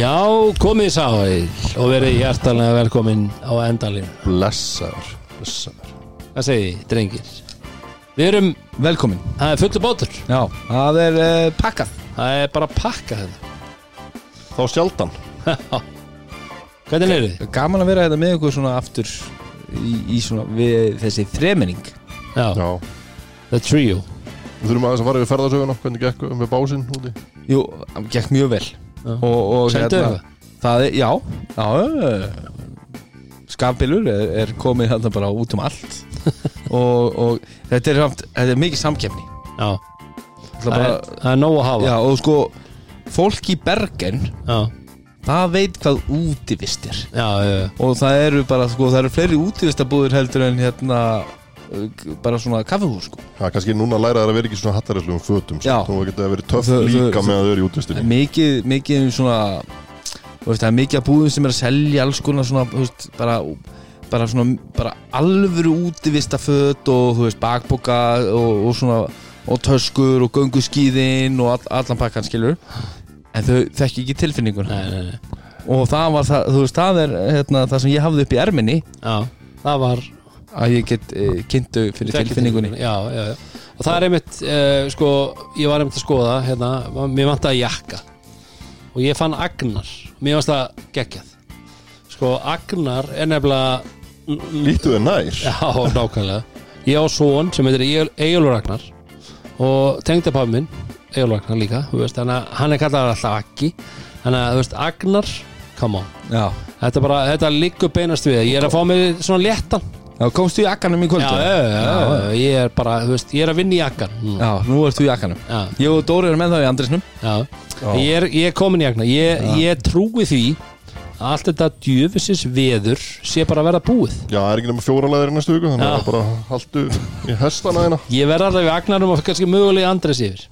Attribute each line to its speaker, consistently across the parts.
Speaker 1: Já, komið sæl og verið hjartalega velkomin á endalínu.
Speaker 2: Blessaður Blessaður
Speaker 1: Hvað segið þið, drengir? Við erum,
Speaker 3: Velkomin
Speaker 1: það er fullu bátur.
Speaker 3: Já, það er uh, pakkað
Speaker 1: Það er bara að pakka þetta.
Speaker 2: Þá sjaldan
Speaker 1: Hvernig er þið?
Speaker 3: Gaman að vera þetta með ykkur svona aftur í, í svona við þessi þremenning
Speaker 1: Já,
Speaker 2: Já
Speaker 1: The Trio.
Speaker 2: Við þurfum aðeins að fara við ferðarsöguna Hvernig gekk með básinn úti
Speaker 3: Jú, það gekk mjög vel
Speaker 1: Sendu eitthvað?
Speaker 3: það er, já, já Skafbylur er, er komið þarna bara út um allt. Og, og þetta er, þetta er mikið samkefni
Speaker 1: Já,
Speaker 3: Það bara,
Speaker 1: það er nóg að hafa.
Speaker 3: Já, og sko fólk í Bergen
Speaker 1: Já,
Speaker 3: það veit hvað útivist er.
Speaker 1: Já,
Speaker 3: og það eru bara, sko, það eru fleiri útivistabúðir heldur en hérna bara svona kaffehús, sko.
Speaker 2: Það er kannski núna að læra þær að vera ekki svona hattaræslegum fötum
Speaker 3: Já.
Speaker 2: Þú geta verið töff
Speaker 3: Þau-
Speaker 2: líka
Speaker 3: þau-
Speaker 2: með að þau eru í
Speaker 3: Það
Speaker 2: útvistinni
Speaker 3: mikið, mikið svona þú veist, það er mikið að búðum sem er að selja alls konar svona, þú veist, bara bara svona, bara alvöru útivistaföt og þú veist, bakboka og, og svona, og töskur og gönguskíðin og all, allan pakkan skilur en þau þekki ekki tilfinninguna.
Speaker 1: Nei, nei, nei.
Speaker 3: og það var það, þú veist, það er hérna, það sem ég hafði upp í erminni.
Speaker 1: Já, það var
Speaker 3: að ég get e, kynntu fyrir tilfinningunni.
Speaker 1: Já, já, já. Og það er einmitt, uh, sko, ég var einmitt að skoða, hérna, mér vantaði jakka. Og ég fann Agnar, mér fannst það geggjað. Sko, Agnar er nefnilega,
Speaker 2: Lítu þau nær.
Speaker 1: Já, nákvæmlega, ég á son sem heitir Egilur Agnar. Og tengdapappi minn, Egilur Agnar líka, þú veist, að hann er kallað alltaf Aggi, þannig að, þú veist, Agnar, come on,
Speaker 3: Já,
Speaker 1: þetta bara, þetta liggur beinast við, ég er að fá mig svona léttan,
Speaker 3: já komstu í akkanum í
Speaker 1: já,
Speaker 3: kvöldu?
Speaker 1: já, já, já, ég er bara, þú veist, ég er að vinna í Aggan,
Speaker 3: Já, nú ert þú í akkanum
Speaker 1: já.
Speaker 3: Ég og Dóri erum með það í Andrisnum
Speaker 1: Já. Ég, er, ég er komin í agna ég, ég trúi því að allt þetta djöfisins veður sé bara að verða búið.
Speaker 2: Já, það er ekki nema fjóra leðir í næstu viku Þannig
Speaker 1: Já.
Speaker 2: að bara haldu í hestana þeina
Speaker 1: Ég verð alveg við agnarum og kannski mögulega Andres yfir.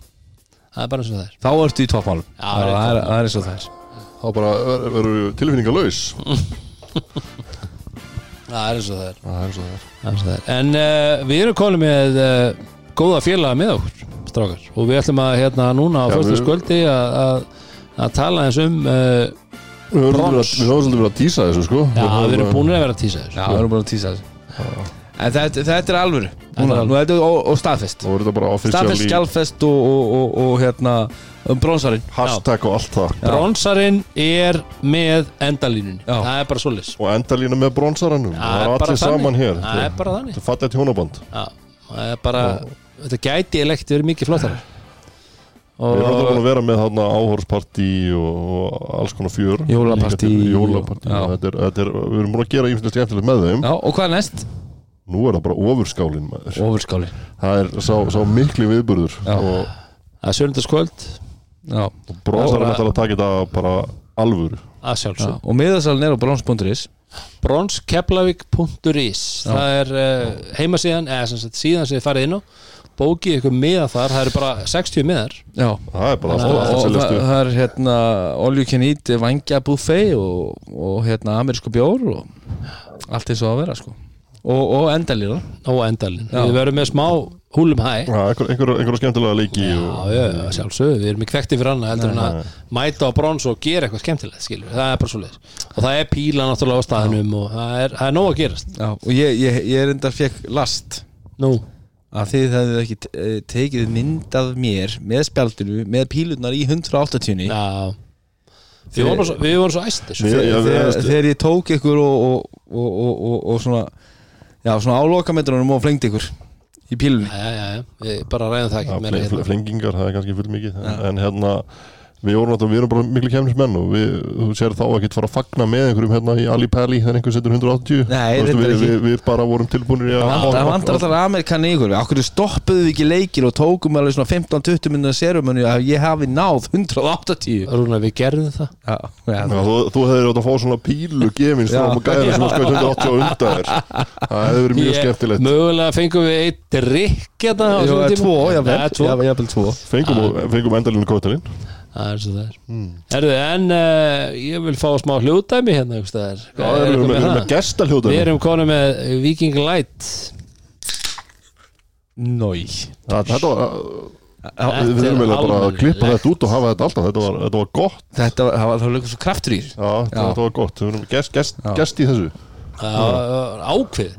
Speaker 1: Það er bara eins og það er.
Speaker 3: Þá ertu í toppmálum.
Speaker 1: Já,
Speaker 3: það,
Speaker 1: er
Speaker 3: er, það er eins og það er.
Speaker 2: Þá bara ver- verður tilfinningalös
Speaker 1: Það er eins og það er,
Speaker 2: Það er eins og það er.
Speaker 1: Það er, eins og það er. En uh, við erum komin með uh, góða félaga með okkur strákar. Og við ætlum að hérna núna á
Speaker 2: Já,
Speaker 1: fyrstu
Speaker 2: við-
Speaker 1: sköldi að, að, að tala eins um uh,
Speaker 2: Við höfum
Speaker 1: Brons.
Speaker 2: svolítið verið að tísa þessu sko.
Speaker 1: Já, við erum búin að vera að tísa
Speaker 3: Já,
Speaker 1: þessu
Speaker 3: við erum búin að tísa þessu En þetta, þetta er alvöru. Og, og staðfest.
Speaker 2: Og verður þetta bara
Speaker 3: Staðfest,
Speaker 2: officially
Speaker 3: skjálfest og, og, og, og hérna um bronsarinn.
Speaker 2: Hashtag og allt það.
Speaker 3: Já.
Speaker 1: Bronsarinn er með endalínunni.
Speaker 3: Já.
Speaker 1: Það er bara svoleiðis.
Speaker 2: Og endalínu með bronsaranum
Speaker 1: Það
Speaker 2: Það
Speaker 1: er bara
Speaker 2: allir saman hér.
Speaker 1: Það er bara þannig.
Speaker 2: Þetta er fallið hjónaband.
Speaker 1: Já, það er bara Þetta gæti elekt verið mikið flottara.
Speaker 2: Við erum alltaf búin að vera með þarna áhórspartí og, og alls konar fjör.
Speaker 3: Já.
Speaker 2: er, er, Við erum búin að gera ímyndið skemmtilegt með þeim.
Speaker 3: Já, og hvað er næst?
Speaker 2: Nú er það bara ofurskálin maður.
Speaker 3: Ofurskáli
Speaker 2: Það er sá, sá mikli viðburður og,
Speaker 1: það er sjöndagskvöld
Speaker 3: Já,
Speaker 2: og bronsar er að taka þetta bara alvöru.
Speaker 1: Að
Speaker 3: já.
Speaker 1: sjálfsög
Speaker 3: og miðasalinn er á brons.is
Speaker 1: bronskeplavik.is það er uh, heimasíðan eða sem sagt síðan sem þið farið inn á. Bókið ykkur miða þar, það eru bara 60 miðar.
Speaker 3: Já.
Speaker 2: Það er bara alltaf
Speaker 3: það, er hérna eat vangja buffet og, og hérna amerísku bjór og allt eins og að vera sko og, og endalíra
Speaker 1: og endalinn,
Speaker 3: Já.
Speaker 1: við verðum með smá húlum hæ.
Speaker 2: Einhver, einhver, einhver skemmtilega leiki
Speaker 1: Já,
Speaker 2: og,
Speaker 1: já, já, sjálfsög, við erum í kvekti fyrir annað heldur en að mæta á brons og gera eitthvað skemmtilegt skilur, það er bara svo leiðis og það er píla náttúrulega á staðinum og það er, það er nóg að gerast.
Speaker 3: Já, og ég, ég, ég er enda fekk last.
Speaker 1: Nú,
Speaker 3: að þið hefðu ekki eh, tekið mynd af mér með spjaldinu, með pílunar í 180
Speaker 1: já. Við vorum svo, við vorum svo æstir.
Speaker 2: Við- já, við-
Speaker 3: þegar, þegar ég tók ykkur og, og, og, og, og, og svona já, svona álokametrunum og flengdi ykkur í pílunni.
Speaker 1: Já, já, já, við bara ræðum það ekki meira
Speaker 2: fle-
Speaker 1: hérna.
Speaker 2: flengingar, það er kannski full mikið en, en hérna Við vorum náttúrulega, við erum bara miklu kemnismenn og við, þú sér þá ekkert fara að fagna með einhverjum hérna í Alipelli þegar einhver setur 180
Speaker 3: Nei,
Speaker 2: Þú veist, við,
Speaker 3: ekki.
Speaker 2: við, við bara vorum tilbúinir í að
Speaker 3: Það vantar alltaf Amerikan í ykkur. Akkur stoppuðu við ekki leikir og tókum alveg svona 15-20 minnuna serumönu að ég hafi náð 180
Speaker 1: Rúna, við gerðum það.
Speaker 3: Já, já,
Speaker 2: Já, þú, þú hefur átt að fá svona pílu gefins frá
Speaker 3: Já.
Speaker 2: og gæða sem að skoði 180 á undan þér. Það hefur verið mjög skemmtilegt.
Speaker 1: Mögulega fengum við eitt drikk hérna á
Speaker 3: Jú, eða
Speaker 1: tíma.
Speaker 3: tvo,
Speaker 1: Já,
Speaker 3: jafnvel
Speaker 1: tvo.
Speaker 3: Já, jafnvel tvo.
Speaker 2: Fengum, fengum endalinu kótelin
Speaker 1: Það er svo það er. Herðu, en uh, ég vil fá smá hljóðdæmi hérna.
Speaker 2: Já, við
Speaker 1: er
Speaker 2: erum með,
Speaker 1: það?
Speaker 2: gestaljóta
Speaker 1: Við erum konum með Viking Light.
Speaker 3: Nói
Speaker 2: Þetta var Við við þurfum eiginlega bara að klippa þetta út og hafa þetta alltaf. Þetta var, þetta var gott.
Speaker 3: Þetta var, það var, það var líka svo kraftur í þessu.
Speaker 2: Já, þetta, var gott. Við erum gest, gest, gest í þessu
Speaker 1: ákveð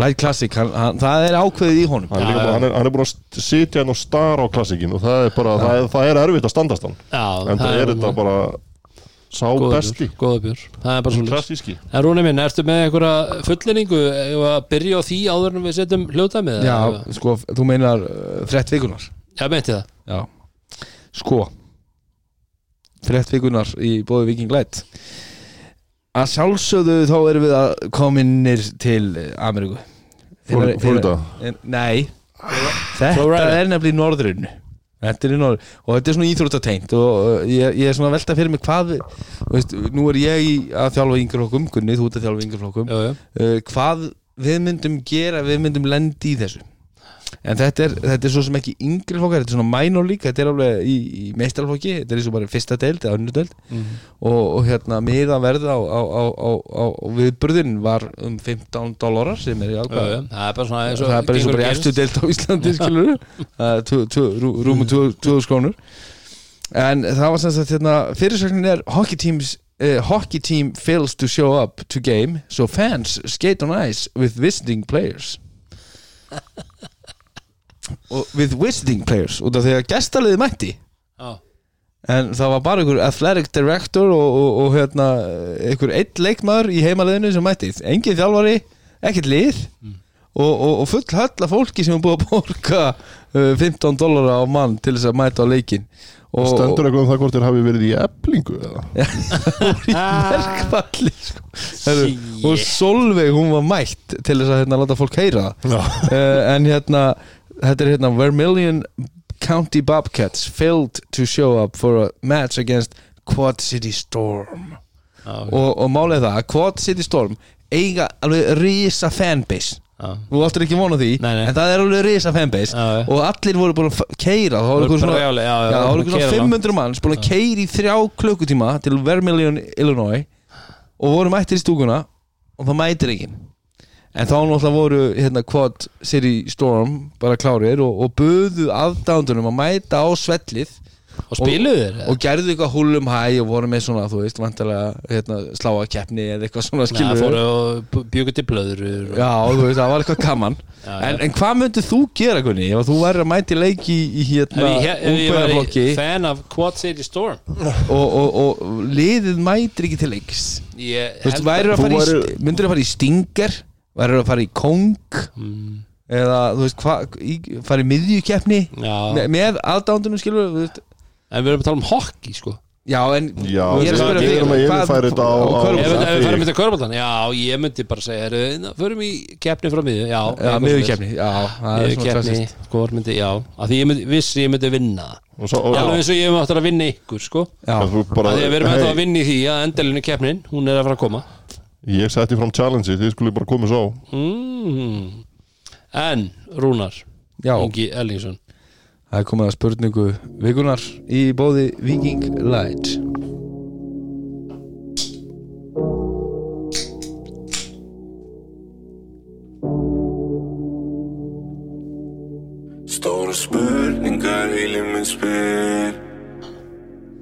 Speaker 3: Light Classic, hann, hann, það er ákveðið í honum.
Speaker 2: Hann er, bara- hann er, hann er búin að sitja hérna og stara á klassikin og það er bara, það er, það er erfitt að standast hann.
Speaker 1: Já,
Speaker 2: en það er þetta bara sá
Speaker 1: góður
Speaker 2: besti.
Speaker 1: bjór. Það er bara svona
Speaker 2: klassíski.
Speaker 1: En Rúni minn, ertu með einhverja fullinningu að byrja á því áður en við setjum hljóðdæmið?
Speaker 3: Já,
Speaker 1: eða?
Speaker 3: sko, þú meinar uh, frett vikunar
Speaker 1: Já, meinti það.
Speaker 3: Já. Sko Frett vikunar í bóði Viking Light Að sjálfsögðu þá erum við að kominir til eh, Ameríku.
Speaker 2: Flor- Florida.
Speaker 3: Nei. Þetta
Speaker 1: Florida.
Speaker 3: er nefnilega í norðrinu. Þetta er í norður og þetta er svona íþróttateint og uh, ég, ég er svona að velta fyrir mig hvað þú veist, nú er ég í að þjálfa yngreflokkum Gunni, þú ert að þjálfa yngreflokkum uh, hvað við myndum gera við myndum lendi í þessu en þetta er, þetta er svo sem ekki yngri flokkar þetta er svona minor líka, þetta er alveg í, í meistarflokki, þetta er eins og bara fyrsta deild eða önnur deild. Og, og hérna miða verð á, á, á, á, viðburðin var um 15 dólarar sem er í
Speaker 1: já, það er bara svona eins og
Speaker 3: það er bara eins og bara eftir deild á Íslandi skilur rúmu 2000 krónur. En það var sem sagt hérna fyrirsögnin er hockey teams uh, hockey team fails to show up to game so fans skate on ice with visiting players with visiting players út af því að gestaliði mætti.
Speaker 1: Já,
Speaker 3: en það var bara einhver athletic director og, og, og hérna einhver eitt leikmaður í heimaliðinu sem mætti. Engin þjálfari, ekkert lið. Og, og, og full höll af fólki sem er búið að borga uh, 15 dólar á mann til þess að mæta á leikin og,
Speaker 2: stendur eitthvað um það hvort þér hafi verið í eblingu eða?
Speaker 3: Í verkfalli sko. Heru, og Solveig hún var mætt til þess að hérna, láta fólk heyra. Uh, en hérna þetta er hérna Vermilion County Bobcats failed to show up for a match against Quad City Storm.
Speaker 1: Já,
Speaker 3: og, og málið það að Quad City Storm eiga alveg risa fanbase.
Speaker 1: Já.
Speaker 3: Þú áttur ekki vona því
Speaker 1: Nei, nei.
Speaker 3: en það er alveg risa fanbase.
Speaker 1: Já.
Speaker 3: og allir voru búin að keira var
Speaker 1: Voru
Speaker 3: svona,
Speaker 1: brjáli, já, já,
Speaker 3: já, það
Speaker 1: voru
Speaker 3: voru
Speaker 1: búin að
Speaker 3: einhver
Speaker 1: keyra
Speaker 3: svona 500 manns búin að keira í þrjá klukkutíma til Vermilion, Illinois. Og voru mættir í stúkuna og það mætir enginn en þá náttúrulega voru hérna Quad City Storm bara klárir og, og buðu aðdándunum að mæta á svellið.
Speaker 1: Og spiluðu þér?
Speaker 3: og gerðu eitthvað húlum hæ og voru með svona, þú veist, vantarlega hérna, sláa keppni eða eitthvað svona
Speaker 1: Já,
Speaker 3: skilur
Speaker 1: fóru og bjögu til blöður og...
Speaker 3: Já, þú veist, það var eitthvað gaman.
Speaker 1: Já,
Speaker 3: en,
Speaker 1: já.
Speaker 3: en hvað myndið þú gera, Gunni, ef þú væri að mæti leiki í, hérna
Speaker 1: ég, ef ég væri fan af Quad City Storm.
Speaker 3: Og, og, og liðið mætir ekki til leiks?
Speaker 1: Ég
Speaker 3: Þú veist, að
Speaker 2: Þú
Speaker 3: að fara í Stinger væri að fara í Kong
Speaker 1: Mm,
Speaker 3: eða, þú veist, hva, í, fara í miðjukeppni
Speaker 1: Já,
Speaker 3: með, með aðdándunum, skilur veist?
Speaker 1: En við erum að tala um hockey sko.
Speaker 3: Já, en
Speaker 2: Já,
Speaker 3: ég er að
Speaker 2: við-
Speaker 3: spyrja
Speaker 2: við
Speaker 3: þig,
Speaker 2: að
Speaker 3: hvað-
Speaker 1: Ef við við farum í þetta körbóltan, já, ég myndi bara segja heyrðu, Förum í keppni frá miðju Já,
Speaker 3: Já,
Speaker 1: eitthvað
Speaker 3: miðjukeppni, já, það er svona
Speaker 1: Miðjukeppni,
Speaker 3: klassist
Speaker 1: hvort myndi, já Af því ég myndi, vissi ég myndi vinna. Alveg eins og ég myndi að vinna ykkur, sko. Af því að við erum
Speaker 2: hey,
Speaker 1: að vinna í því að endalinu keppnin Hún er að fara að koma
Speaker 2: ég setti fram challenge þið skulle bara koma svo
Speaker 1: mm. En, Rúnar
Speaker 3: já.
Speaker 1: Ingi Ellingsson.
Speaker 3: Það er komið að spurningu vikunar í bóði Viking Light.
Speaker 4: Stóra spurningar heilin minn spyr.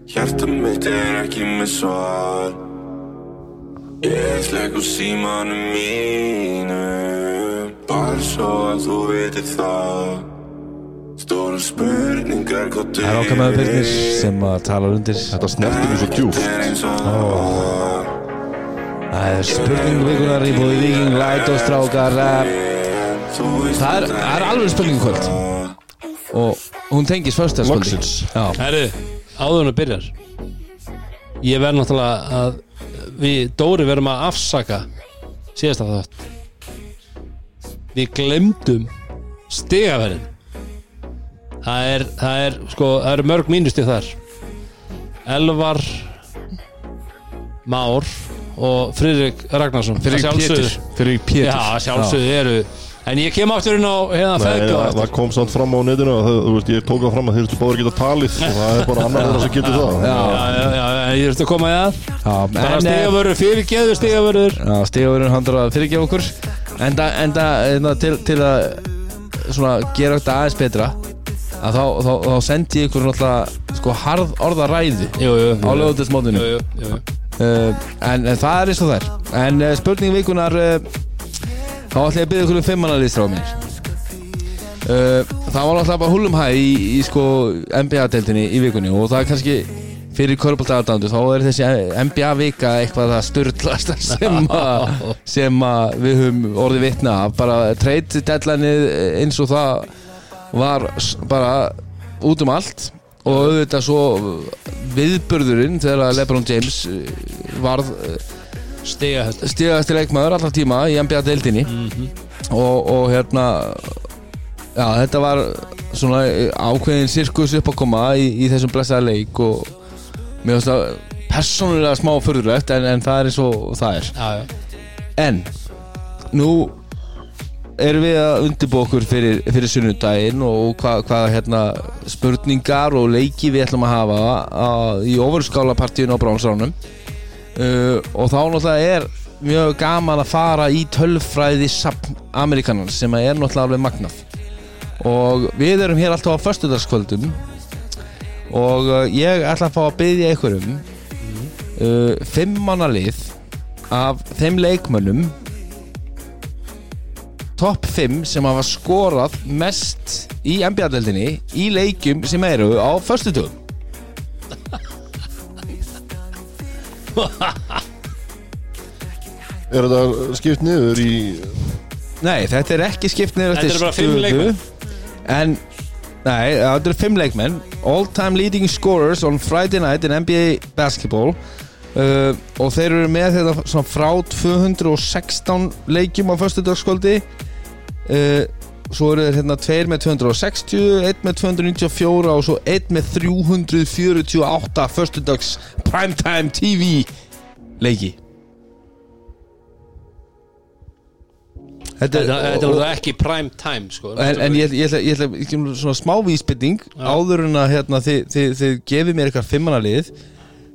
Speaker 4: Hjarta mitt er ekki með svar Ég slegg úr símanum mínu. Bara svo að þú veitir það. Stóra spurningar hvað
Speaker 3: Það er okkar með Birnir sem að tala undir.
Speaker 2: Þetta snertir mig svo djúft
Speaker 4: það
Speaker 3: er spurning vikunar í bóði Viking Light og strákar eh, Það er, er alveg spurning í kvöld. Og hún tengis föstaskvöldi
Speaker 2: Loksins.
Speaker 3: Já,
Speaker 1: Herru, áður en að byrjar. Ég verð náttúrulega að Við Dóri verðum að afsaka Síðast af þátt. Við glemdum Stigaverðin Það er, það er, sko, það eru mörg mínusti þar. Elvar Már og Friðrik Ragnarsson sjálfsögðu-
Speaker 3: Pétur Fyrir Pétur
Speaker 1: Já, sjálfsögðu eru En ég kem aftur inn á hérna
Speaker 2: Nei,
Speaker 1: feðga
Speaker 2: það, það kom samt fram á netinu og það, þú veist, ég tók það fram að þeir eru báður geta talið og það er bara annar þeirra sem getur það.
Speaker 3: Já.
Speaker 1: Já, já, já, já, ég þurfti að koma í það.
Speaker 3: En, eh,
Speaker 1: stigavörður, fyrirgeðu stigavörður
Speaker 3: Já, stígavörun handur að fyrirgefa okkur. Enda, enda, enda til, til að svona gera þetta aðeins betra að þá, þá, þá sendi ég ykkur náttúrulega sko harð orða
Speaker 1: jú,
Speaker 3: á lögutismótinu uh, en, en það er eins og það er. En uh, spurning vikunar uh, þá ætla ég að byrja ykkur um fimmannalistráð mér uh, það var náttúrulega bara húlum hæ í, í sko NBA-deltinni í vikunni og það er kannski fyrir körbóltaðardandu þá er þessi NBA-vika eitthvað það störtlast sem, að- sem að við höfum orðið vitna bara treyt deadlineið eins og það var bara út um allt. Og auðvitað svo viðburðurinn þegar Lebron James eh, varð
Speaker 1: Stiga þetta
Speaker 3: stíðast leikmaður alltaf tíma í NBA-deildinni og, og hérna já, þetta var svona ákveðin sirkus upp að koma í, í þessum blessaða leik og mér finnst það persónulega smá förðurlegt en, en það er eins og það er.
Speaker 1: Já, já.
Speaker 3: En nú erum við að undirbúa okkur fyrir, fyrir sunnudaginn og hvað hva, hérna, spurningar og leiki við ætlum að hafa að, í ofurskálapartíun á Bránsránum uh, og þá náttúrulega er mjög gaman að fara í tölfræði sapn Amerikanans sem er náttúrulega alveg magnað. Og við erum hér alltaf á föstudagskvöldum og uh, ég ætla að fá að byggja ykkur um uh, fimm manna lið af þeim leikmönnum topp 5 sem hafa skorað mest í NBA-deldinni í leikjum sem eru á föstudögum
Speaker 2: Er þetta skipt niður í
Speaker 3: Nei, þetta er ekki skipt niður
Speaker 1: Þetta eru bara fimm leikmenn.
Speaker 3: En, nei, þetta eru fimm leikmenn. All time leading scorers on Friday night in NBA basketball. Uh, Og þeir eru með þetta frá 216 leikjum á föstudagskvöldi. Uh, Svo eru þeir hérna tveir með 260 Einn með 294 og svo einn með 348 föstudags primetime TV leiki.
Speaker 1: Þetta náttúrulega ekki prime time sko.
Speaker 3: En, en ég, ég, ég ætla ég ætla svona smá vísbytting áður en að hérna, þið, þið, þið gefið mér eitthvað fimmannalið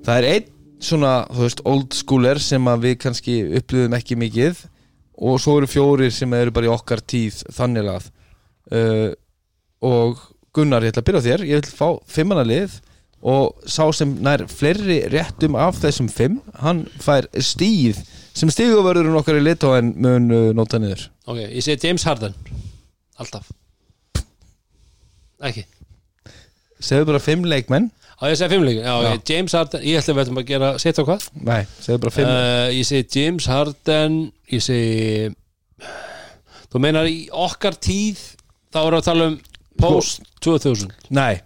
Speaker 3: það er einn svona þú veist, old schooler sem við kannski upplifum ekki mikið og svo eru fjórir sem eru bara í okkar tíð þannig að uh, og Gunnar, ég ætla að byrja á þér. Ég vil fá fimmannalið og sá sem nær fleiri réttum af þessum fimm, hann fær stíð sem stíguvörðurinn okkar í litóen mun uh, nota niður.
Speaker 1: Ok, ég segi James Harden. Alltaf. Ekki.
Speaker 3: Segðu bara fimm leikmenn
Speaker 1: Á ég að segja fimmleikin Já,
Speaker 3: Já.
Speaker 1: James Harden Ég ætla að við ætlum að gera Setja á hvað?
Speaker 3: Nei, segðu bara fimm.
Speaker 1: Uh, Ég segi James Harden Ég segi Þú meinar í okkar tíð Þá erum við að tala um Post 2000
Speaker 3: Nei,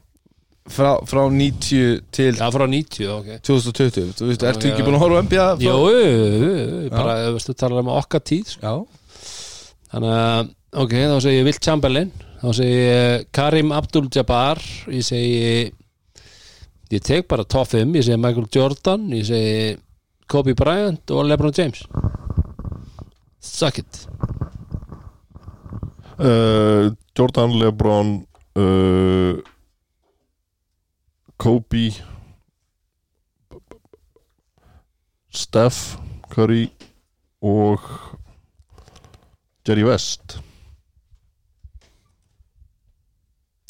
Speaker 3: frá, frá 90 til
Speaker 1: Já, frá 90, ok.
Speaker 3: 2020 Þú veist, ertu ekki búin að horfa á NBA? frá-
Speaker 1: Jú, jú, jú, jú, bara ef við tala um okkar tíð sko.
Speaker 3: Já,
Speaker 1: Þannig að, ok, þá segi ég Wilt Chamberlain Þá segi ég Karim Abdul-Jabbar Ég segi Ég tek bara top 5 Ég segi Michael Jordan Ég segi Kobe Bryant og LeBron James. Suck it.
Speaker 2: Uh, Jordan Lebron uh, Kobe Steph Curry og Jerry West.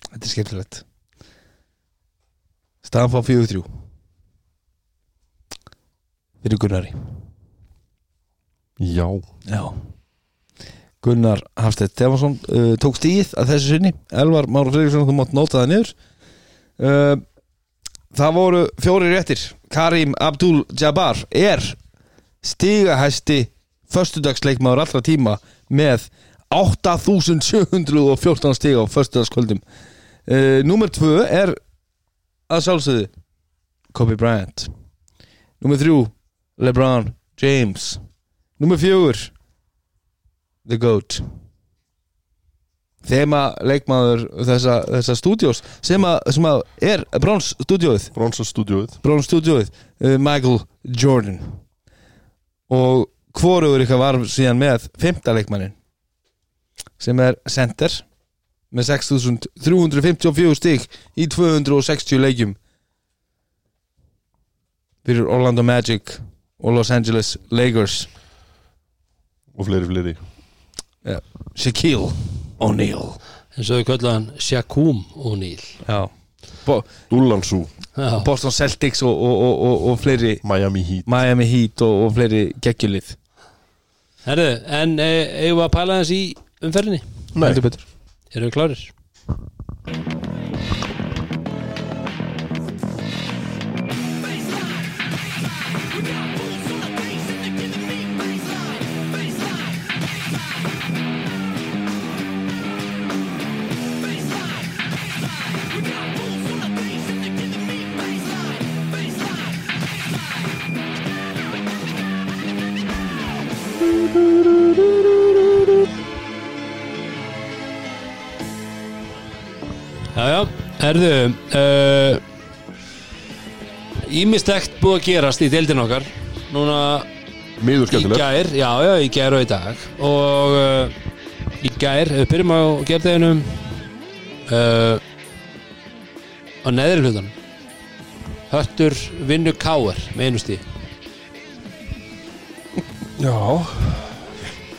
Speaker 3: Þetta er skemmtilegt Staðan fá 4-3 Fyrir Gunnari.
Speaker 2: Já.
Speaker 3: Já. Gunnar Hafstedt Stefansson uh, tók stíð að þessu sinni. Elvar Máru Friðriksson, þú mátt nota það niður. Uh, Það voru fjóri réttir. Karim Abdul-Jabbar er stigahæsti föstudagsleikmaður allra tíma með 8714 stiga á föstudagskvöldum. Uh, Númer 2 er að sjálfsögðu Kobe Bryant. Númer 3 LeBron James. Númer 4 The Goat. Þema leikmaður þessa, þessa stúdjós sem, að, sem að er Brons stúdjóið
Speaker 2: Bronsastúdjóið
Speaker 3: Brons stúdjóið uh, Michael Jordan. Og hvorugur ykkar var síðan með fymta leikmannin sem er center með 6354 stík í 260 leikjum. Fyrir Orlando Magic og Los Angeles Lakers.
Speaker 2: Og fleiri fleiri.
Speaker 3: Shaquille O'Neal.
Speaker 1: Eins og þau kölluðu hann Shakum O'Neal.
Speaker 3: Já. Bo
Speaker 2: Dúllansú,
Speaker 1: Já,
Speaker 3: Boston Celtics og, og, og, og, og fleiri.
Speaker 2: Miami Heat.
Speaker 3: Miami Heat og, og fleiri geggjulið.
Speaker 1: Herðu, en e, eigum við að pæla þess í umferðinni?
Speaker 2: Nei,
Speaker 3: Heldur betur
Speaker 1: Eru við klárir? Já, herðu uh, Ímistegt búið að gerast í deildin okkar. Núna
Speaker 2: miður
Speaker 1: í gær Já, já, í gær og í dag. Og uh, í gær, við byrjum á gerðeginum uh, Á neðri hlutan Höttur vinnu káar með einu stíð
Speaker 2: Já,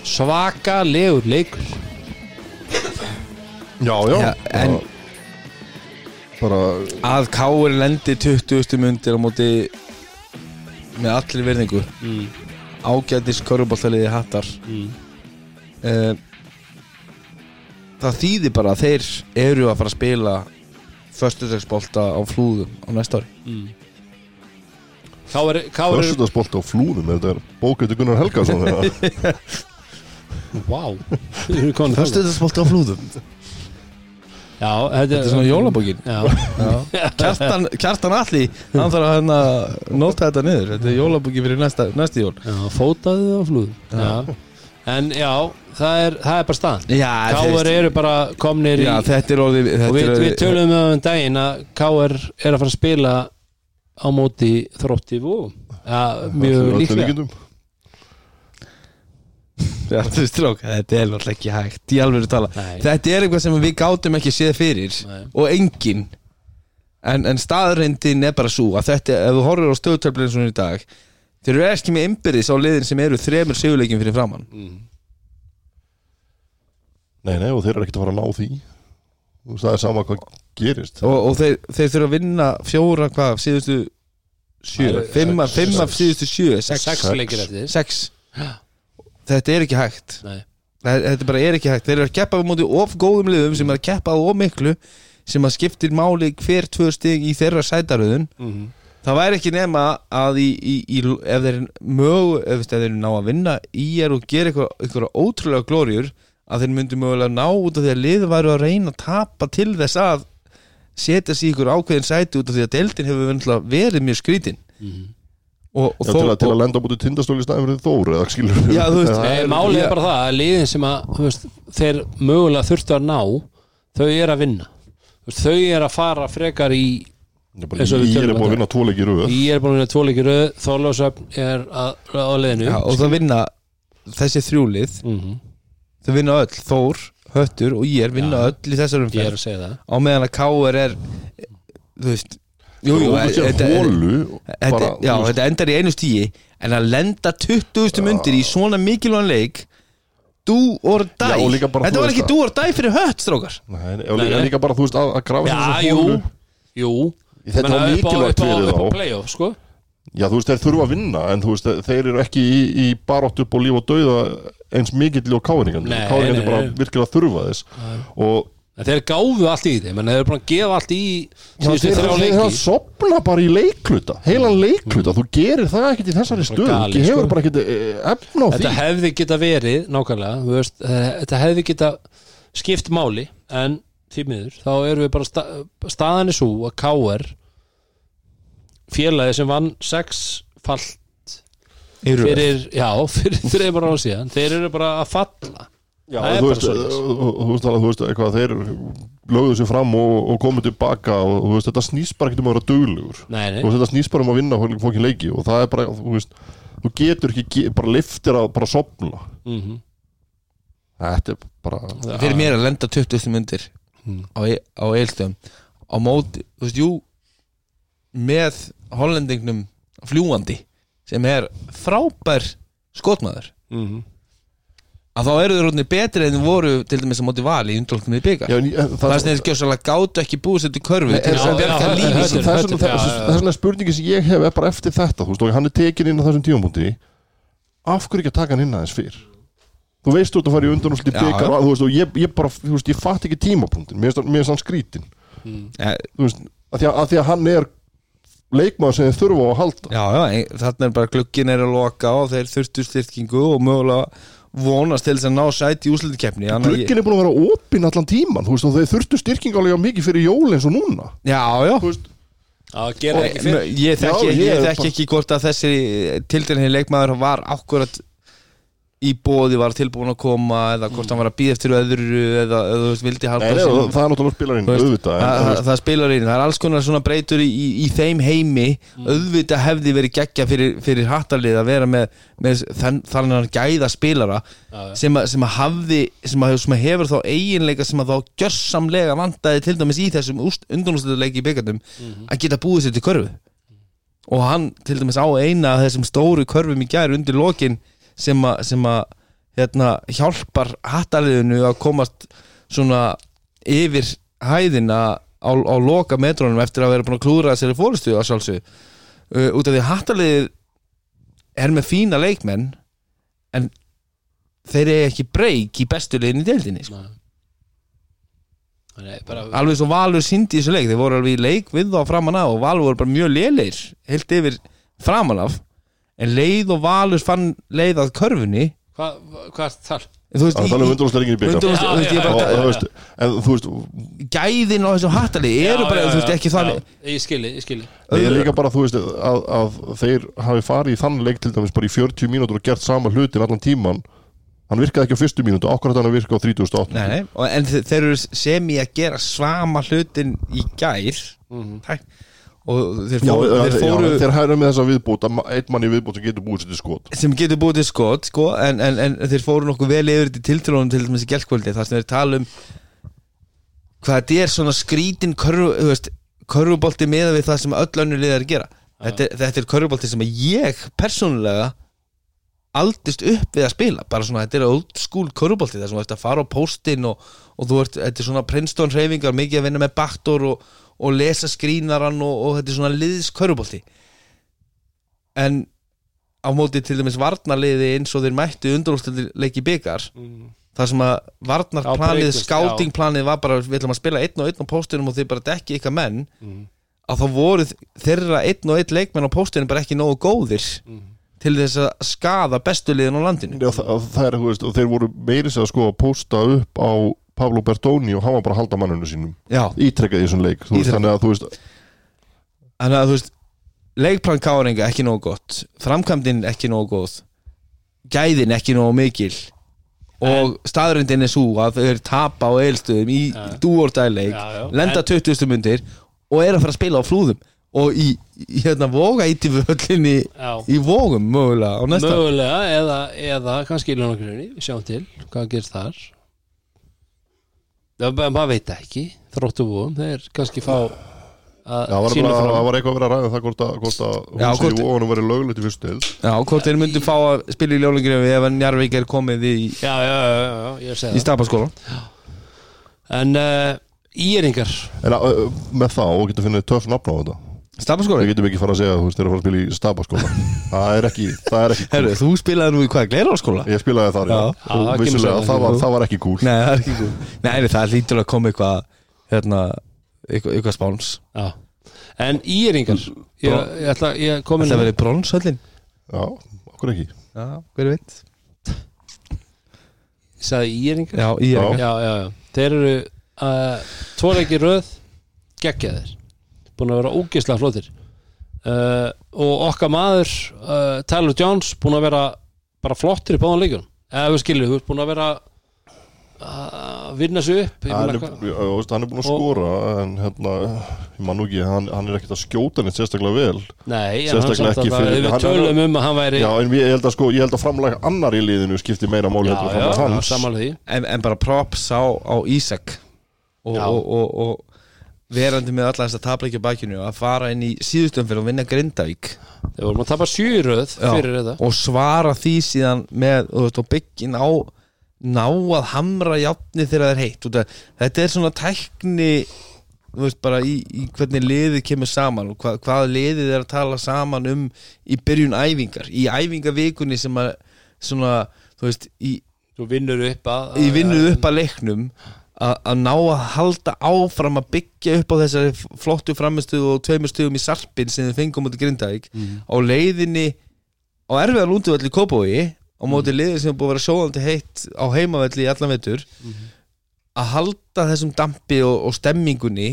Speaker 1: Svaka legur leikur.
Speaker 2: Já, já,
Speaker 3: Já, en-
Speaker 2: bara,
Speaker 3: Að Káur lendi 20. mundir á móti með allir verðingu
Speaker 1: mm.
Speaker 3: ágætis körubáltaliði hattar
Speaker 1: Mm.
Speaker 3: uh, Það þýðir bara að þeir eru að fara að spila föstudagsbolta á flúðum á næsta ári
Speaker 1: Mm.
Speaker 2: Föstudagsbolt á flúðum Þetta er bókættu Gunnar
Speaker 1: komin þangað.
Speaker 3: Föstudagsbolta á flúðum
Speaker 1: Já, þetta,
Speaker 3: Þetta er svona jólabókin.
Speaker 1: Já,
Speaker 3: Kjartan, Kjartan Alli hann þarf að hérna nota þetta niður. Þetta er jólabókin fyrir næsta, næsta jól.
Speaker 1: Já fótaði á flúð. Já. En já, það er, það er bara staðan.
Speaker 3: Já,
Speaker 1: Káar eru bara komnir í
Speaker 3: Já, þetta er orðið þetta
Speaker 1: Og við, við töluðum með um daginn að Káar er að fara að spila á móti þrótti vó mjög líklega
Speaker 2: líkindum.
Speaker 3: Já, þú veist strók, þetta er náttúrulega ekki hægt í alveg tala.
Speaker 1: Nei.
Speaker 3: Þetta er eitthvað sem við gátum ekki séð fyrir
Speaker 1: Nei.
Speaker 3: og enginn en, en staðrindin er bara svo að þetta, ef þú horfir á stöðtöflinu svona í dag þeir eru ekki með innbyrðis á liðin sem eru þremur sigurleikin fyrir framann
Speaker 2: Nei, nei, og þeir eru ekkert að fara að ná því. Þú veist, Það er sama hvað gerist.
Speaker 3: Og, og þeir, þeir þurfa að vinna fjóra hvað, síðustu sjö,
Speaker 1: eru
Speaker 3: fimm af,
Speaker 2: sex- sex.
Speaker 3: síðustu sjö sex,
Speaker 1: Sex leikir eftir.
Speaker 3: Sex. Þetta er ekki hægt
Speaker 1: Nei.
Speaker 3: Þetta bara er ekki hægt Þeir eru að keppa á móti of góðum liðum sem er að keppa á of miklu sem að skiptir máli hver tvö stig í þeirra sætaröðun
Speaker 1: Mhm.
Speaker 3: það væri ekki nema að í, í, í, ef þeir mög ef, þeir ná að vinna í er og gera eitthvað, ótrúlega glóriur að þeir myndu mögulega ná út af því að liður væru að reyna að tapa til þess að setja í ykkur ákveðin sæti út af því að deildin hefur verið mjög skrítin
Speaker 1: Mhm.
Speaker 3: Og, og
Speaker 2: Já, til, að, til að lenda á búti tindastóli staðin fyrir Þór eða skilur
Speaker 3: Já, þú veist,
Speaker 1: Nei, Málið er bara það að liðin sem að þú veist, þeir mögulega þurftu að ná þau er að vinna. Þú veist, þau er að fara frekar í
Speaker 2: Ég er
Speaker 1: um
Speaker 2: búin að vinna tvoleiki röð.
Speaker 1: Ég er búin að vinna tvoleikir röð Þorlásöfn er að, á liðinu.
Speaker 3: Já, og það vinna þessi þrjúlið
Speaker 1: Mhm.
Speaker 3: þau vinna öll, Þór, Höttur og ég vinna
Speaker 1: Já.
Speaker 3: öll í þessar
Speaker 1: er það.
Speaker 3: Á meðan að Káur er þú veist jú, jú, þetta-
Speaker 2: hólu
Speaker 3: þetta, já, þetta endar í einu stíi en að lenda 20. mundir í svona mikilvægan leik do or die.
Speaker 2: Já,
Speaker 3: þetta var ekki
Speaker 2: að-
Speaker 3: do or die fyrir hött strókar
Speaker 2: Nei, líka, líka bara, þú veist, að, að grafa
Speaker 1: Já, jú, jú.
Speaker 2: Þetta var mikilvægt fyrir þá.
Speaker 1: playoff, sko.
Speaker 2: Já, þú veist, þeir þurfa að vinna En þú veist, þeir eru ekki í, í barótt upp og líf og dauða eins mikill og káringandi
Speaker 1: Nei,
Speaker 2: Káringandi
Speaker 1: nei,
Speaker 2: bara virkilega þurfa þess. Og
Speaker 1: En Þeir gáfu allt í þeim En þeir eru búin að gefa allt í síðustu
Speaker 2: þeir
Speaker 1: þrjá
Speaker 2: þeir
Speaker 1: leiki
Speaker 2: að sopna bara í leikluta heilan leikluta, þú gerir það ekkert í þessari
Speaker 1: galið,
Speaker 2: ekki hefur
Speaker 1: sko.
Speaker 2: bara ekkert eh, efna á
Speaker 1: Þetta
Speaker 2: því.
Speaker 1: hefði geta verið, nákvæmlega þú veist, eh, Þetta hefði geta skipt máli En því miður Þá erum við bara sta staðan er svo að KR Félagi sem vann sex fallt fyrir, já, fyrir þreymar á síðan þeir eru bara að falla
Speaker 2: Já,
Speaker 1: Það er
Speaker 2: þú
Speaker 1: bara
Speaker 2: veist,
Speaker 1: svoleiðis.
Speaker 2: þú veist, alveg, þú veist eitthvað, þeir lögðu sér fram og, og komu tilbaka og þú veist, þetta snýst bara ekkert um að vera duglegur.
Speaker 1: Nei, nei,
Speaker 2: þú veist, þetta snýst bara um að vinna fókin leiki og það er bara, þú veist, þú getur ekki bara liftir að bara sopna
Speaker 1: mm
Speaker 2: þetta er bara
Speaker 3: fyrir mér að lenda 20. mundir
Speaker 1: Mm.
Speaker 3: á, E- á eilstöðum á móti, þú veist, jú með hollendingnum fljúandi sem er frábær skotmaður.
Speaker 1: Mm
Speaker 3: að þá eru þeir rótni betri en voru til dæmis að móti vali í
Speaker 2: en ég-
Speaker 3: það er þeir gjössalega gátu ekki búið sér til körfu til þess að
Speaker 1: já,
Speaker 3: lífi sín
Speaker 2: er svona-
Speaker 1: Þetta-
Speaker 2: það er svona- er svona spurningi sem ég hef bara eftir þetta þú veist, og hann er tekin inn á þessum tímapunkti. Af hverju ekki að taka hann inn aðeins fyrr? Þú veist þú ert að fara í byggar
Speaker 3: já.
Speaker 2: og þú veist, og ég, ég bara, þú veist, ég fatt ekki tímapunktin mér finnst hann- skrítin
Speaker 3: Já,
Speaker 2: þú veist, að því að, að því að hann er leikmaður sem þeir þurfa á að halda.
Speaker 3: Já, já, þarna er bara glukkin er að loka og þeir þurftu styrkingu og mögulega vonast til þess að ná sæti í úslutikefni
Speaker 2: glukkin er búin að vera opinn allan tíman þú veist, og þeir þurftu styrkingálega mikið fyrir jól eins og núna.
Speaker 3: Já, já.
Speaker 2: Veist,
Speaker 3: Ég, þekki, ekki hvort að þessi tildurinn leikmaður var akkurat í bóði var tilbúin að koma eða hvort hann var að býða eftir öðru eða, eða þú veist, vildi halda
Speaker 2: nei, það, það er náttúrulega spilarinn auðvitað
Speaker 3: það, það,
Speaker 2: veist,
Speaker 3: það spilar inn, það er alls konar svona breytur í, í, í þeim heimi. Auðvitað hefði verið geggja fyrir, fyrir hattalið að vera með, með þann, þannig að gæða spilara
Speaker 1: já.
Speaker 3: sem, að, sem að hafði sem að, sem að hefur þá eiginleika sem að þá gjörsamlega vandaði til dæmis í þessum undunústuleiki í byggandum að geta búið sér til körfu. Og hann til dæmis á eina af þessum stóru körfum í gær undir lokin sem að, hérna, hjálpar hattaliðinu að komast svona yfir hæðina á, á loka metrónum eftir að vera búin að klúra sér í fórustu að sjálfsög uh, út af því hattaliðið er með fína leikmenn en þeir eru ekki breyk í bestu liðin í deildinni sko.
Speaker 1: Nei, bara,
Speaker 3: alveg svo Valur síndi í þessu leik þeir voru alveg í leik við þá framan af og Valur voru bara mjög léleir heilt yfir framan af en leið og Valur fann leið að körfunni
Speaker 1: hvað hva er þar?
Speaker 3: þú veist,
Speaker 2: það er
Speaker 1: Já, já,
Speaker 3: bara-
Speaker 2: og, þú veist, en þú veist,
Speaker 3: gæðin á þessu hattali eru bara, þú veist, ekki þannig
Speaker 1: Já, ég skilji, ég skilji
Speaker 2: Nei, ég líka bara, þú veist, að, að þeir hafi farið í þann leik til dæmis bara í 40 mínútur og gert sama hlutin allan tíman hann virkaði ekki á fyrstu mínútu, hann að virka á 38
Speaker 3: nei, nei. Og, en þe- þeir eru sem í að gera svama hlutin í gær Tæk. Og þeir
Speaker 2: Já,
Speaker 3: fóru,
Speaker 2: já,
Speaker 3: þeir
Speaker 2: já,
Speaker 3: fóru
Speaker 2: þeir hæra með þessa ma- einn mann í viðbútt sem getur búið sér til skot.
Speaker 3: Sem getur búið til skot sko, en, en, en þeir fóru nokkuð vel yfir til tiltrúnum til þess að gelskvöldi þar sem þeir tala um hvað þetta er svona skrítin körfu, þú veist, körfubolti meða við það sem öll önnur liðar gera. Þetta, er- þetta er körfubolti sem ég persónulega aldist upp við að spila. Bara svona, þetta er old school körfubolti þar sem þú ert að fara á póstinn og, og þú ert, þetta er svona Princeton reyfingar mikið að vinna með baktor og, og lesa skrínaran og, og þetta er svona liðs körfubolti en á móti til dæmis varnarliði eins og þeir mættu undurúrstæðleiki byggar þar sem að varnarplanið, skátingplanið var bara, við ætlum að spila einn og einn á póstunum og þeir bara dekki ykkar menn að þá voru þeirra einn og einn leikmenn á póstunum bara ekki nógu góðir til þess að skada bestu liðin á landinu.
Speaker 2: Já, það, það er, veist, og þeir voru meiri sér að sko að posta upp á Pablo Bertoni og hann var bara að halda manninu sínum.
Speaker 3: Já,
Speaker 2: ítrekkað í þessum leik veist, þannig að þú veist
Speaker 3: þannig að þú veist leikplan káringa ekki nógu gott framkvæmdin ekki nógu góð gæðin ekki nógu mikil og staðröndin er svo að þau eru tapa á eilstöðum í dúordæleik lenda 20. mundir og er að fara að spila á flúðum og í, í hérna voga íti völlinni í vógum mögulega á næsta
Speaker 1: mögulega eða, eða kannski í við sjáum til hvað gerst þar Já, ma- maður veit ekki þróttu vóum, þeir kannski fá að
Speaker 2: Já, bara,
Speaker 1: fram
Speaker 2: það var eitthvað að vera að ræða það hvort að, hvort að
Speaker 3: Já,
Speaker 2: hún sé
Speaker 3: hvort-
Speaker 2: í vóðunum verið lögulegt í fyrstu til
Speaker 3: Já, hvort þeir myndu fá að spila í ljóningrifi ef Njarvík er komið í,
Speaker 1: Já, já, já, já, já,
Speaker 3: í stafaskóla
Speaker 1: En uh, íringar
Speaker 2: En uh, með það, og getur finnið töff nafn á þetta
Speaker 3: Stafaskóla?
Speaker 2: Við getum ekki fara að segja að þú veist, þeir eru að fara að spila í stabaskóla Það er ekki, það er ekki cool.
Speaker 3: Herru, þú spilaði nú í hvað, Gleirálskóla?
Speaker 2: Ég spilaði þar, já,
Speaker 3: Já.
Speaker 1: Það kemur
Speaker 2: Vissulega,
Speaker 1: svo-
Speaker 2: það var, það var ekki cool
Speaker 3: Nei, það er ekki góð Nei, nei, það lítur að koma eitthvað hérna, eitthvað, eitthvað spáns.
Speaker 1: Já. En íringar Ég, ég ætla, ég kom inn
Speaker 3: Það verið bronshöllin
Speaker 2: Já, okkur ekki.
Speaker 3: Já, hver veit?
Speaker 1: Ég sagði íringar
Speaker 3: Já, í
Speaker 2: Já.
Speaker 1: já, já, já. Þeir eru uh, tvoleiki röð geggjaðir búin að vera ógeðslega flótir uh, og okkar maður uh, Tyler Jones búin að vera bara flottir í báðan leikjum eða við skiljum, þú ert búin að vera að vinna sig upp
Speaker 2: hann er, veist, hann er búin að skora en hérna, ég man nú ekki hann, hann er ekkert að skjóta neitt sérstaklega vel.
Speaker 1: Nei,
Speaker 2: Sérstaklega ekki fyrir-
Speaker 1: við
Speaker 2: hann-
Speaker 1: tölum um að hann væri
Speaker 2: Já, en ég held að, sko, ég held að framlega annar í liðinu skipti meira heldur en
Speaker 3: en, en bara props á, á Ísak og, og, og, og verandi með alla þess að tapleikja bakinu að fara inn í fyrir að vinna Grindavík.
Speaker 1: Þeir vorum að tapa sjö í röð
Speaker 3: Já.
Speaker 1: fyrir þetta.
Speaker 3: og svara því síðan með veist, og byggin á ná að hamra játni þegar það er heitt. Að, þetta er svona tækni veist í, í hvernig liðið kemur saman og hva, hvað liðið er að tala saman um í byrjun æfingar. Í æfingavikunni sem að svona, þú veist, í,
Speaker 1: Þú vinnur upp að
Speaker 3: að leiknum að ná að halda áfram að byggja upp á þessari flottu framistuð og tveimur stuðum í sarpin sem þið fengum út í Grindavík. Á leiðinni á erfiðan útvöldi Kópói á móti liðið sem er búið að vera sjóðandi heitt á heimavelli í allan vetur að halda þessum dampi og, og stemmingunni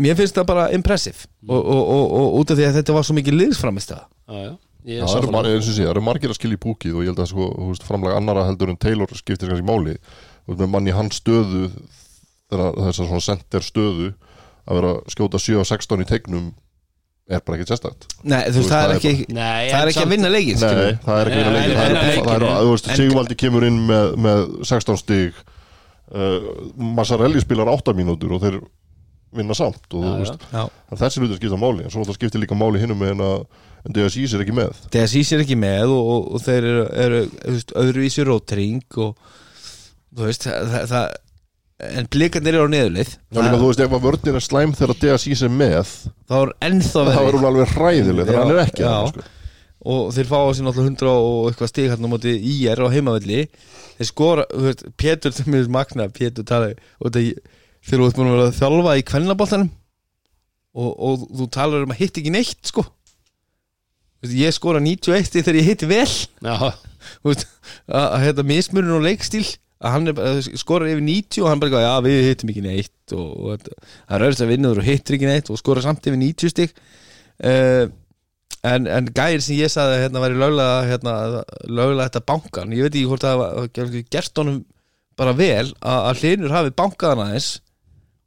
Speaker 3: mér finnst það bara impressive. Og, og, og, og út af því að þetta var svo mikið liðsframistað
Speaker 1: Já, já, er
Speaker 2: það eru, margir að skilja í púkið og ég held að sko, framlega annara heldur en Taylor skiptir kannski máli veist, með mann í hans stöðu þegar þessar svona center stöðu að vera að skjóta 7-16 í tegnum er bara ekki sérstakt
Speaker 3: Nei, þú veist, það er ekki
Speaker 1: Nei,
Speaker 3: það er ekki að vinna leikin
Speaker 2: Nei, það er ekki verið
Speaker 1: nei,
Speaker 2: leikir það er-
Speaker 1: leikir.
Speaker 2: þú veist, Sigvaldi kemur inn með, með 16 stig uh, Massarelli spilar 8 mínútur og þeir vinna samt og
Speaker 1: Já,
Speaker 2: þú veist,
Speaker 3: Já.
Speaker 2: þessi hlutir skipta máli en svo það skiptir líka máli hinnum með en að en DSI er ekki með
Speaker 3: sís er ekki með og, og, og þeir eru, eru þú veist, öðruvísi rótring og þú veist það, það, en blikarnir eru á neðurlið
Speaker 2: Já, líka, þú veist, ef að vörnir er slæm þegar DSI er með
Speaker 3: þá er ennþá
Speaker 2: þá er hún alveg hræðileg þegar
Speaker 3: Já,
Speaker 2: hann er ekki
Speaker 3: já.
Speaker 2: þarna, sko.
Speaker 3: og þeir fá á sér náttúrulega 100 og eitthvað stig hérna á móti IR á heimavelli. Þeir skora, þú veist, Pétur sem er magna, Pétur talaði og þetta, þeir eru búin að vera að þjálfa í kvennaboltanum. Og, og þú talar um að hitt ekki neitt sko. Veist, ég skora 91 stig þegar ég hitti vel.
Speaker 1: Já,
Speaker 3: Þú veist, að, að hérna mismunum og leikstíl. að hann að skorar yfir 90 og hann bara, já við hittum ekki neitt og, og er öðvist að vinnaður og hittir ekki neitt og skorar samt yfir 90 stig. Uh, en, en gæir sem ég saði hérna væri löglega hérna, löglega þetta bankan ég veit ekki hvort það var gert honum bara vel að, hlinur hafi bankaðan aðeins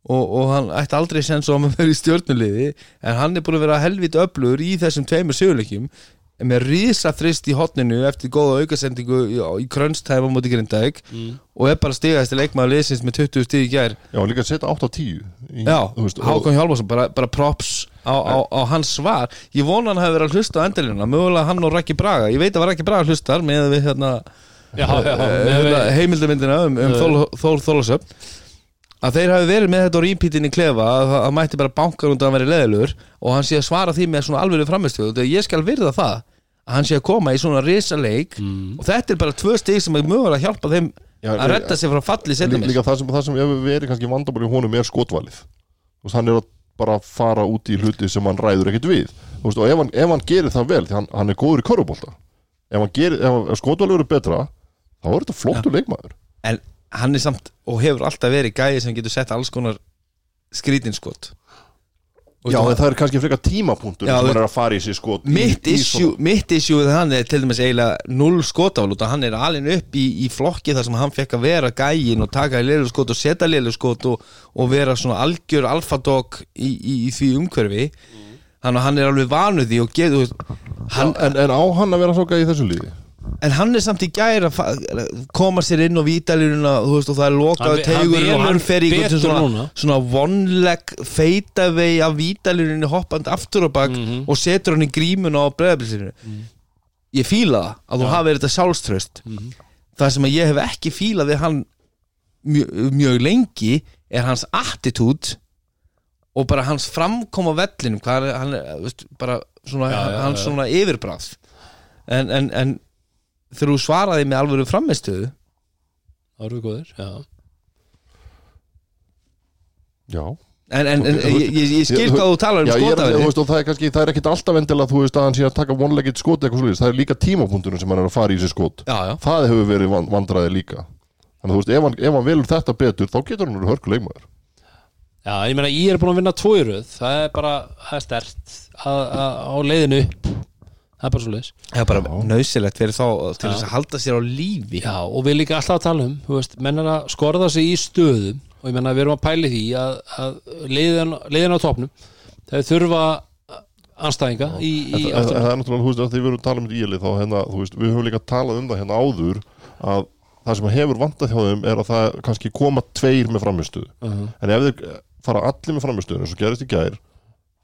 Speaker 3: og, og hann ætti aldrei sen svo að maður verið í stjórnuliði en hann er búin að vera helviti öflugur í þessum tveimur sigurleikjum með rísa þrist í hotninu eftir góða aukasendingu í, í krönstæma múti Grindavík og er bara stigast til leikmaður liðsins með 20 stig í gær.
Speaker 2: Já, líka að setja 8 á 10 í,
Speaker 3: Já,
Speaker 2: veist,
Speaker 3: Hákon Hjálmarsson, bara, bara props á, á, á hans svar. Ég vona hann hafi verið að hlusta á endalina Mögulega hann og Raki Braga. Ég veit að var Raki Braga hlustar með við hérna,
Speaker 1: með-
Speaker 3: hérna heimildamindina um, um
Speaker 1: Já.
Speaker 3: Þól, Þól Þólasöp að þeir hafi verið með þetta á í klefa að það mætti bara bankar undan að vera leðilur og hann sé að svara því með svona alveg framistöðu þegar ég skal virða það að hann sé að koma í svona risaleik
Speaker 1: Mm.
Speaker 3: og þetta er bara tvö stig sem er mögulega að hjálpa þeim
Speaker 2: Já,
Speaker 3: að redda sig frá falli
Speaker 2: Lí-
Speaker 3: setjum
Speaker 2: Líka það sem, það sem hefur verið kannski vandabál í honum er skotvalið. Veist, hann er að bara fara út í hluti sem hann ræður ekkert við. Og ef hann, ef hann gerir það vel því hann, hann er góður í körubólta ef, ef, skotvalið eru betra þá er þetta flottur leikmaður.
Speaker 3: En hann er samt og hefur alltaf verið gæði sem getur sett alls konar skrítinskot
Speaker 2: Já, en það er kannski frekar tímapunktur
Speaker 3: Já,
Speaker 2: sem hann er að fara í sig skot
Speaker 3: mitt við hann er til dæmis eiginlega null skotafl út að hann er alin upp í, í flokki þar sem hann fekk að vera gægin og taka lélu skot og setja lélu skot og, og vera svona algjör alfadog í, í, í því umhverfi. Þannig að hann er alveg vanuð því og getur hann,
Speaker 2: en, en á hann að vera svo gæði í þessu líði
Speaker 3: en hann er samt í gæri að koma sér inn og veist og það er lokaðu tegurinn og hann fer í svona, svona vonleg feitavei af vítalínunni hoppandi aftur og bak
Speaker 1: Mhm.
Speaker 3: og setur hann í grímuna á breðabilsinu ég fíla það að þú hafi þetta sjálfströst
Speaker 1: Mhm.
Speaker 3: það sem ég hef ekki fílað við hann mjög, mjög lengi er hans attitút og bara hans framkom á vellinum hann er, bara svona,
Speaker 1: Já, já,
Speaker 3: hans svona yfirbráð en, en, en þegar þú svaraði með alvöru framistöðu
Speaker 1: Það við góðir, já.
Speaker 2: Já,
Speaker 3: en, en, en ég, ég, ég skil hvað þú talar um
Speaker 2: er, og það er kannski, það er ekkit alltaf endilega þú veist að hann sé að taka vonleggit skot eitthvað svolítið, það er líka tímapunkturinn sem hann er að fara í sér skot.
Speaker 3: Já, já.
Speaker 2: það hefur verið van- vandræði líka. Þannig að þú veist, ef hann, ef hann velur þetta betur þá getur hann verið hörkuleikmaður
Speaker 1: Já, ég meina, ég er búin að vinna tvo í röð. Það er bara, það er stert að, að, á leiðinu upp Það er bara svo leiðis
Speaker 3: það er bara nöðsilegt fyrir þá til þess að halda sér á lífi.
Speaker 1: Já, og við líka alltaf að tala um þú veist, menn er að skorða sig í stöðum og ég menna við erum að pæli því að, að leiðin, leiðin á topnum þeir þurfa anstæðinga í, í
Speaker 2: en það er náttúrulega, veist, að því við erum að tala um íli þá hérna, þú veist, við höfum líka talað um það hérna áður að það sem hefur vandað hjá þeim er að það kannski koma tveir með framistuðu
Speaker 1: uh
Speaker 2: en ef þeir fara allir með framistuðu eins og gerist í gær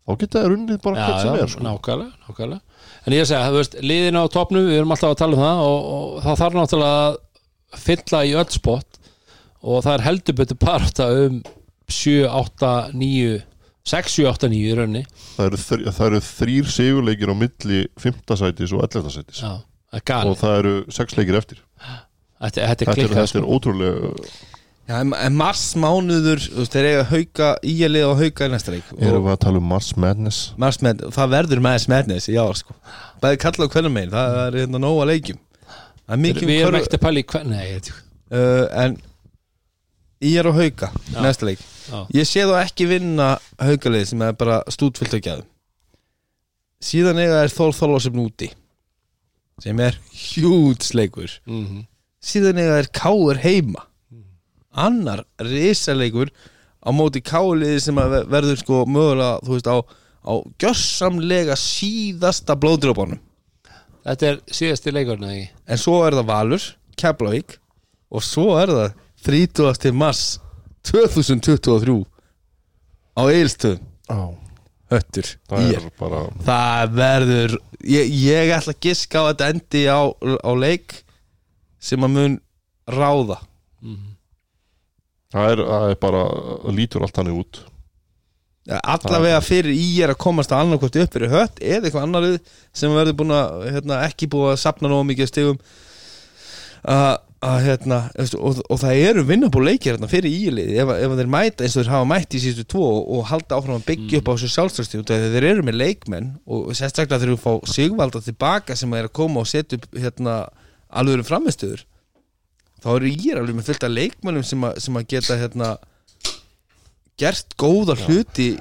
Speaker 2: þá geta þeir unnið bara
Speaker 1: Já,
Speaker 2: hvert sem er sko.
Speaker 1: nákvæmlega, nákvæmlega En ég segja, veist, liðin á topnum við erum alltaf að tala um það og, og það þarf náttúrulega að fylla í öll spott og það er heldur betur parta um 7, 8, 9 6, 7, 8, 9 í raunni
Speaker 2: það eru, það eru þrýr sigurleikir á milli 5. sætis og 11. sætis
Speaker 1: Já, það
Speaker 2: og það eru sex leikir eftir
Speaker 1: Þetta, þetta er
Speaker 2: þetta er, þetta
Speaker 1: sko.
Speaker 2: er ótrúlega
Speaker 3: Já, en, mars mánuður þú veist, þeir eiga hauka í að liða og hauka í næsta leik.
Speaker 2: Erum
Speaker 3: og
Speaker 2: við að tala um Mars Madness?
Speaker 3: Mars með, það verður smetnis í ár sko. Bæði kalla á hvernig megin, það er hérna nóga leikjum. Það er mikið
Speaker 1: Við
Speaker 3: um
Speaker 1: erum
Speaker 3: körfu-
Speaker 1: ekkert að pæla í hvern Nei, ég veit ekki.
Speaker 3: Uh, en er á hauka
Speaker 1: Já.
Speaker 3: næsta leik.
Speaker 1: Já.
Speaker 3: ég sé þá ekki vinna haukalið sem er bara stútfyllt á gæðum. Síðan eiga er Þór Þorlásefn úti sem er hjúts leikur.
Speaker 1: Mhm.
Speaker 3: síðan eiga er Káur heima annar risaleikur á móti Káliði sem verður sko mögulega þú veist á, á gjörsamlega síðasta blóðdrópanum
Speaker 1: Þetta er síðasti leikurinn eða ekki
Speaker 3: en svo er það Valur, Keflavík og svo er það 30. mars 2023 á Eilstöðum
Speaker 2: á,
Speaker 3: höttur
Speaker 2: það er bara
Speaker 3: það verður ég, ég ætla að giska á að þetta endi á, á leik sem að mun ráða
Speaker 2: það er, það er bara, lítur allt hannig út.
Speaker 3: Allavega fyrir í er að komast að annarkvort upp fyrir hött eða eitthvað annar lið sem verður búin að hérna, ekki búið að sapna nógu mikið stegum að að, hérna, og, og það eru vinnabúl leikir hérna, fyrir ílið. Ef, ef þeir mæta eins og þeir hafa mætt í síðustu tvo og, og halda áfram að byggja upp á þessu sjálfströsti út af því að þeir eru með leikmenn og sérstaklega þeir eru að fá sigvalda tilbaka sem er að koma og setja upp hérna, alveg framistöður þá eru ír alveg með fullt af leikmennum sem, að- sem að geta hérna, gert góða hluti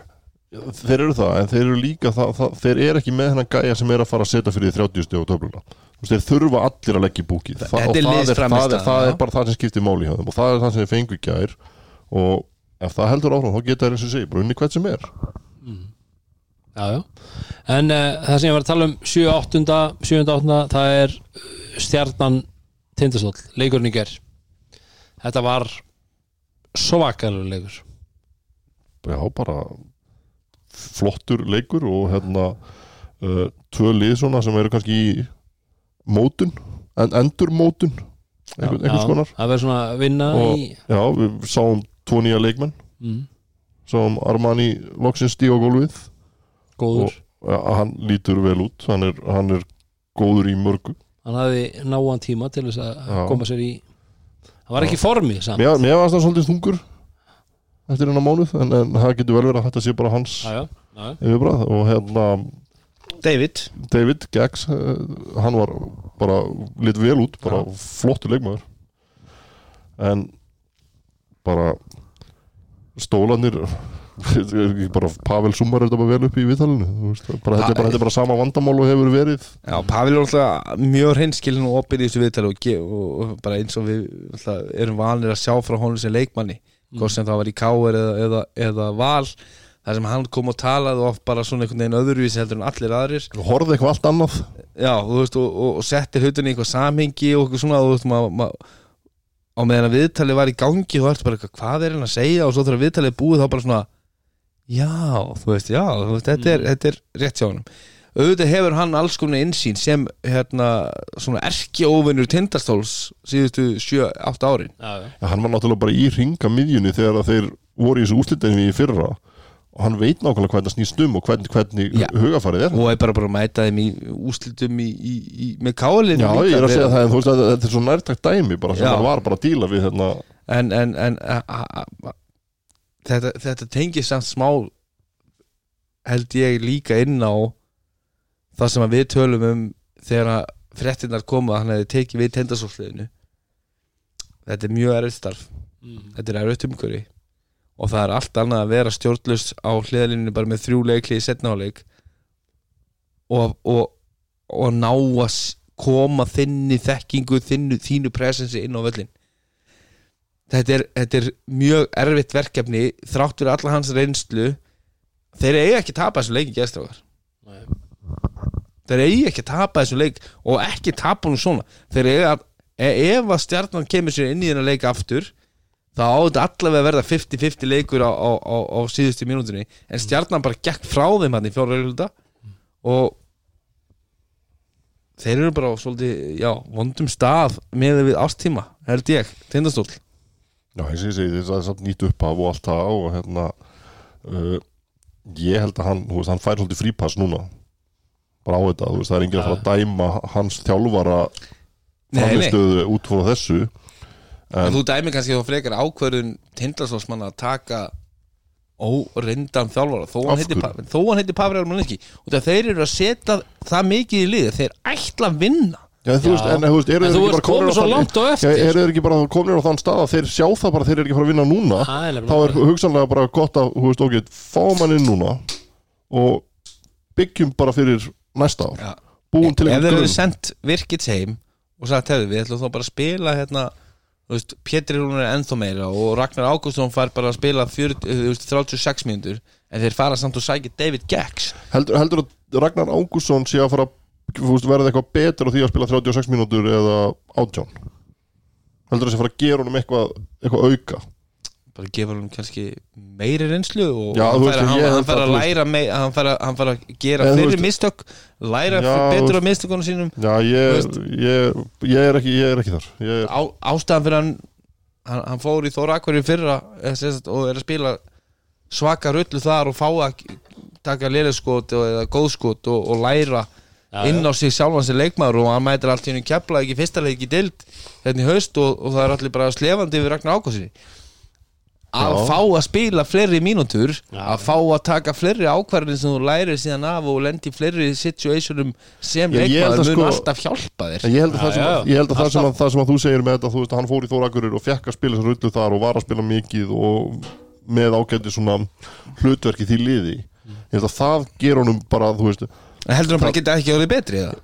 Speaker 2: þeir eru það, en þeir eru líka það, það, þeir eru ekki með hennan gæja sem er að fara að setja fyrir því 30 steg á töfluna þeir þurfa allir að leggja í búkið
Speaker 3: Þetta
Speaker 2: Þa,
Speaker 3: er
Speaker 2: og það er, það, er, það
Speaker 3: já.
Speaker 2: er bara það sem skiptir máli hjá þeim og það er það sem þeir fengu í gær og ef það heldur áfram þá geta þeir eins og segi, bara unni hvert sem er
Speaker 1: Já, já En uh, það sem ég var að tala um 7.8. 7.8. það er uh, stjarnan tindastóll, leikurinn í ger Þetta var svakalur leikur.
Speaker 2: Já, bara flottur leikur og hérna uh, tvö lið svona sem eru kannski í mótun, en endur mótun einhvern, einhvers konar.
Speaker 1: Það verður svona að vinna
Speaker 2: Og-
Speaker 1: í
Speaker 2: já, við sáum tvo nýja leikmenn.
Speaker 1: Mm,
Speaker 2: sáum Armani loksins stíga á gólfið.
Speaker 1: Góður.
Speaker 2: Ja, hann lítur vel út. Hann er, hann er góður í mörgu
Speaker 1: Hann hafði náan tíma til þess að
Speaker 2: Já.
Speaker 1: koma sér í Það var ekki í formi samt.
Speaker 2: Mér, mér varst það svolítið þungur eftir hennar mánuð en, en það getur vel verið að þetta sé bara hans
Speaker 1: Já, já, já,
Speaker 2: yfirbræð og hérna
Speaker 3: David.
Speaker 2: David Geggs uh, hann var bara lit vel út bara flottur leikmaður. En bara stólanir bara Pavel Sumar er þetta bara vel upp í viðtalinu þetta, er bara, þetta er bara sama vandamál og hefur verið.
Speaker 3: Já, Pavel er alltaf mjög hreinskilin og opið í þessu viðtali og, og, og bara eins og við alltaf, erum vanir að sjá frá honum sem leikmanni hvort sem það var í Káir eða, eða, eða Val þar sem hann kom og talaði og bara svona einhvern veginn öðruvísi heldur en allir aðrir.
Speaker 2: Horfði eitthvað allt annað.
Speaker 3: Já, veist, og, og, og settir hlutin í eitthvað samhengi og eitthvað svona, þú veist, maður ma, á meðan að viðtalið var í gangi þú ertu bara eitthvað, hvað er hann að segja? Og svo þegar viðtalið er búið þá bara svona já, þú veist, já, þú veist, þetta er, þetta er rétt hjá honum. Auðvitað hefur hann alls konar insýn sem hérna, svona erki óvinnur tindastóls síðustu 7-8 árin.
Speaker 1: Já, já.
Speaker 2: Hann var náttúrulega bara í ringa miðjunni þegar að þeir voru í þessu úslitaðinni í fyrra. Og hann veit nákvæmlega hvernig það snýst um og hvernig, hvernig hugafarið er.
Speaker 3: Og er bara bara að mæta þeim í úslitum í, í, í, með kálinu
Speaker 2: Já, ég er að segja það, en þú veist að þetta er svo nærtakt dæmi bara sem hann var bara að díla við hérna.
Speaker 3: En, en, en a, a, a, þetta, þetta tengir samt smá held ég líka inn á það sem að við tölum um þegar að fréttinnar koma að hann hefði tekið við tendasólsliðinu þetta er mjög erfitt starf.
Speaker 1: Mm.
Speaker 3: þetta er erfitt umhverfi. Og það er allt annað að vera stjórnlust á hliðalíninu bara með þrjú leikli í setnáleik og, og, og ná að koma þinni þekkingu þinnu, þínu presensi inn á völlin þetta er, þetta er mjög erfitt verkefni þrátt fyrir alla hans reynslu. Þeir eiga ekki að tapa þessu leik í
Speaker 1: Nei.
Speaker 3: þeir eiga ekki að tapa þessu leik og ekki tapa hún svona. Þeir eiga að e- ef að stjarnan kemur sér inn í þennan leik aftur þá á þetta allavega að verða 50-50 leikur á, á, á, á síðustu mínútunni. En stjarnan bara gekk frá þeim hann í fjóra reyluta og þeir eru bara á svolítið, já, vondum stað með við ástíma, held ég tindastól,
Speaker 2: Já, ég segi, það er samt nýtt uppaf og allt það og hérna uh, ég held að hann, veist, hann fær svolítið frípass núna. Bara á þetta, veist, það er enginn að fara að dæma hans þjálfara framistöðu út frá þessu.
Speaker 3: En þú dæmi kannski þá frekar ákvörðun tindastólsmann að taka óreindan þjálfara þó hann heiti? Pa- heiti Pavri Armalinski og þeir eru að setja það mikið í liði þeir ætla að vinna
Speaker 2: Já, þú veist, en þú veist, eru þeir ekki bara komin
Speaker 1: komin svo langt á eftir.
Speaker 2: Já, eru þeir ekki bara komin á þann stað að þeir sjá það bara að þeir eru ekki að fara að vinna núna? Þá er hugsanlega bara gott að, þú veist, ok, fáum hann inn núna og byggjum bara fyrir næsta ár.
Speaker 3: Já.
Speaker 2: búum til
Speaker 3: ef þeir
Speaker 2: einhvern
Speaker 3: eru
Speaker 2: grunn
Speaker 3: sendt virkits heim og sagt, hefðu, við ætlum þá bara að spila hérna, þú veist, Pétri Rúnar er ennþá meira og Ragnar Ágústsson fær bara að spila 40, þú veist, 36 mínútur en þeir fara samt og sækja David Geggs
Speaker 2: heldur, heldur að Ragnar Ágússon sé að fara veist, verða eitthvað betur á því að spila 36 mínútur eða átján? Heldur sé að fara að gera honum eitthvað, eitthvað auka?
Speaker 3: Bara gefa hann kannski meiri reynslu og
Speaker 2: Já,
Speaker 3: hann
Speaker 2: ég
Speaker 3: hann, hann fær
Speaker 2: að,
Speaker 3: læra mei, hann, fær að, hann fær að gera
Speaker 2: veist-
Speaker 3: mistök læra
Speaker 2: Já,
Speaker 3: betur á mistökunum sínum.
Speaker 2: Já, ég, ég, ég, er ekki, ég er ekki þar. Ég er,
Speaker 3: á, ástæðan fyrir hann hann, fór í Þóra Akvari fyrra eh, og er að spila svaka rullu þar og fá að taka liðskot eða góðskot og, og læra
Speaker 1: Já,
Speaker 3: inn á sig sjálfan sem leikmaður og hann mætir allt í henni kepla ekki fyrsta leik í dild hérna í haust og, og það er allir bara slefandi yfir Ragnar Ákvæmsinni að fá að spila fleiri mínútur
Speaker 1: Já.
Speaker 3: að fá að taka fleiri ákvarðin sem þú lærir síðan af og lendi í fleiri situationum sem
Speaker 2: að
Speaker 3: leikmaður mun
Speaker 2: sko-
Speaker 3: alltaf hjálpa þér.
Speaker 2: En ég held að,
Speaker 1: Já,
Speaker 2: það, sem, ég held að, það, sem að það sem að þú segir með þetta þú veist, hann fór í Þórakurir og fekk að spila þessar rullu þar og var að spila mikið og með ágæti svona hlutverki því liði. Ég held að það ger honum bara þú veist,
Speaker 3: heldur hann bara geta ekki orðið betri eða?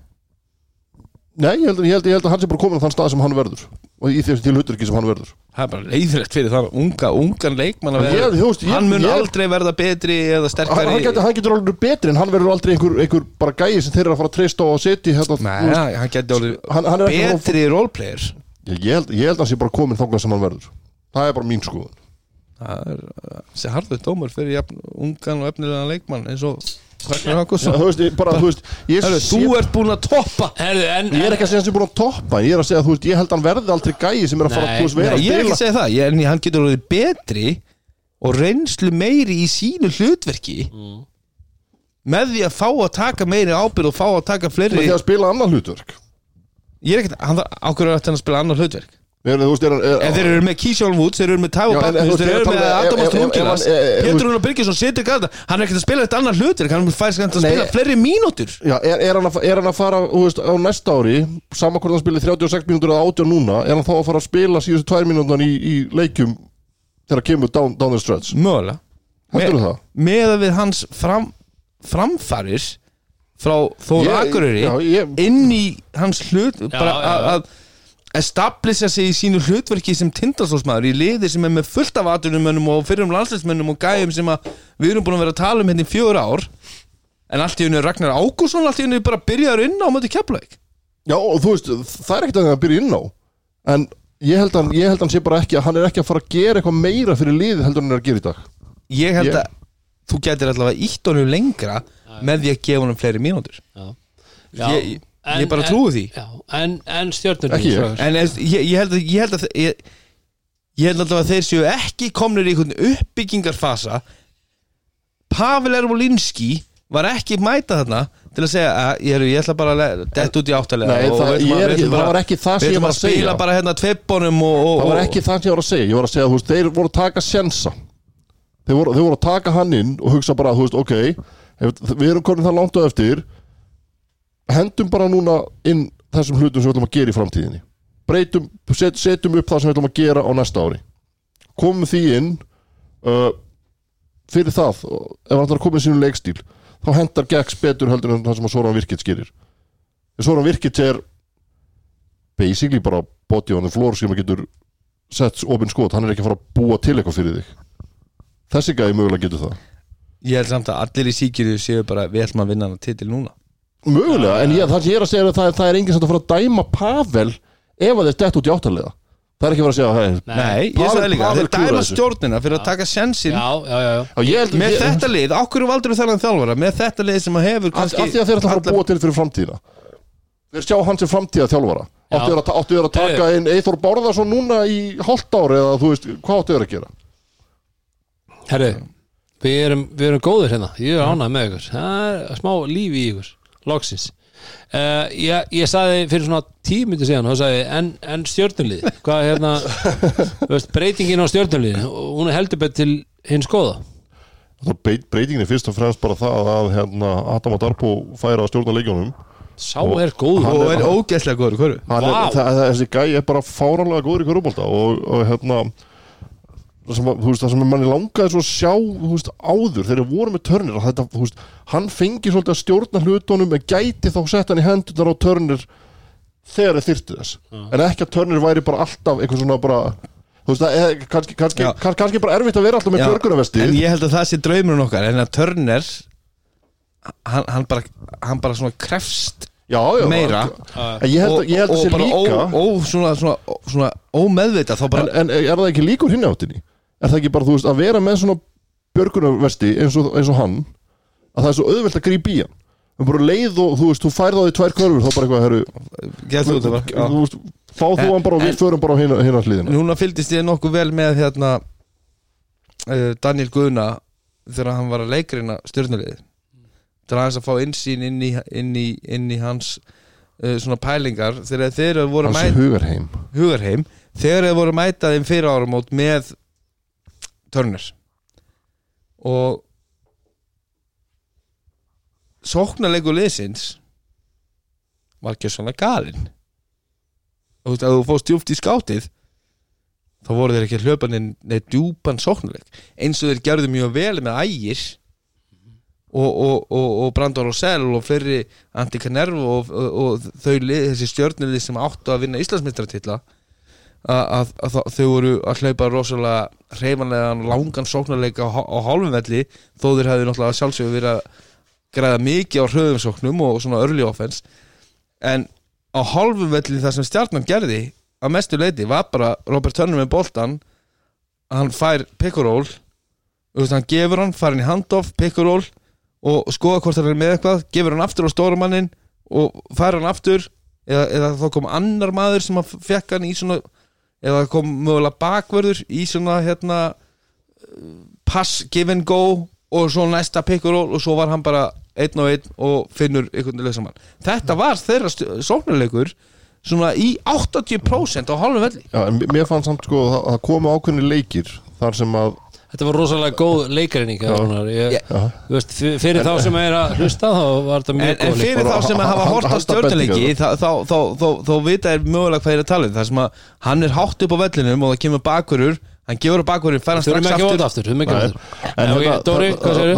Speaker 2: nei, ég held, ég, held, ég held að hann sé bara komin á þann stað sem hann verður. Og í þessu til hlutverki sem hann verður.
Speaker 3: Það er bara leiðrætt fyrir þann unga, ungan leikmann að vera hann mun aldrei verða betri eða
Speaker 2: hann,
Speaker 3: sterkari.
Speaker 2: Hann, getur, hann getur alveg betri en hann verður aldrei einhver, einhver bara gæi sem þeir eru að fara að treysta á að setja hérna,
Speaker 3: Nei,
Speaker 2: veist,
Speaker 3: hann getur
Speaker 2: hann, hann ekki
Speaker 3: betri roleplayer.
Speaker 2: Ég, ég, held, held að hann sé bara komin þangað sem hann verður. Það er bara mín skoðun.
Speaker 3: Það er þessi harður dómur fyrir jafn, ungan og efnilegan leikmann eins og
Speaker 2: Já, þú veist, ég, bara, þú veist, ég,
Speaker 3: Herru,
Speaker 2: sé,
Speaker 3: þú ert búin að toppa.
Speaker 1: Herðu, en,
Speaker 2: ég er ekki að segja að hann sé búin að toppa ég er að segja, þú veist, ég held að hann verði aldrei gæi sem er að fara
Speaker 1: Nei,
Speaker 2: vera. Að
Speaker 3: ég er ekki
Speaker 2: spila
Speaker 3: að segja það, ég, en hann getur orðið betri og reynslu meiri í sínu hlutverki
Speaker 1: Mm.
Speaker 3: með því að fá að taka meiri ábyrð og fá að taka
Speaker 2: með
Speaker 3: fleiri
Speaker 2: því að spila annan hlutverk.
Speaker 3: Ég er ekkert, hann þarf ákveður að hann að spila annar hlutverk
Speaker 2: er, er, er,
Speaker 3: En þeir eru með Keyshawn Woods, þeir eru með Bakkus,
Speaker 2: þú
Speaker 3: þeir eru með
Speaker 2: tala-
Speaker 3: Adam
Speaker 2: ef- ef-
Speaker 3: Ástu
Speaker 2: ef-
Speaker 3: Hungilas
Speaker 2: ef- ef-
Speaker 3: Pétur Rúnar Birgisson situr gæta Hann er ekkert að spila þetta annar hlutverk Hann fær skæmt að spila fleiri mínútur.
Speaker 2: Já, er, er, hann að, er hann að fara á næsta ári saman hvort hann spilir 36 mínútur eða 18 núna er hann þá að fara að spila síðustu 2 mínútur í, í leikjum þegar kemur down, down the stretch?
Speaker 3: Mögulega.
Speaker 2: Heldur það?
Speaker 3: Með að við hans fram, framfarir frá Þór
Speaker 2: Ég-
Speaker 3: Akureyri inn í hans hlut bara að establisha sig í sínu hlutverki sem tindastólsmaður í liði sem er með fullt af atunumönnum og fyrrum landsleismönnum og gæjum sem að við erum búin að vera að tala um hérna í fjögur ár. En allt í hennu Ragnar Ágússon allt í hennu bara byrjaður inn á mötu keflaug
Speaker 2: Já, og þú veist, það er ekkert að það byrja inn á. En ég held að ég held að hann sé bara ekki hann er ekki að fara að gera eitthvað meira fyrir liðið heldur en hann er að gera í dag.
Speaker 3: Ég held
Speaker 2: Ég-
Speaker 3: að þú getur allavega ítt honum lengra með því að gefa honum fleiri mínútur.
Speaker 1: Já.
Speaker 3: ég, ég bara trúi því.
Speaker 1: Já, En, en stjórnur.
Speaker 3: En ég, ég, held að ég held að ég, ég held alltaf að þeir séu ekki komnir í einhvern uppbyggingarfasa. Pavel Ervolinski var ekki mæta þarna til að segja að ég, ég ætla bara að detta út í áttalega
Speaker 2: Nei,
Speaker 3: og
Speaker 2: það-
Speaker 3: að-
Speaker 2: er
Speaker 3: við
Speaker 2: ekki-
Speaker 3: ætlum
Speaker 2: það
Speaker 3: bara-
Speaker 2: var ekki það sem ég var
Speaker 3: að
Speaker 2: að segja.
Speaker 3: spila bara hérna og, og,
Speaker 2: það var ekki það sem ég var að segja. Ég var að segja, þú veist, þeir voru að taka sjensa. Þeir voru, þeir voru að taka hann inn og hugsa bara, þú veist, ok við erum komin það langt á eftir hendum bara núna inn þessum hlutum sem við ætlum að gera í framtíðinni. Breytum, set, setjum upp það sem við ætlum að gera á næsta ári. Komum því inn uh, fyrir það ef hann ætlar að koma í sínu leikstíl þá hendar Gex betur heldur en það sem að Soran Virkits gerir. Soran Virkits er basically bara body on the floor sem að getur sett opinn skot, hann er ekki að fara að búa til eitthvað fyrir þig. Þessi gæði mögulega getur það.
Speaker 3: Ég held samt að allir í síkjuru séu bara við ætlum að vinna hann titil núna
Speaker 2: mögulega, en ég, það sem ég er að segja er að það, það er enginn sem að fara að dæma Pavel ef að þeir dett út í áttalega það er ekki fara að segja hey,
Speaker 3: Nei, ég
Speaker 2: Pavel-
Speaker 3: sagði líka,
Speaker 2: Pavel
Speaker 3: þeir dæma stjórnina fyrir að taka sensin
Speaker 1: Já, já, já, já.
Speaker 2: Já, ég held,
Speaker 3: með
Speaker 2: ég,
Speaker 3: þetta lið, ákveður valdur þennan þjálfara? Með þetta lið sem að hefur kannski
Speaker 2: því að þeir ætla að fara að búa til fyrir framtíðina. Þeir sjá hans sem framtíða þjálfara
Speaker 1: Já.
Speaker 2: áttu þeir að, taka inn Eithor Bárðarsson núna í hálft ári eða þú veist, hvað áttu þeir að gera?
Speaker 1: Herru, við erum, við erum góðir hérna. Ég er ánægð með ykkur. Það er smá líf í ykkur, loksins. Uh, ég, ég sagði fyrir svona tímyndu síðan þá sagði ég, en, en stjörnulið Hvað er hérna þú veist, Breytingin á stjörnulið Hún er heldur betur til hins
Speaker 2: breyt- breytingin er fyrst og fremst bara það að hérna, Adam og Darbo færa að stjórna leikjónum
Speaker 1: Sá er góður.
Speaker 2: Hann
Speaker 3: og
Speaker 2: er-
Speaker 3: er ógeðslega góður í hverju
Speaker 2: Hann er,
Speaker 1: Vá.
Speaker 2: það, það, þessi gæi er bara fáránlega góður í körubólta og, og hérna sem, veist, það sem manni langaði svo að sjá veist, áður þegar þeir voru með törnir þetta, veist, hann fengi svolítið að stjórna hlutunum en gæti þá sett hann í hendunar á törnir þegar þeir þyrftu þess. En ekki að törnir væri bara alltaf eitthvað svona bara er kannski, kannski, kannski bara erfitt að vera alltaf með björgunarvesti.
Speaker 3: En ég held að það sé draumurinn okkar en að Turner hann, hann, bara, hann bara svona krefst
Speaker 2: já, já,
Speaker 3: meira.
Speaker 2: en ég held, að- ég held að sé
Speaker 3: bara ó, ó, svona, svona, svona ómeðvita bara
Speaker 2: en, en er það ekki líkur hinn áttinni? Er það ekki bara, þú veist, að vera með svona björgunarvesti eins og, eins og hann að það er svo auðvelt að grípa í hann. En bara leið og, þú veist, þú færð á því tvær körfur þá bara eitthvað, herru,
Speaker 3: þú
Speaker 2: þú veist fá þú
Speaker 3: En-
Speaker 2: hann bara og við förum bara á hina, hina hliðina.
Speaker 3: Núna fylgdist ég nokkuð vel með hérna uh, Daniel Guðna þegar hann var að leikrina stjórnulegið til aðeins að fá insýn inn í, inn í, inn í hans uh, svona pælingar. Þegar þeir voru að
Speaker 2: hans
Speaker 3: mæta
Speaker 2: hugarheim.
Speaker 3: Hugarheim. Þegar þeir voru að mæta þeim fyrir áramót með Turner. Og sóknarleikur liðsins var ekki svona galinn. Og þú veist, ef þú fóst djúpt í skátið þá voru þeir ekki að hlaupa neinn neinn djúpan sóknarleik. Eins og þeir gerðu mjög vel með ægir og, og, og, og Brandon Rosell og fleiri Antti Canervo og, þau þessi stjörnulið sem áttu að vinna Íslandsmeistaratitla að, að, að þa- þau voru að hlaupa rosalega reyfanlegan langan sóknarleik á, á hálfum velli þó þeir hefðu náttúrulega sjálfsögur verið að græða mikið á hröðum sóknum og svona early offense. En á hálfum velli það sem stjarnan gerði að mestu leiti var bara Robert Turner með boltan hann fær pick and roll þú veist, hann gefur hann, fær hann í handoff pick and roll og skoða hvort hann er með eitthvað gefur hann aftur á stórumannin og fær hann aftur eða, eða þá kom annar maður sem að fekk hann í svona eða kom mögulega bakverður í svona hérna pass, give and go og svo næsta pick and roll og svo var hann bara einn og einn og finnur einhvern veginn saman þetta var þeirra sóknarleikur svona í 80% á hálfum velli.
Speaker 2: Já, en mér fannst samt sko að það komu ákveðni leikir þar sem að
Speaker 1: Þetta var rosalega góð leikarinning ég, Fyrir þá sem er að hlusta þá var þetta
Speaker 3: En,
Speaker 1: mjög
Speaker 3: en
Speaker 1: góð
Speaker 3: fyrir
Speaker 2: bara
Speaker 3: þá sem
Speaker 2: ha-
Speaker 3: hafa
Speaker 2: ha-
Speaker 3: hort á stjórnuleiki þá, þá, þá, þá, þá vita er mögulega hvað er að tala um. Það sem að hann er hátt upp á vellinum og það kemur bakverur hann gefur á bakverur, fær hann strax
Speaker 1: að
Speaker 3: aftur.
Speaker 1: að
Speaker 2: en
Speaker 1: En Dóri,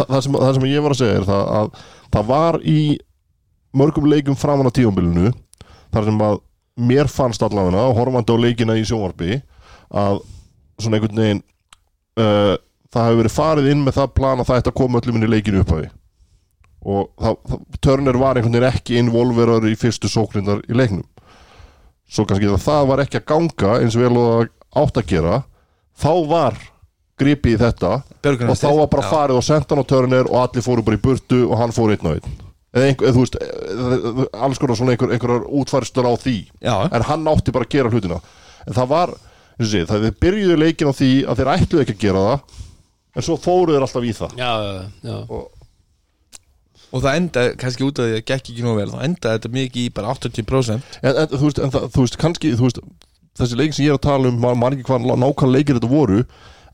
Speaker 2: það- sem, það sem ég var að segja er það að það var í mörgum leikum framan á tífambilinu þar sem að mér fannst allavega horfandi á leikina í sjónvarpi að svona einhvern veginn uh, það hefur verið farið inn með það plan að það ætti að koma öllum inn í leikinu upphafi. Og það, það, Turner var einhvern veginn ekki involverar í fyrstu sóknindar í leiknum. Svo kannski það, það var ekki að ganga eins vel og það átt að gera þá var gripið í þetta og þá var bara farið og sent hann á Turner og allir fóru bara í burtu og hann fór einn og einn. Eða einhver, eða, þú veist, eða, alls konar svona einhver, einhverjar útfærstur á því.
Speaker 3: Já,
Speaker 2: en hann átti bara að gera hlutina. En það var, og sé, það þeir byrjuðu leikin á því að þeir ætluðu ekki að gera það en svo fóruðu þeir alltaf í það.
Speaker 1: Já, já, já.
Speaker 3: Og það enda, kannski út af því að það gekk ekki nú vel þá enda þetta mikið í bara 80%
Speaker 2: en, en, þú, veist, en það, þú veist, kannski þú veist, þessi leikin sem ég er að tala um maður man ekki hvað nákvæmlega leikir þetta voru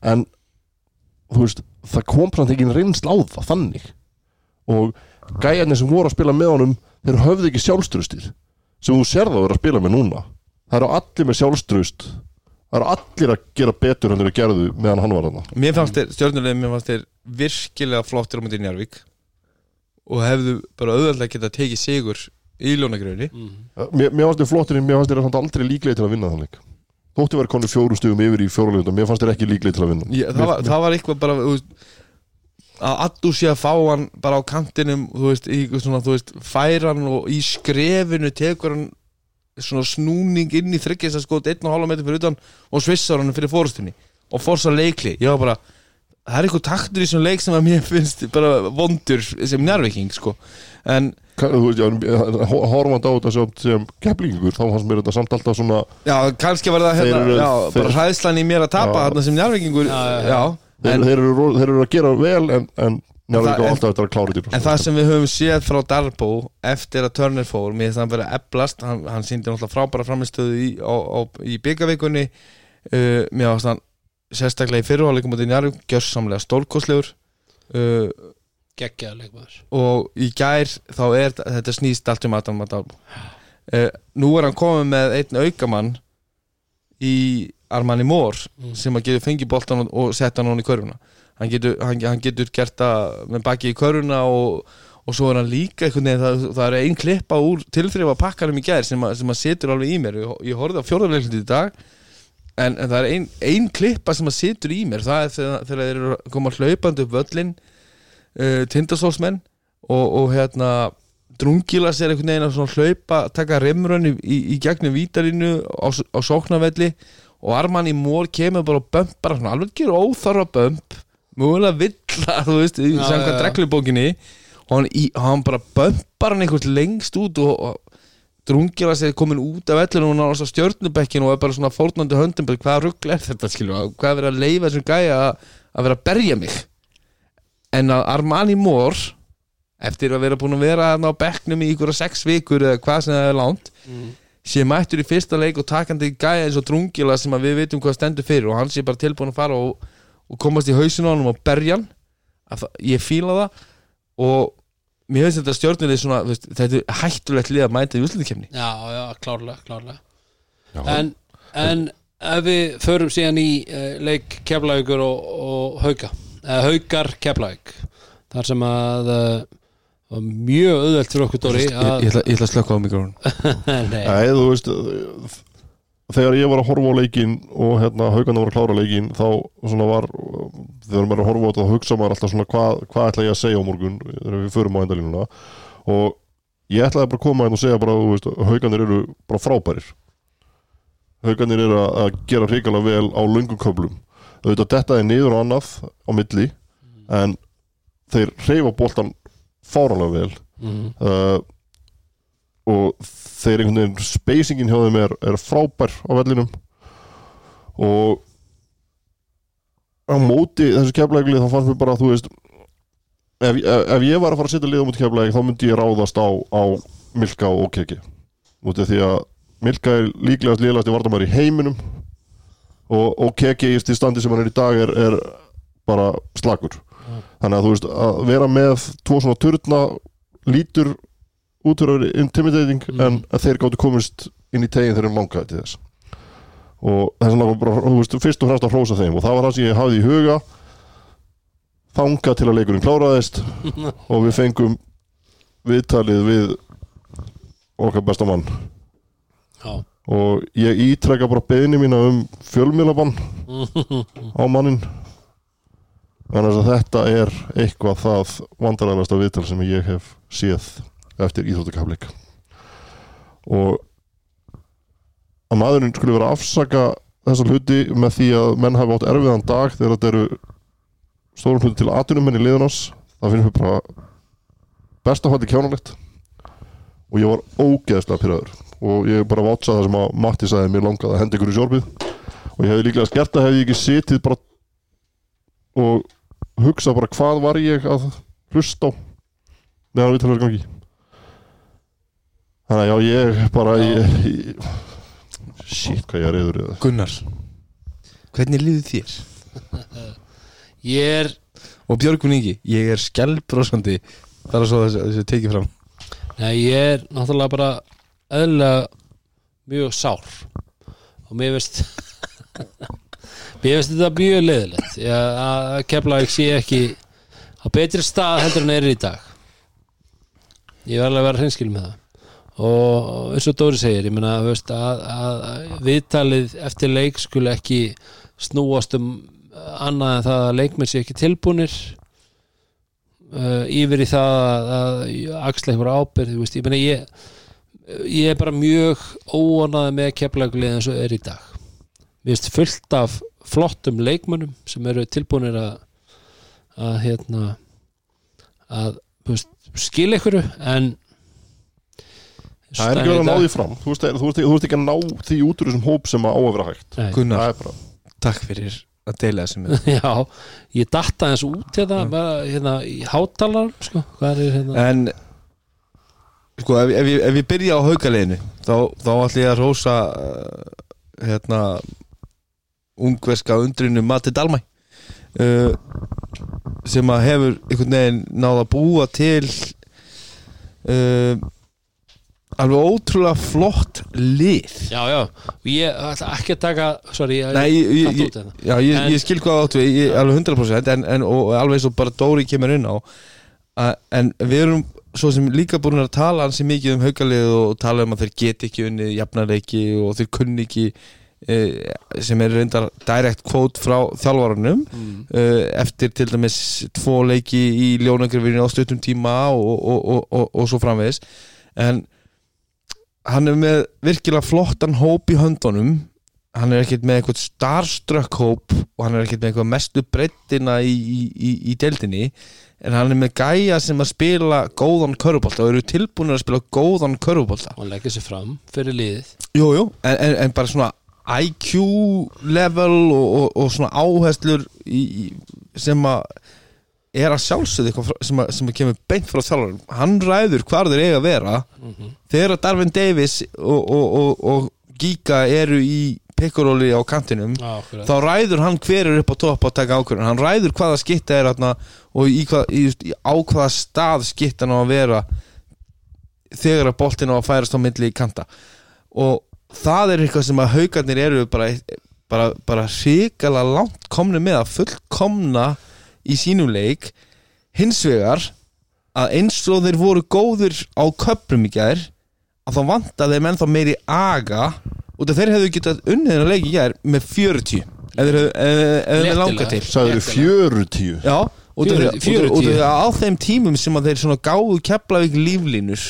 Speaker 2: en þú veist, það kom samt ekki reynsl á það þannig. Og gæjarnir sem voru að spila með honum þeir höfðu ekki sjálfströstir sem þú sérð að vera að spila með núna. Það eru allir með sjálfströst það eru allir að gera betur en þeir gerðu meðan hann var þarna.
Speaker 3: Mér fannst þér, stjórnulegin, mér fannst þér virkilega flottir á mútið Njarvík og hefðu bara auðvitað geta tekið sigur í ljónagröðinni
Speaker 2: mér, mér fannst þér flottir en mér fannst samt aldrei líklega til að vinna þann leik þótti verið konu fjórum stugum yfir í fjórulegunda mér fannst þér ekki líklega til að vinna.
Speaker 3: Ég, það, var, það var eitthvað bara að addu sé að fá hann bara á kantinum þú veist, í, svona, þú veist, færa hann og í skrefinu tekur hann svona snúning inn í þryggjast skot einn og hálfa metri fyrir utan og svissar hann fyrir fórustunni og fórsa leikli ég var bara, það er eitthvað taktur í þessum leik sem að mér finnst bara vondur sem njárviking sko en
Speaker 2: ka- þú veist, já, ho- horfandi á þetta sem, sem keflingur, þá fannst mér þetta samt alltaf svona
Speaker 3: Já, kannski var það hérna,
Speaker 2: eru-
Speaker 3: já, bara
Speaker 2: þeir-
Speaker 3: hræðslan í mér að tapa
Speaker 2: Já.
Speaker 3: þarna sem njárvíkingur
Speaker 1: Já, já,
Speaker 3: já,
Speaker 1: já.
Speaker 2: þeir,
Speaker 3: en,
Speaker 2: þeir, eru, þeir eru að gera vel en, en Njárvík
Speaker 3: það-
Speaker 2: þetta
Speaker 3: en það sem við höfum séð frá Darbo eftir að Turner fór, mér finnst það að vera eblast hann, hann síndi náttúrulega frábæra framistöðu í, í byggavíkunni uh, mér varst hann sérstaklega í fyrirháleikum út í njárvík, gjörsamlega stórkoslegur uh,
Speaker 1: geggjaður leikmaður.
Speaker 3: og í gær þá er þetta snýst allt um Adam Adalbo uh, nú er hann komið með einn aukamann í Armani Mór
Speaker 1: Mm.
Speaker 3: sem að getur fengið boltan og, og setta hann í körfuna hann getur, hann, hann getur gert það með baki í körfuna og, og svo er hann líka einhvern veginn, það, það er ein klippa úr tilþrifa pakkanum í gær sem, að, sem að setur alveg í mér, ég, ég horfði á fjórðarleiklundi í dag en, en það er ein, ein klippa sem að setur í mér, það er þegar, þeir eru að koma hlaupandi upp völlin uh, tindastólsmenn og, og hérna drungilas er einhvern veginn að hlaupa taka rimrönn í, í, í gegnum vítarinu á, á sóknarvelli og Armani Mór kemur bara og bömpar alveg gerur óþarfa bömp mögulega villa, þú veist í samkvæmt reglubókinni og hann, í, hann bara bömpar hann einhvers lengst út og, og drungilas er komin út af vellinu og hann á stjörnubekkin og er bara svona fórnandi höndum bara, hvaða rugl er þetta skilur? Hvað er verið að leifa þessum gæja að, að vera að berja mig? En að Armani Mór eftir að vera búin að vera á bekknum í ykkur sex vikur eða hvað sem það er langt
Speaker 1: Mm.
Speaker 3: sé mættur í fyrsta leik og takandi gæja eins og drungila sem að við veitum hvað stendur fyrir og hann sé bara tilbúin að fara og, og komast í hausinu á hann og berja hann. Ég fíla það. Og mér finnst þetta stjórnulegi svona veist, þetta er hættulegt lið að mæta í úslutikefni
Speaker 1: já, já, klárlega, klárlega.
Speaker 2: Já.
Speaker 1: en, en ef við förum síðan í uh, leik Keflavíkur og, og Hauka uh, Haukar Keflavík þar sem að uh, var mjög auðvelt fyrir okkur Dóri
Speaker 3: ég, ég, ætla, ég ætla að slökka á mikrofun
Speaker 1: Nei,
Speaker 2: Nei, þú veist þegar ég var að horfa á leikin og hérna haugana var að klára leikin þá svona var, þegar maður er að horfa á þetta þá hugsa maður alltaf svona hvað, hvað ætla ég að segja á morgun þegar við förum á endalínuna? Og ég ætlaði bara að koma inn og segja bara, þú veist, hauganir eru bara frábærir. Hauganir eru að, gera hrikalega vel á löngum köflum. Auðvitað þetta er niður og annað á milli en þeir hreyfa boltan fáranlega vel.
Speaker 1: Mm,
Speaker 2: uh, og þeir einhvern veginn spacingin hjá þeim er, er frábær á vellinum. Og á móti þessu keflægli þá fannst mér bara að þú veist ef, ef, ef ég var að fara að setja liða múti keflæg þá myndi ég ráðast á, á Milka og Keki mútið því að Milka er líklegast liðlegast í vardamæri í heiminum og, og Keki í standi sem hann er í dag er, er bara slagur þannig að þú veist að vera með tvo svona turna lítur út fyrir að vera intimidating
Speaker 1: Mm.
Speaker 2: en að þeir gáttu komist inn í tegin þegar þeir langaði til þess. Og þess vegna var bara, þú veist, fyrst og fremst að hrósa þeim. Og það var það sem ég hafði í huga. Þanga til að leikurinn kláraðist. Og við fengum viðtalið við okkar besta mann.
Speaker 1: Já,
Speaker 2: og ég ítrekka bara beðni mína um fjölmiðlabann á mannin þannig að þetta er eitthvað það vandaræðasta viðtal sem ég hef séð eftir íþróttakafleik. Og að maðurinn skulle vera að afsaka þessa hluti með því að menn hafi átt erfiðan dag þegar þetta eru stórum hluti til atvinnumenn í liðunars það finnst mér bara besta fætti kjánulegt og ég var ógeðslega pyrraður og ég bara vátsa það sem að Matti sagði mér langaði að henda ykkur í sjórbið og ég hefði líklega skert það hefði ég ekki sitið bara og hugsa bara hvað var ég að hlusta á meðan við talarum gangi þannig að já ég bara shit hvað ég er reyður í það.
Speaker 3: Gunnar hvernig líður þér?
Speaker 1: ég er
Speaker 3: og Björgun Ingi, ég er skjálbrósandi bara svo þessu, þessu tekið fram.
Speaker 1: Nei, ég er náttúrulega bara eðlilega mjög sár. Og mér veist mér veist þetta mjög að að Keflavík sé ekki á betri stað heldur en er í dag. Ég verði að vera hreinskil með það og eins og Dóri segir ég veist, að, að, viðtalið eftir leik skuli ekki snúast um annað en það að leikmenn sé ekki tilbúnir uh, yfir í það að, að axla einhver ábyrð ég meina ég ég er bara mjög óanaði með keflaglið eins og er í dag. Við veist fullt af flottum leikmönnum sem eru tilbúinir að að hérna að þú veist, skil einhverju en
Speaker 2: Það er ekki verið að ná því fram. Þú veist, þú veist, þú veist ekki að ná því út úr þessum hóp sem að á að vera hægt.
Speaker 3: Gunnar,
Speaker 2: Það er bara
Speaker 3: takk fyrir að deila þessu með
Speaker 1: Já, ég datta eins út hérna, bara, hérna í hátalar sko. hvað er hérna?
Speaker 3: En sko, ef, ef, ég, ef ég byrja á haukaleginu þá, þá ætla ég að rósa uh, hérna ungverska undrinu Mati Dalmæ uh, sem að hefur einhvern veginn náða að búa til uh, alveg ótrúlega flott lið
Speaker 1: Já, já, og ég ætla ekki að taka sorry, ég,
Speaker 3: Nei, ég, ég,
Speaker 1: út hérna.
Speaker 3: já, ég,
Speaker 1: En-
Speaker 3: ég skil hvað áttu við, ég, alveg 100% en, en, og alveg svo bara Dóri kemur inn á að, en við erum svo sem líka búin að tala ansi mikið um haukalið og tala um að þeir geti ekki unnið jafnarleiki og þeir kunni ekki e, sem er reyndar direct quote frá þjálfarunum
Speaker 1: mm.
Speaker 3: e, eftir til dæmis tvo leiki í ljónagrifinu á stuttum tíma og, og, og, og, og svo framvegis en hann er með virkilega flottan hóp í höndunum. Hann er ekkert með eitthvað starstruck hóp og hann er ekkert með eitthvað mestu breyttina í, í, í, í deildinni. En hann er með gæja sem að spila góðan körfubólta og eru tilbúinir að spila góðan körfubólta
Speaker 1: og leggja sér fram fyrir liðið.
Speaker 3: Jú, jú, en, en, en bara svona IQ level og, og, og svona áherslur í, í, sem að er að sjálfsögðu eitthvað sem að, sem að kemur beint frá þjálfarum hann ræður hvar þeir eiga að vera. Þegar að Darvin Davis og, og, og, og Giga eru í pekkuróli á kantinum
Speaker 1: akkurat.
Speaker 3: þá ræður hann hver er upp á topp að taka ákvörðun. Hann ræður hvaða skitta er þarna og í, hvað, í, í, á hvaða stað skittan á að vera þegar að boltin á að færast á milli í kanta. Og það er eitthvað sem að haugarnir eru bara, bara, bara hrikala langt komni með að fullkomna í sínum leik hins vegar að eins og þeir voru góður á köprum í gær að þá vanta þeim ennþá meiri aga út af þeir hefðu getað unnið þennan leik í gær með 40 ef þeir hefðu ef- ef þeir
Speaker 1: Léttilega.
Speaker 3: langa til
Speaker 2: Sagður fjörutíu
Speaker 3: Já, út af því- út af-
Speaker 1: 40.
Speaker 3: út af því að á þeim tímum sem að þeir gáðu Keflavík líflínur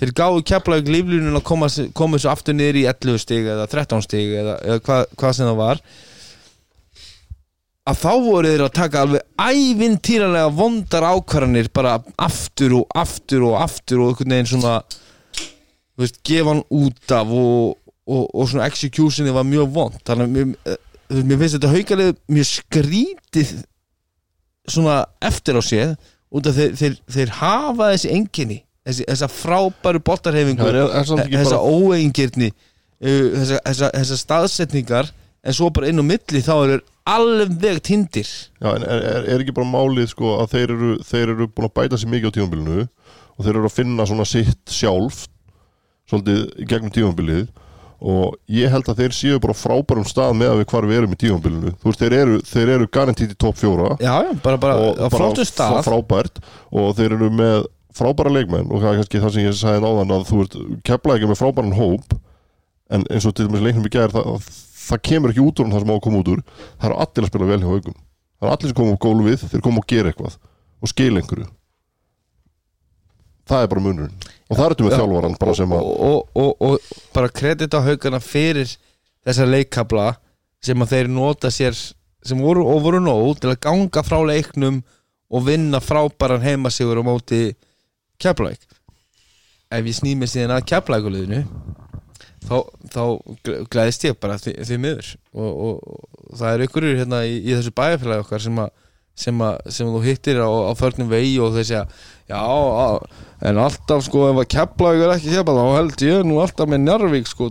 Speaker 3: þeir gáðu Keflavík líflínun að koma, koma þessu aftur niður í 11 stig eða 13 stig eða, eða hvað, hvað sem það var að þá voru þeir að taka alveg ævintýralega vondar ákvarðanir bara aftur og aftur og aftur og einhvern veginn svona þú veist, gefa hann út af og, og, og svona executioni var mjög vond. Þannig að mér, mér finnst þetta haukalið mjög skrítið svona eftir á séð út af þeir, þeir, þeir hafa þessi enginni þessi, þessa frábæru boltarhefingu þessa óeingirni uh, þessa, þessa, þessa staðsetningar en svo bara inn á milli þá eru alveg tindir.
Speaker 2: Já, en er, er, er ekki bara málið sko að þeir eru, þeir eru búin að bæta sér mikið á tímabilinu og þeir eru að finna svona sitt sjálf svolítið gegnum tímabilið og ég held að þeir séu bara frábærum stað með að við hvar við erum í tímabilinu. Þú veist, þeir eru, þeir eru garantít í topp fjóra
Speaker 3: já, já, bara, bara
Speaker 2: og
Speaker 3: flottu stað.
Speaker 2: frá- frábært og þeir eru með frábæra leikmenn og það er kannski það sem ég sagði náðan að þú veist, kepla ekki með frábæran hóp en eins og til dæmis leiknum í gær það, það kemur ekki út úr það sem á að koma út úr. Það eru allir að spila vel hjá haugum það eru allir sem koma á gólfið, þeir koma og gera eitthvað og skil einhverju. Það er bara munurinn. Og það er þetta með
Speaker 3: Já,
Speaker 2: þjálfaran bara sem að
Speaker 3: og, og, og, og bara kredit á haugana fyrir þessa leikkabla sem að þeir nota sér sem voru, og voru nóg til að ganga frá leiknum og vinna frábæran heimasigur á móti keflæk ef ég snými síðan að keflækuleginu þá, þá glæðist ég bara því, því miður. Og, og, og það er ykkur hérna í, í þessu bæjarfélagi okkar sem að sem, að, sem þú hittir á, á förnum vegi og þeir segja já, á, en alltaf sko ef að keflaug er ekki kefla þá held ég nú alltaf með Njarvík sko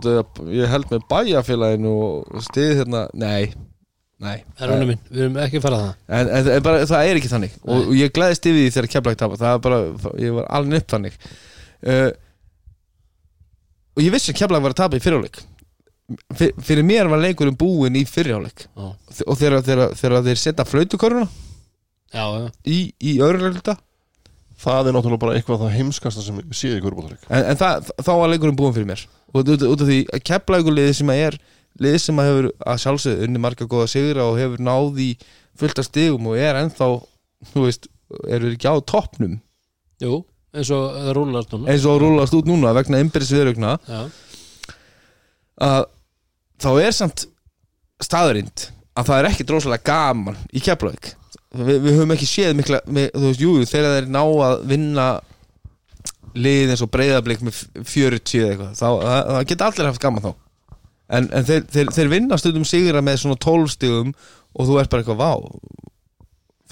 Speaker 3: ég held með bæjarfélaginu og stið hérna, nei nei,
Speaker 1: Það er honum minn, við erum ekki að fara það
Speaker 3: en, en, en bara, það er ekki þannig. Og, og ég glæðist yfir því þegar keflaug tapa það er bara, ég var alveg upp þannig. Uh, og ég vissi að keflaug var að tapa í fyrirháleik Fyr, fyrir mér var leikurinn búinn í fyrirháleik
Speaker 1: Já,
Speaker 3: og þegar, þegar, þegar þeir setja flautuköruna
Speaker 1: já, já.
Speaker 3: í, í öðruleglita
Speaker 2: það er náttúrulega bara eitthvað það heimskasta sem ég séð í kvörbóltarik
Speaker 3: en, en það, þá var leikurinn búinn fyrir mér. Og út, út, af því að keflaugulið sem að er lið sem að hefur að sjálfsögðu unni marga góða sigra og hefur náð í fullt af stigum og er ennþá þú veist, eru þeir ekki á toppnum?
Speaker 1: Jú, eins og það rúlar núna.
Speaker 3: Eins og rúlast út núna vegna innbyrðis viðraugna
Speaker 1: Já,
Speaker 3: að þá er samt staðurind að það er ekki drósalega gaman í keflaug Vi, við höfum ekki séð mikla með, þú veist, jú, þegar þeir ná að vinna liðin eins og breyðablík með 40 eða eitthvað þá, það, það geta allir haft gaman þá. En, en þeir, þeir, þeir vinna stundum sigra með svona 12 stigum og þú ert bara eitthvað vá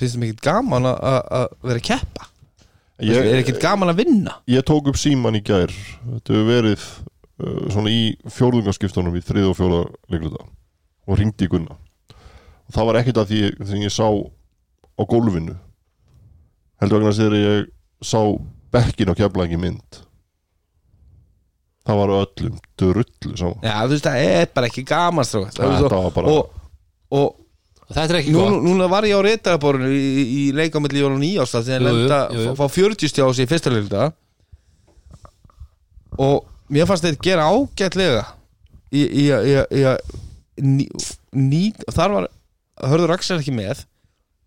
Speaker 3: finnst þeim ekkert gaman að vera að keppa
Speaker 2: ég,
Speaker 3: er ekkert gaman að vinna.
Speaker 2: Ég tók upp síman í gær. Þetta hefur verið uh, svona í fjórðungaskiptunum í þrið og fjóða leikluta. Og ringdi í Gunna. Og það var ekkert að því þegar ég sá á gólfinu. Heldur vegna þegar ég sá bekkin á keflaðingi mynd. Það var öllum drullu saman
Speaker 3: Já, þú veist, það er bara ekki gaman
Speaker 2: Þetta
Speaker 3: svo-
Speaker 2: var bara-
Speaker 3: og, og
Speaker 1: Og þetta er ekki
Speaker 3: nú,
Speaker 1: gott.
Speaker 3: núna var ég á reytaraborinu í, í, í leikamöldi jól og nýjástað þegar
Speaker 1: Jú, jú,
Speaker 3: lenda
Speaker 1: jú, jú.
Speaker 3: fá 40 stjá sig í fyrsta leilda og mér fannst þeir gera ágætlega í, í, í, í að ný, ný, þar var hörður Axel ekki með.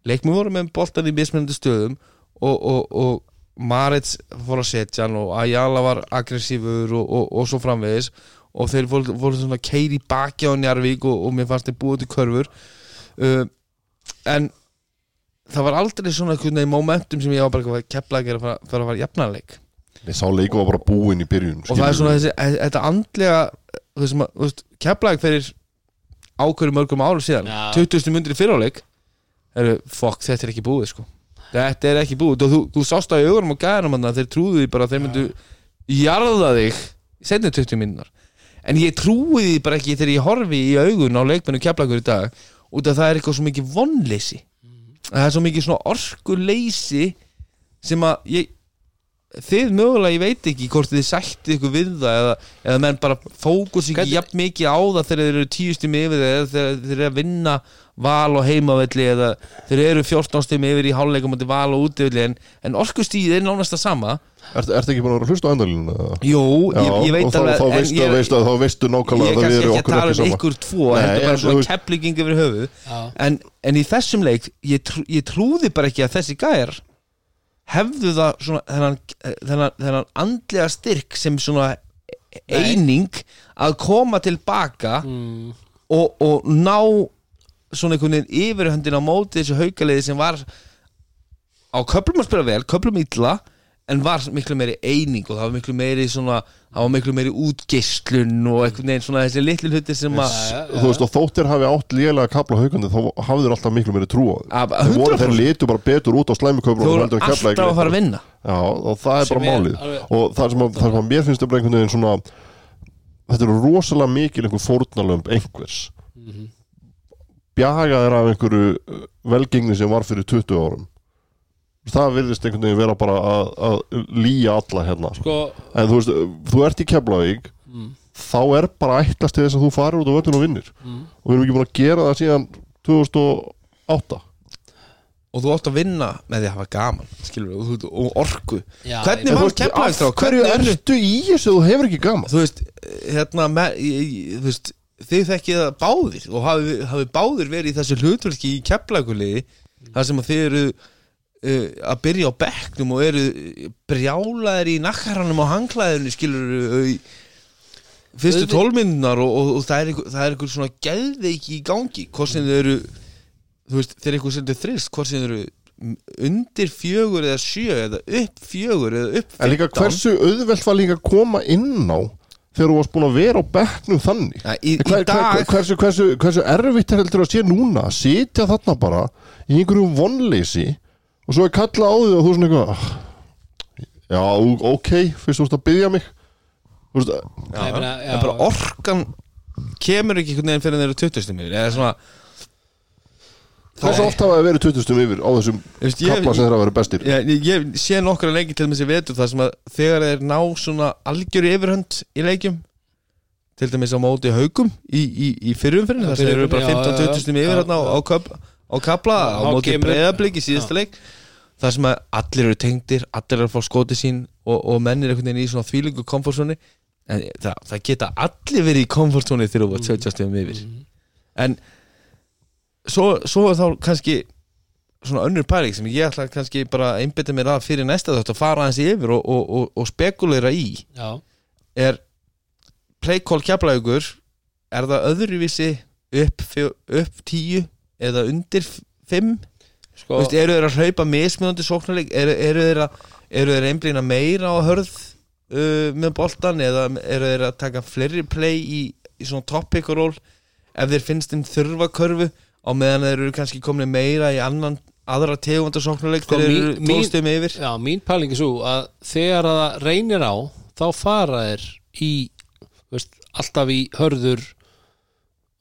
Speaker 3: Leikmið voru með boltan í mismunandi stöðum og, og, og Marits fór að setja hann og Ayala var aggressífur og, og, og svo framvegis. Og þeir voru, voru svona keiri baki á Njarvík og, og mér fannst þeir búið til körfur uh, en það var aldrei svona einhvern veginn momentum sem ég var bara að kepla að gera fyrir að fara að jafnarleik.
Speaker 2: Ég sá leiku var bara búinn í byrjun
Speaker 3: og það er svona þessi, þetta andlega þú veist, maður- þú veist, keplæk fyrir ákveður mörgum árum síðan
Speaker 1: Já.
Speaker 3: 20. myndir í fyriráleik er, fokk, þetta er ekki búið sko. Þetta er ekki búið. Og þú, þú sást í augunum og gæðanum að þeir trúðu því bara að þeir myndu jarða þig í setni 20 myndunar en ég trúi því bara ekki þegar ég horfi í augun á leikmennu keplækur í dag út af það er eitthvað svo mikið vonleysi. Það er svo mikið svona orkuleysi sem að ég þið mögulega, ég veit ekki hvort þið sætti ykkur við það eða, eða menn bara fókus ekki jafn mikið á það þegar þeir eru tíu stími yfir eða þegar þeir eru að vinna val og heimavelli eða þeir eru 14 stími yfir í hálfleikum og val og útivelli en, en orkustíð er nánast það sama
Speaker 2: Ertu ert ekki búin að vera að hlusta á endalínu?
Speaker 3: Jú, ég, ég veit alveg
Speaker 2: þá,
Speaker 3: en
Speaker 2: veistu,
Speaker 3: ég,
Speaker 2: veistu, þá veistu
Speaker 3: ég
Speaker 2: nákvæmlega
Speaker 3: er
Speaker 2: að við
Speaker 3: kannski
Speaker 2: erum
Speaker 3: ekki að
Speaker 2: okkur
Speaker 3: tala
Speaker 2: ekki
Speaker 3: um
Speaker 2: saman
Speaker 3: ykkur tvo
Speaker 2: Nei,
Speaker 3: þetta er bara
Speaker 2: en
Speaker 3: svona kepplíking yfir höfuð
Speaker 1: Já.
Speaker 3: en, en í þessum leik ég, trú, ég trúði bara ekki að þessi gæjar hefðu það svona þennan, þennan, þennan andlega styrk sem svona eining að koma tilbaka
Speaker 1: mm.
Speaker 3: og, og ná svona einhvern veginn yfirhöndin á móti þessu haukaliði sem var á köplum að spila vel, köplum illa en var miklu meiri eining og það var miklu meiri svona, það var miklu meiri útgeislun og einhvern veginn svona þessi litlu hluti sem að
Speaker 2: Þú veist, og þóttir hafi átt lélega kapla haugandi þá hafði þeir alltaf miklu meiri trú á Þeir voru
Speaker 3: 100%.
Speaker 2: þeir litu bara betur út á slæmuköflum
Speaker 3: þú voru alltaf að fara að vinna.
Speaker 2: Já, og það er bara málið.
Speaker 1: alveg-
Speaker 2: og það sem, að, það sem að mér finnst það bara einhvern veginn svona þetta eru rosalega mikil einhver fórnalömb einhvers Bjaga er af einhverju uh, velgengni sem var fyrir 20 árum það virðist einhvern veginn vera bara að, að lýja alla hérna
Speaker 1: Sko,
Speaker 2: en þú veist, þú ert í Keflavík
Speaker 1: Mm.
Speaker 2: þá er bara ætlast til þess að þú farir út á völlin og vinnir
Speaker 1: Mm.
Speaker 2: og við erum ekki búin að gera það síðan 2008
Speaker 3: og þú átt að vinna með því að hafa gaman skilur, og, þú- og orku
Speaker 1: já,
Speaker 3: Hvernig
Speaker 2: veist,
Speaker 3: Keflavík þá?
Speaker 2: hverju ertu í þessu þú hefur ekki gaman
Speaker 3: þú veist, hérna með, þú veist, þið þekkið það báðir og hafi, hafi báðir verið í þessu hlutverki í keflaguliði þar sem þið eru uh, að byrja á bekknum og eru brjálaðir í nakkaranum á hangklæðinu skilur uh, fyrstu tólmyndunar og, og, og það er er einhver svona geðveiki í gangi hvort sem þið eru þú veist, þeir eru eitthvað þið þrist hvort sem þið eru undir fjögur eða sjö eða upp fjögur eða upp
Speaker 2: En líka
Speaker 3: 15.
Speaker 2: hversu auðvelt var líka að koma inn á þegar þú varst búin að vera á bekknum þannig.
Speaker 3: Ja, í,
Speaker 2: Hver,
Speaker 3: í dag
Speaker 2: hver, hversu, hversu, hversu erfitt er heldur að sé núna að sitja þarna bara í einhverju vonleysi og svo er kalla á því og þú svona eitthvað "Ah, Já, ok, fyrst þú ert að byggja mig. Þú veist,
Speaker 3: Já,
Speaker 1: Ég meina,
Speaker 3: það er bara orkan kemur ekki einhvern veginn fyrir þeir eru 20 stumir eða svona
Speaker 2: hversu oft hafa það verið 20 stum yfir á þessum kapla sem þeirra verið bestir.
Speaker 3: Ég, ég, ég sé nokkra leiki til þessi vetur þar sem að þegar þeir ná svona algjöru yfirhönd í leikjum til dæmis á móti haugum í, í, í fyrrumfyrin þar sem þeir eru bara
Speaker 1: Já, já,
Speaker 3: 15-20
Speaker 1: já.
Speaker 3: stum yfir
Speaker 1: Já,
Speaker 3: hérna á, á, á kapla á
Speaker 1: Þá
Speaker 3: móti breyðablík í síðasta leik þar sem að allir eru tengdir allir eru að fá skoti sín og, og mennir einhvern veginn í svona fílingu komfortzóni. En það, það geta allir verið í komfortzóni þegar þú var 20 stum yfir. En svo, svo er þá kannski svona önnur pæling sem ég ætla kannski bara að einbytta mér að fyrir næsta þátt að fara aðeins yfir og, og, og, og spekulera í.
Speaker 1: Já,
Speaker 3: er playkól kjaplægur er það öðruvísi upp, upp tíu eða undir fimm?
Speaker 1: Sko
Speaker 3: Vist, eru þeir að hlaupa mismunandi sóknarleik? Eru, eru þeir að eru þeir einblýna meira á hörð uh, með boltan eða eru þeir að taka fleiri play í, í svona top pick og roll? Ef þeir finnst þeim þurfa körfu á meðan þeir eru kannski komin meira í annan aðra tegundarsóknuleik
Speaker 1: Sko,
Speaker 3: þeir
Speaker 1: mín-
Speaker 3: eru tólstum yfir.
Speaker 1: Já, mín pæling er svo að þegar að það reynir á þá fara þeir í veist, alltaf í hörður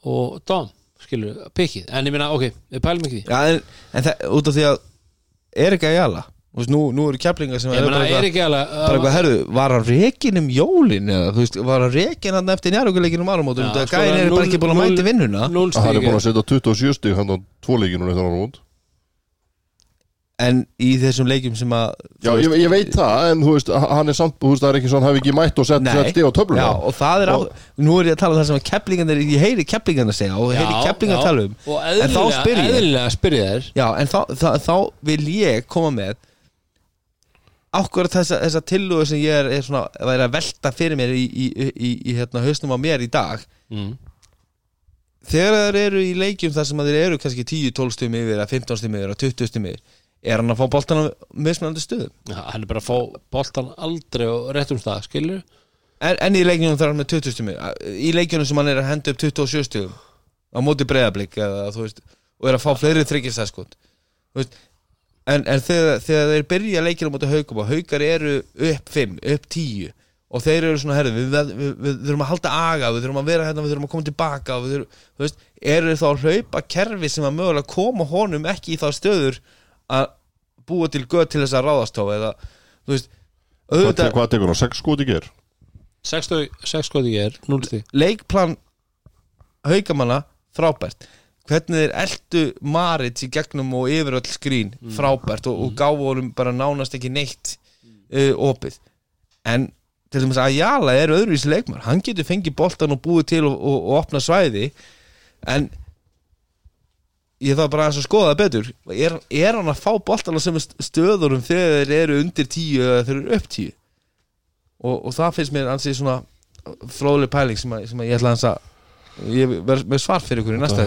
Speaker 1: og dom skilur, pikkið, en ég meina, ok, við pælum ekki því.
Speaker 3: Já, en, en það, út af því að er ekki að jala veist, nú, nú eru keplingar sem
Speaker 1: er
Speaker 3: eitthvað-
Speaker 1: ekki alveg
Speaker 3: bara eitthvað, herðu, var hann rekin um jólin eða, þú veist, var hann rekin hann eftir njárhuguleikin um áramótum, það
Speaker 1: sko,
Speaker 3: gæðin er bara ekki búin að mæti vinnuna.
Speaker 2: Hann er búin
Speaker 1: stík
Speaker 2: að setja 27 stig hann á tvo leikinu eftir út
Speaker 3: en í þessum leikjum sem að
Speaker 2: Já,
Speaker 3: þú
Speaker 2: ég, ég veit það, en þú veist, hann er samt, þú veist, það er ekki svona, hann hefði ekki mætt og sett, stig á töfluna.
Speaker 3: Já, og það er á,
Speaker 2: Og-
Speaker 3: nú er ég að tala um það sem að keplingarnir, ég heyri keplingarnir segja og ákvörð þessa, þessa tillögu sem ég er, er svona, að velta fyrir mér í, í, í, í, hérna, hausnum á mér í dag.
Speaker 1: Mm.
Speaker 3: þegar þeir eru í leikjum þar sem þeir eru kannski 10-12 stum yfir, eða 15 stum yfir, eða 20 stum yfir er hann að fá boltan á mismunandi stöðum?
Speaker 1: Já, hann er bara að fá boltan aldrei og réttum stað, skilur
Speaker 3: en, en í leikjunum þar er hann með 20 stum í leikjunum sem hann er að henda upp 27 stöðum á móti veist og er að fá fleiri þryggjastæðskot en, en þegar, þegar þeir byrja leikina á móti haugum og haugar eru upp 5, upp 10 og þeir eru svona, herðu, við, við, við, við þurfum að halda aga, við þurfum að vera hérna, við þurfum að koma tilbaka og við þurfum, þú veist, eru þá að hlaupa kerfi sem að mögulega koma honum ekki í þá stöður að búa til göð til þess að ráðast á eða, þú veist,
Speaker 2: Hvað,
Speaker 3: auðvitað
Speaker 2: hvað tekur hann, 6 skot í ger?
Speaker 1: 6 skoti ég er, 0 stík
Speaker 3: leikplan haugamanna frábært hvernig þeir eldu Marits í gegnum og yfir öll skrín. Frábært og, og gáfu honum bara nánast ekki neitt uh, opið. En til dæmis að Jala er öðruvísi leikmar hann getur fengið boltan og búið til og, og, og opna svæði. En ég þarf bara að skoða betur. Er, er hann að fá boltan á stöðurum þegar þeir eru undir tíu eða þeir eru upp tíu? Og, og það finnst mér ansið svona fróðleg pæling sem, að, sem að ég ætla að ég verð með svar fyrir ykkur í næsta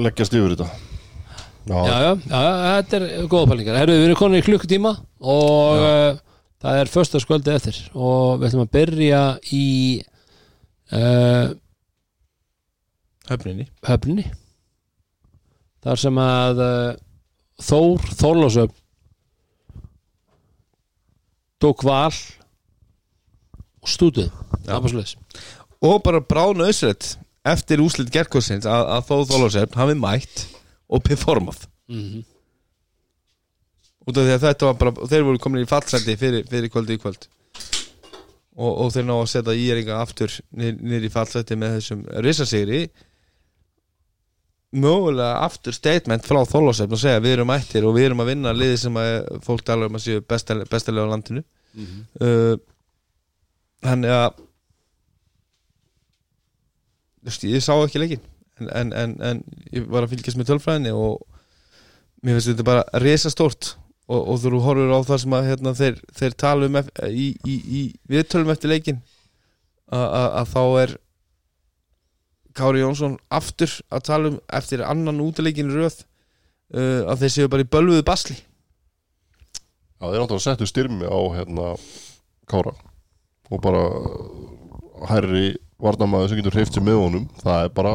Speaker 2: Leggjast yfir þetta. Já,
Speaker 1: já, já, já, þetta er góða pælingar. Herru, við erum konin í klukkutíma og uh, það er första skvöldi eftir og við ætlum að byrja í uh,
Speaker 3: höfninni.
Speaker 1: Höfninni. Þar sem að uh, Þór Þórlásöf tók val og stúdið
Speaker 3: og bara bráðna össrætt eftir úslit gerkosins að, að þó þólasefn hafi mætt og performað.
Speaker 1: Mhm.
Speaker 3: út af því að þetta var bara þeir voru komin í fallsendi fyrir, fyrir kvöldi í kvöld. Og, og þeir ná að setja íringa aftur nýr í fallsendi með þessum risasigri. Mögulega aftur statement frá Þorlásefn og segja við erum mættir og við erum að vinna liði sem að fólk talar um að séu bestalega, á landinu. Uh, þannig að ég sá ekki leikin en, en, en, en ég var að fylgjast með tölfræðinni og mér finnst þetta bara resa stórt og, og þú horfur á það sem að hérna, þeir, þeir tala um í, í, í viðtölum eftir leikin að- þá er Kári Jónsson aftur að tala um eftir annan útileikin röð uh, að þeir séu bara í bölvuðu basli.
Speaker 2: Já, þeir náttúrulega settu styrmi á hérna Kára og bara hærri varnamaður sem getur hreift sér með honum það er bara,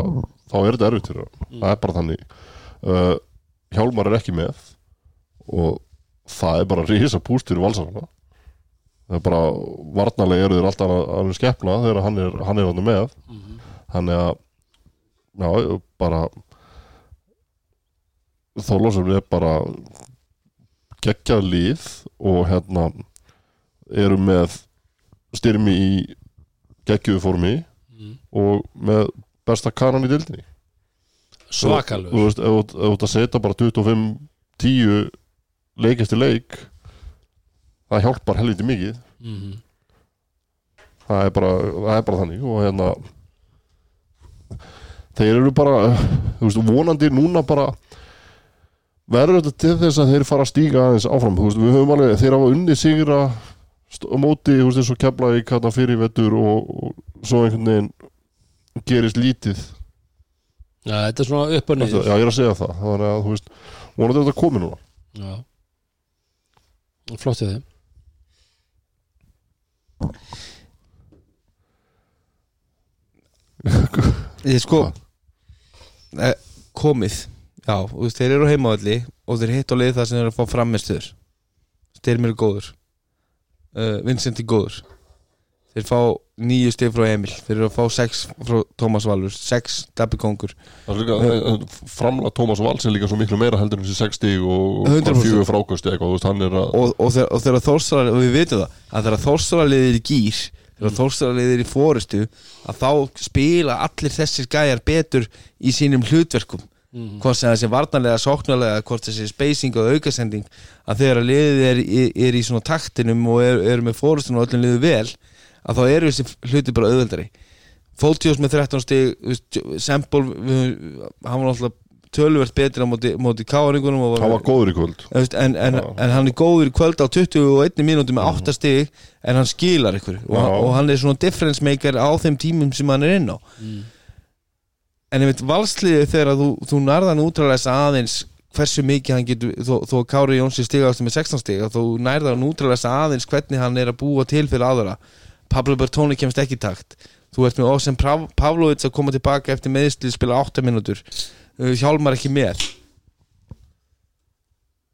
Speaker 2: þá er þetta erfitt fyrir hann það er bara þannig. Uh, Hjálmar er ekki með og það er bara rísa púst fyrir valsarana. Það er bara varnarlega eru þeir alltaf að, skepna þegar hann er, hann er með. Þannig að já, bara Þorlásson er bara geggjað lið og hérna eru með styrmi í geggjuðu formi og með besta kanan í dildinni þú
Speaker 1: svakalur
Speaker 2: veist, ef þú- þú ert að setja bara 25-10 leik eftir leik það hjálpar helviti mikið.
Speaker 1: Mhm.
Speaker 2: það er bara, það er bara þannig og hérna þeir eru bara þú veist, vonandi núna bara verður þetta til þess að þeir fara að stíga aðeins áfram. Þú veist, við höfum alveg, þeir hafa unni sigra á móti, þú veist, eins og kefla í kata fyrir vettur og, og svo einhvern veginn gerist lítið.
Speaker 1: Já, þetta er svona upp og
Speaker 2: já,
Speaker 1: niður
Speaker 2: ég er að segja það, þannig að þú veist vonandi er þetta komið núna.
Speaker 1: Já. flott í þeim.
Speaker 3: Ég sko eh, komið. Já, veist, þeir eru heimavalli og þeir hitt á leið það sem þeir eru að fá framistuður Styrmir er góður. Uh, Vincent er góður Þeir fá nýju stig frá Emil. Þeir eru að fá sex frá Tómas Valur Sex Dabbi Kongur.
Speaker 2: Það er framlega Tómas Valls er líka svo miklu meira heldur en þessi 60 og
Speaker 3: 100%.
Speaker 2: fjögur frákvæmst eitthvað, er
Speaker 3: og, og, þegar, og þegar Þórsara, og við vitum það að þegar Þórsara liðir í gýr þegar Þórsara liðir í fóristu að þá spila allir þessir gæjar betur í sínum hlutverkum. Hvort sem þessi varnarlega, sóknarlega hvort þessi spacing og aukasending að þegar liðið er, er, er í svona taktinum og er, er með fóristun og öllum liðu vel að þá eru þessi hluti bara auðveldari. Fóltjós með 13 stig Sempol, hann var alltaf töluvert betri á móti, móti káringunum og
Speaker 2: hann var góður í kvöld.
Speaker 3: En, en, en hann er góður í kvöld á 21 mínúti með 8 stig en hann skilar ykkur. Og, og hann er svona difference maker á þeim tímum sem hann er inn á. En ég veit valsliði þegar þú, þú nærðan útræðlega aðeins hversu mikið hann getur þó, þó að Kári Jónsi stigast með 16 stig að þú nærðan útræðlega aðeins hvernig hann er að búa til fyrir aðra Pablo Bertoni kemst ekki takt. Þú ert með Ósem Pavlovic að koma tilbaka eftir meðslið spila 8 mínútur. Uh, hjálmar ekki með.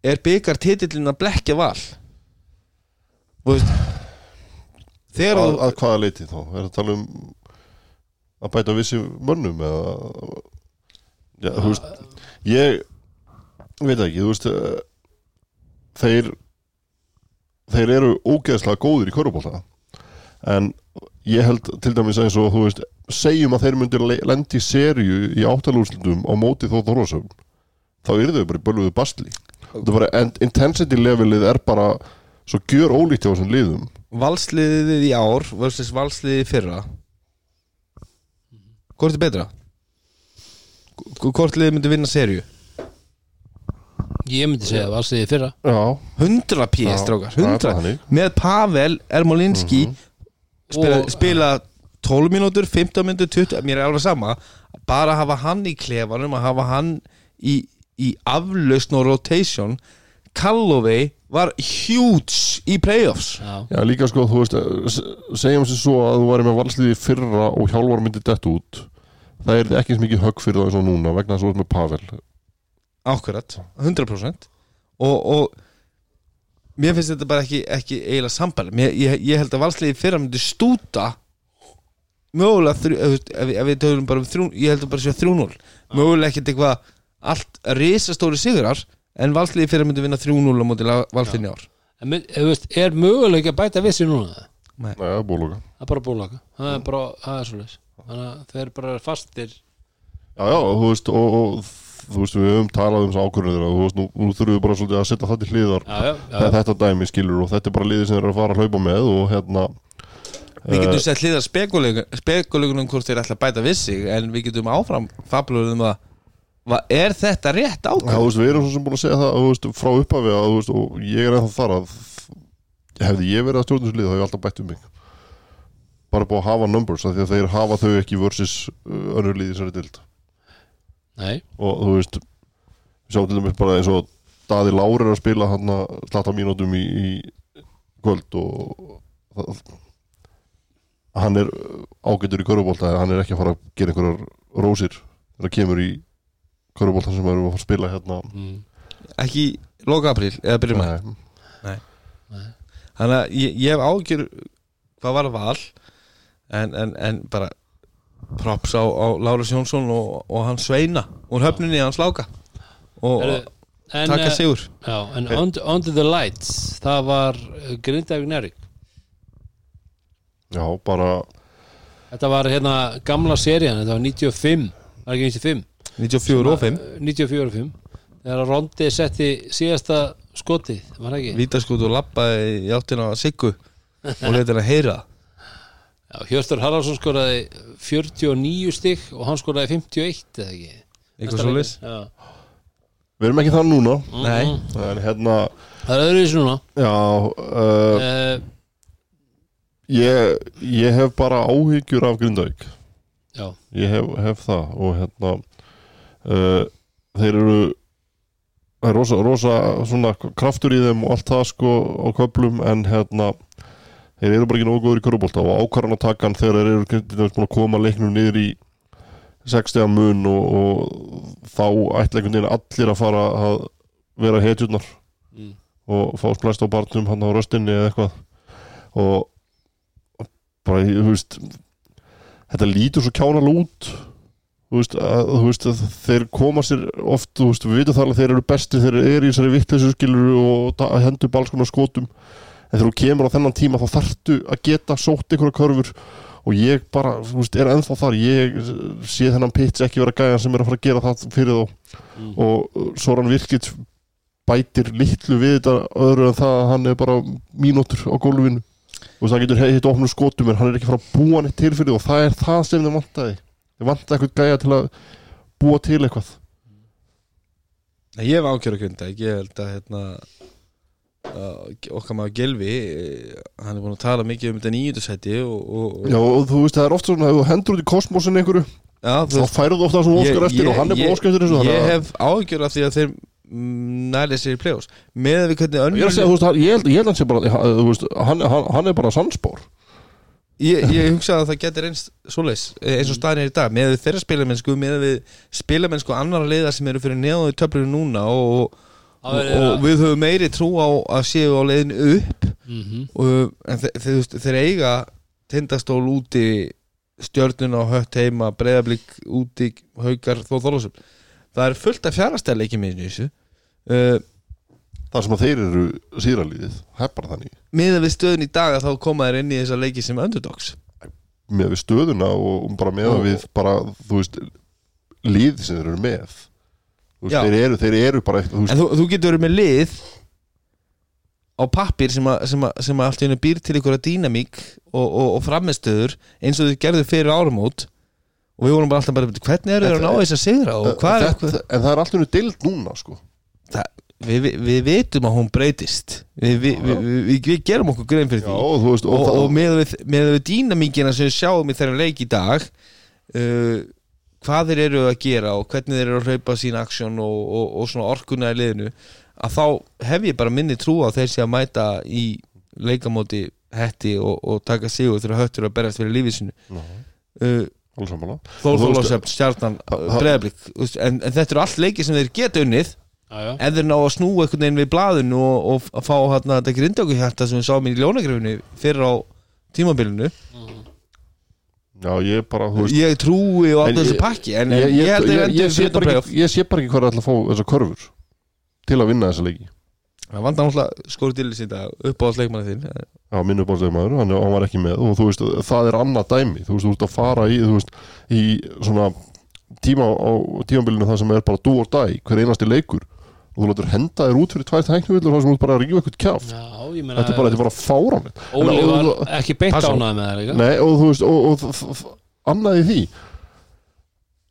Speaker 3: Er byggar titillin að blekja val? Og þú veist þegar
Speaker 2: að, að hvaða leiti þá, er það að tala um að bæta vissi mönnum eða já, þú veist ég veit ekki, þú veist þeir þeir eru ógeðslega góðir í körubólta en ég held til dæmis eins og þú veist segjum að þeir myndir lendi í serju í áttalúrslutum á móti þó Þorlásöfn þá eru þau bara í bölvuðu bastli þetta bara, en- intensity levelið er bara svo gjör ólíkt hjá þessum liðum.
Speaker 3: Valsliðið í ár versus valsliðið í fyrra. Hvort er betra? Hvort liðið myndi vinna serju?
Speaker 1: Ég myndi segja að valsiði fyrra.
Speaker 2: Já,
Speaker 3: 100 p,
Speaker 2: Já,
Speaker 3: strákar,
Speaker 2: það er
Speaker 3: 100
Speaker 2: bara þannig.
Speaker 3: með Pavel Ermolinski spila,
Speaker 1: Og-
Speaker 3: spila 12 mínútur, 15 mínútur, 20 mér er alveg sama, bara að hafa hann í klefanum, að hafa hann í, í aflausn og rotation Calloway var huge í playoffs.
Speaker 1: Já,
Speaker 2: Já, líka sko, þú veist, s- segjum sem svo að þú væri með valsliði í fyrra og hjálvar myndi dett út. Það er ekki eins mikið högg fyrir það eins og núna vegna þess að þú ert með Pavel.
Speaker 3: Akkurat, 100% og, og mér finnst þetta bara ekki, ekki eiginlega sambæli mér, ég, ég held að valsliði fyrra myndi stúta mögulega þrjú, ef, ef, við- ef við tölum bara um þrjú ég held að bara séu 3-0 mögulega ekkert eitthvað allt risastóri sigrar en valsliði fyrra myndi vinna 3-0 á móti valsliðin í ár.
Speaker 1: En veist, er möguleik að bæta vissi núna?
Speaker 2: Nei, það er búluga
Speaker 1: Það er bara búlaka Það er bara, það er svolítið Þannig að þeir bara fastir.
Speaker 2: Já, já, þú veist, og, og þú veist, við höfum talað um þessu ákvörðunir og þú veist, nú, nú þurfum við bara svolítið að setja það til hliðar.
Speaker 1: Já, já, já,
Speaker 2: þetta dæmi skilur og þetta er bara liðið sem þeir eru að fara að hlaupa með og hérna
Speaker 3: við getum sett hliðar spekulegunum hvort þeir ætla að bæta við sig en við getum áfram fablurum að va, er þetta rétt
Speaker 2: Já, þú veist, við erum svo sem búin að segja það þú veist, frá upphafi að, þú veist, og ég er ennþá þar að hefði ég verið að um mig. Bara búið að hafa numbers af því að þeir hafa þau ekki versus uh, önnur þessari dild
Speaker 1: Nei,
Speaker 2: og þú veist við sjáum til dæmis bara eins og Daði Lár er að spila hann að slata mínútum í, í kvöld og það, hann er ágætur í körubólta hann er ekki að fara að gera einhverjar rósir þegar kemur í körubólta sem við erum að fara að spila hérna.
Speaker 1: Mm.
Speaker 3: ekki í loka apríl eða byrjum að
Speaker 2: Nei.
Speaker 3: þannig að ég, ég hef ágjör hvað var val en, en, en bara props á, á Lárus Jónsson og, og hans sveina úr höfninni hans láka. Og
Speaker 1: Heyrðu, en,
Speaker 3: taka
Speaker 1: eh,
Speaker 3: sigur.
Speaker 1: Já, en under, under the Lights Það var Grindavík Nærik
Speaker 2: Já, bara
Speaker 1: Þetta var hérna gamla serían Þetta var 95 Var ekki 95
Speaker 3: 94 og 5
Speaker 1: 94 og 5 Þegar Rondi setti síðasta skotið Var það ekki?
Speaker 3: vítaskút og lappaði í áttina að Siggu og leta hann að heyra
Speaker 1: Hjörtur Haraldsson skoraði 49 stygg og hann skoraði 51 eða ekki?
Speaker 3: Eitthvað
Speaker 1: leikur. Já.
Speaker 2: við erum ekki það núna.
Speaker 3: Nei,
Speaker 2: en hérna,
Speaker 1: Það er öðruvísi núna.
Speaker 2: Já uh,
Speaker 1: uh,
Speaker 2: ég, ég hef bara áhyggjur af Grindavík.
Speaker 1: Já,
Speaker 2: ég hef, hef það og hérna uh, þeir eru það er rosa, rosa svona kraftur í þeim og allt það sko á köflum en hérna þeir eru bara ekki nógu góður í körubólta og ákvarðan að taka hann þegar þeir eru búin að koma leiknum niður í 60 mun og, og þá ætla einhvern veginn allir að fara að vera hetjurnar
Speaker 1: Mm.
Speaker 2: og fá splæst á barnum hann á röstinni eða eitthvað og bara, þú veist þetta lítur svo kjánal út þú veist, að, þú veist að þeir koma sér oft, þú veist, við vitum alveg að þeir eru besti þeir eru í þessari vittleysu skilur og hendur balskonar skotum en þegar þú kemur á þennan tíma þá þarftu að geta sótt einhverja körfur. Og ég bara, þú veist, er ennþá þar. Ég sé þennan pitch ekki vera gæjan sem er að fara að gera það fyrir þá.
Speaker 1: Mm.
Speaker 2: og Soran Virkit bætir litlu við þetta öðru en það að hann er bara mínútur á gólfinu. Og það getur heitt opnum skotum en hann er ekki fara að búa neitt til fyrir því og það er það sem þið vantaði. Þið vantaði eitthvað gæja til að búa til eitthvað.
Speaker 3: Ég hef ákjör að kunda Ég held að hérna uh, okkar maður Gelvi eh, hann er búin að tala mikið um þetta nýjöndasæti og, og,
Speaker 2: Já, og þú veist það er oft svona ef þú hendur út í kosmosin einhverju
Speaker 3: Já, þú
Speaker 2: þá færðu ofta það sem þú óskar eftir og hann er búin að óskar eftir þessu
Speaker 3: ég
Speaker 2: að-
Speaker 3: hef ágjör af því að þeir nærið sér í play-offs með að við hvernig
Speaker 2: Ég er
Speaker 3: önnur
Speaker 2: að segja, þú veist, ég held, ég held sé bara, þú veist, hann, hann, hann er bara sannspár.
Speaker 3: ég, ég hugsa að það getur reynst svoleiðis eins og staðin er í dag með þeirra spilamennsku með spilamennsku annara leiða sem eru fyrir neðan í töflunum núna og, og, og við höfum meiri trú á að séu á leiðin upp
Speaker 1: Mhm.
Speaker 3: og, en þe þe þe þeir eiga tindastól úti stjörnun á hött heima breyðablík úti haukar þó þólasum það er fullt af fjárastæðleiki með þessu uh,
Speaker 2: Það sem að þeir eru er bara þannig.
Speaker 3: miða við stöðun í dag að þá koma þeir inn í þessa leiki sem underdogs
Speaker 2: Með við stöðuna og bara með
Speaker 3: Og-
Speaker 2: við bara, þú veist, lið sem þeir eru með. Veist,
Speaker 3: Já.
Speaker 2: þeir eru, þeir eru bara veist,
Speaker 3: en þú, þú getur verið með lið á pappir sem að, sem að, sem að allt í hennu býr til einhverja dýnamík og, og, og framistöður eins og þau gerðu fyrir áramót og við vorum bara alltaf bara hvernig eru þeir að ná þess að sigra og hvað er
Speaker 2: þetta, en það er alltaf nú dild núna, sko.
Speaker 3: það, við, við, við vitum að hún breytist við, við, við, við, við gerum okkur grein fyrir
Speaker 2: Já,
Speaker 3: því
Speaker 2: og þú veist,
Speaker 3: og, og með, við, með við dýnamíkina sem við sjáum í þeirra leik í dag uh, hvað þeir eru að gera og hvernig þeir eru að hlaupa sín aksjón og, og, og svona orkuna í liðinu að þá hef ég bara minni trú á þeir sé að mæta í leikamóti hetti og, og taka sigur þegar höttur að berjast fyrir lífið sinu
Speaker 2: Já,
Speaker 3: uh,
Speaker 2: Og
Speaker 3: Þórlásöfn, Stjarnan,
Speaker 2: Ha-
Speaker 3: Breiðablík en, en þetta eru allt leiki sem þeir geta unnið.
Speaker 1: Já, já.
Speaker 3: ef þeir ná að snúa einhvern veginn við blaðinu og, og að fá hérna þetta grindöku hjarta sem við sáum í ljónagrifinu fyrir á tímabilinu
Speaker 2: Já, ég bara, þú veist,
Speaker 3: ég trúi á þessu pakki en ég,
Speaker 2: ég, ég,
Speaker 3: held að
Speaker 2: ég, ég,
Speaker 3: endur
Speaker 2: sé bara ekki, ég sé bara ekki hvað er alltaf að fá þessar körfur til að vinna þessa leiki.
Speaker 3: það vandar náttúrulega skóri til þessi þetta upp á sleikmanni þinn
Speaker 2: Já, minn uppáðslegmaður, hann, hann var ekki með. Og þú veist, það er annað dæmi. Þú veist, þú veist að fara í, þú veist, í svona tíma á tímabilinu það sem er bara dú og dæ, hver einasti leikur og þú letur henda þér út fyrir tvær tæknivillur það sem þú bara rífa eitthvað kjáft
Speaker 1: Já, ég meina
Speaker 2: þetta er bara, þetta er bara fáránlegt.
Speaker 1: Óli var
Speaker 2: og-
Speaker 1: ekki beint ánað með það líka.
Speaker 2: Nei, og þú veist, og, og, og, og annað í því.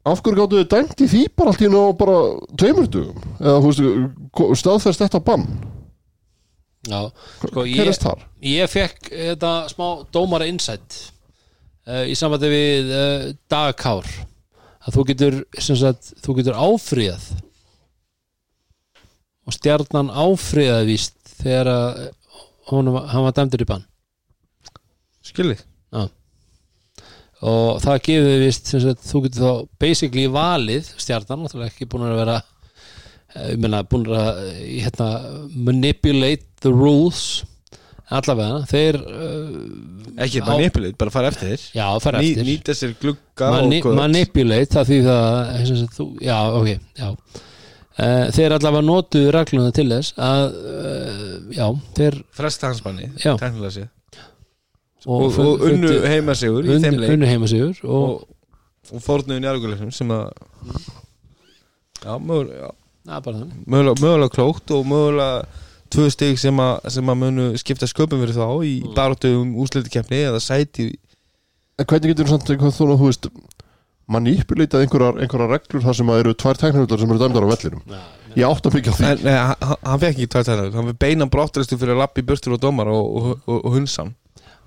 Speaker 2: Af hverju gáttu þið dæmt í því bara allt í nú á bara tveimur dugum eða þú veist, staðfæst þetta bann?
Speaker 1: Já, sko ég, ég fekk þetta smá dómara insight uh, í sambandi við uh, dagkár að þú getur sem sagt, þú getur áfríðað og stjarnan áfríðað víst þegar hann var dæmdur í bann.
Speaker 3: Skilði
Speaker 1: og það gefur vist sem sagt, þú getur þá basically valið stjarnan, náttúrulega ekki búin að vera eh, ég meina búin að eh, hérna, manipulate the rules allavega. Þeir uh,
Speaker 3: ekki
Speaker 1: á-
Speaker 3: manipulate, bara fara eftir þér.
Speaker 1: Já, fara
Speaker 3: Ný,
Speaker 1: eftir
Speaker 3: nýta sér glugga
Speaker 1: Mani manipulate það því það sagt, þú, já, ok, já uh, þeir allavega notuðu regluna til þess að uh, já, þeir
Speaker 3: fresta hans manni, teknilega sér
Speaker 1: og,
Speaker 3: og, og unnu heima sigur í þeim
Speaker 1: unnu,
Speaker 3: leik.
Speaker 1: unnu heima sigur og,
Speaker 3: og, og fórnuðu njárgulegnum sem að já, mögulega,
Speaker 1: þannig.
Speaker 3: Mögulega, mögulega klókt og mögulega tvö stig sem að, sem að munu skipta sköpum fyrir þá í mm. baróttu um úslitikefni eða sæti
Speaker 2: En hvernig getur þú samt þú, þú veist manipulitað einhverjar, einhverjar reglur þar sem að eru tvær tæknavillur sem eru dæmdar á vellinum.
Speaker 1: Já,
Speaker 2: Ég átta mikið á því.
Speaker 3: En, nei, hann, hann fekk ekki tvær tæknar hann fekk beinan brottræstu fyrir að lappi burstur og dómar og, og, og, og hunsan.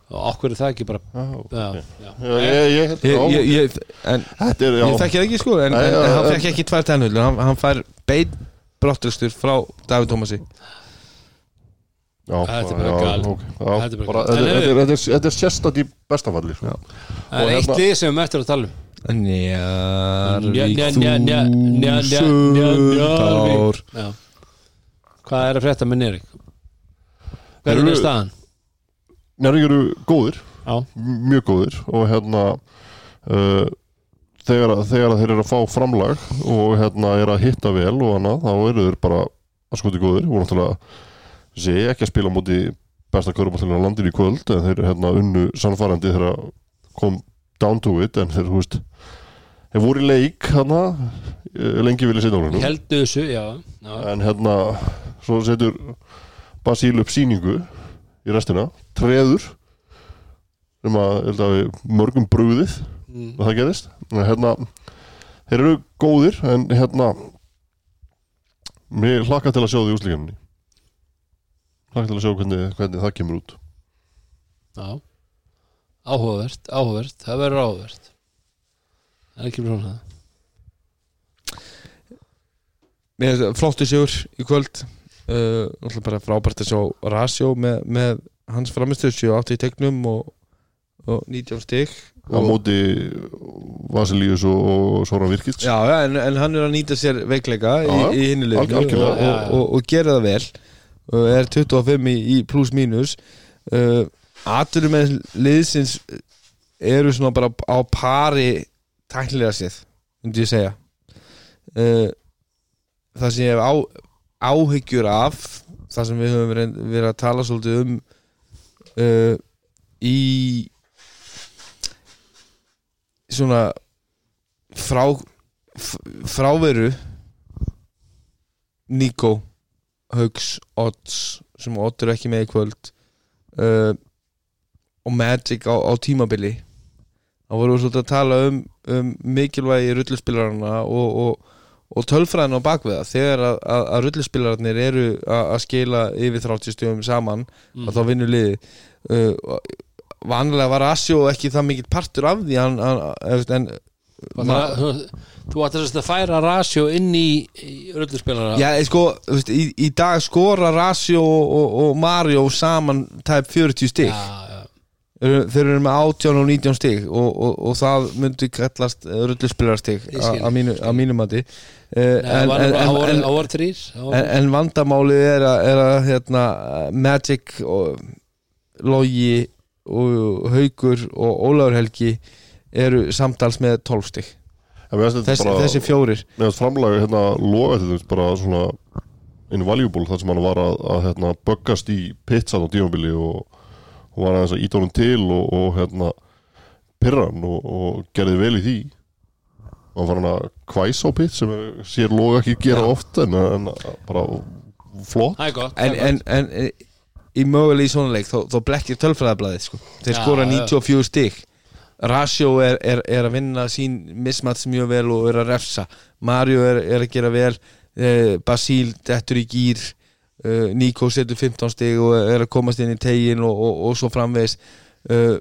Speaker 1: Og okkur er það ekki bara
Speaker 2: Já,
Speaker 1: já, já.
Speaker 2: Já, ég, ég, held-
Speaker 3: ég, ég, ég, en
Speaker 2: Þetta er, já.
Speaker 3: ég ekki sko en,
Speaker 2: Nei,
Speaker 3: en,
Speaker 2: já,
Speaker 3: en hann fekk ekki tvær tæknar hann, hann fær bein brottræstur frá David Thomasi
Speaker 2: Já,
Speaker 1: Þetta er bara.
Speaker 2: Já,
Speaker 1: Þetta er
Speaker 2: er- er- er sérstætt í bestafalli sko.
Speaker 1: Það er
Speaker 2: Og
Speaker 1: eitt
Speaker 2: hérna-
Speaker 1: lið sem við möttum að tala um
Speaker 3: Njarvík
Speaker 1: Nja- nja- nja- nja- nja- nja-
Speaker 3: þúsund ár.
Speaker 1: Hvað er að frétta með?
Speaker 2: Þeir
Speaker 1: Hvernig
Speaker 2: eru-
Speaker 1: er staðan?
Speaker 2: Njárvík eru góðir
Speaker 1: Já,
Speaker 2: mjög góðir og hérna uh, þegar, þegar þeir eru að fá framlag og hérna er að hitta vel og annað þá eru þeir bara að skoti góðir og náttúrulega sé ekki að spila á móti besta körubáltalina landinu í kvöld en þeir hérna unnu sannfærandi þegar að kom down to it en þeir, veist þeir voru í leik hérna eh, lengi vilja setja á húnum
Speaker 1: heldu þessu, já, já.
Speaker 2: en hérna svo setur Basíl upp síningu í restina, treður sem að, að við mörgum brugðið
Speaker 1: Mm.
Speaker 2: og það gerist en hérna, þeir eru góðir en hérna mér hlakka til að sjá því úslíkjumni hlakka til að sjá hvernig, hvernig það kemur út
Speaker 1: já. Áhugavert, áhugavert Það verður áhugavert. Það er ekki svona það
Speaker 3: Mér finnst það flottu sigur í kvöld. Uh, bara frábært að sjá Rasjó með, með hans framistöð 7-8 í tegnum og, og 19 stig.
Speaker 2: Á móti Vasilíus og, og Sóran Virkits
Speaker 3: Já, já en, en hann er að nýta sér veikleika í,
Speaker 2: Já,
Speaker 3: í hinni liðinu
Speaker 2: alg-
Speaker 3: og, og, og, og gera það vel. Og er 25 í, í pluss mínus. Uh, Aturum með liðsins eru svona bara á pari tæknilega séð myndi ég segja. Uh, það sem ég hef á, áhyggjur af það sem við höfum verið, að tala svolítið um uh, í svona frá fráveru Nico Haugs, Odds sem Odd er ekki með í kvöld uh, og Magic á, á tímabili þá vorum við svolítið að tala um, um mikilvægi rulluspilarana og, og, og tölfræðin á bakveða þegar að, að, að rulluspilararnir eru að, að skila yfir 30 stjórnum saman
Speaker 1: Mm.
Speaker 3: að þá vinnur liði uh, vanlega var Asjó ekki það mikill partur af því hann, hann, en,
Speaker 1: Það, þú, þú ætti að færa rasjó inn í, í rulluspilara
Speaker 3: Já, eh, sko, í, í dag skora Rasjó og, og, og Mario saman tæp 40 stig
Speaker 1: já, já.
Speaker 3: Eru- þeir eru með 18 og 19 stig og, og, og það myndi kallast rulluspilarstig
Speaker 1: Ég skil,
Speaker 3: að mínu, mínu mati.
Speaker 1: Nei,
Speaker 3: en, en, en, en, vandamálið er að, er að hérna, Magic og Logi og Haugur og Ólafur Helgi eru samtals með 12 stig.
Speaker 2: Þetta
Speaker 3: þessi,
Speaker 2: bara-
Speaker 3: þessi fjórir.
Speaker 2: Mér finnst framlagi hérna loga til þess bara svona invaluable þar sem hann var að, að hérna, böggast í pizzan á tímabili og, og var aðeins að íta honum til og, og hérna pyrra hann og, og gerði vel í því. Og hann var hann að kvæsa á pizz sem er, sér loga ekki gera
Speaker 3: Já.
Speaker 2: oft en, en bara flott.
Speaker 1: Er gott
Speaker 3: en, en, en e, í mögulega í svona leik þá, þá blekkir tölfræðablaðið sko. þeir
Speaker 1: Já,
Speaker 3: skora
Speaker 1: já.
Speaker 3: 94 stig. Rasjó er, er, er að vinna sín mismats mjög vel og er að refsa. Mario er, er að gera vel. Eh, Basíl dettur í gýr eh, Nico setur 15 stig og er að komast inn í tegin og, og, og svo framvegis. Eh,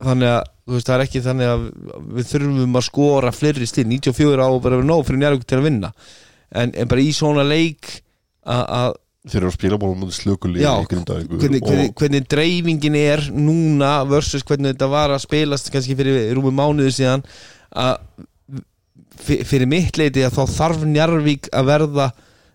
Speaker 3: þannig að veist, það er ekki þannig að við þurfum að skora fleiri stig. 94 á að vera nóg fyrir njárvík til að vinna. En, en bara í svona leik að
Speaker 2: þeir eru að spila bara
Speaker 3: Já,
Speaker 2: í grindavíku
Speaker 3: hvernig, hvernig, hvernig dreifingin er núna versus hvernig þetta var að spilast kannski fyrir rúmi mánuðu síðan að fyrir mitt leiti að þá þarf Njarvík að verða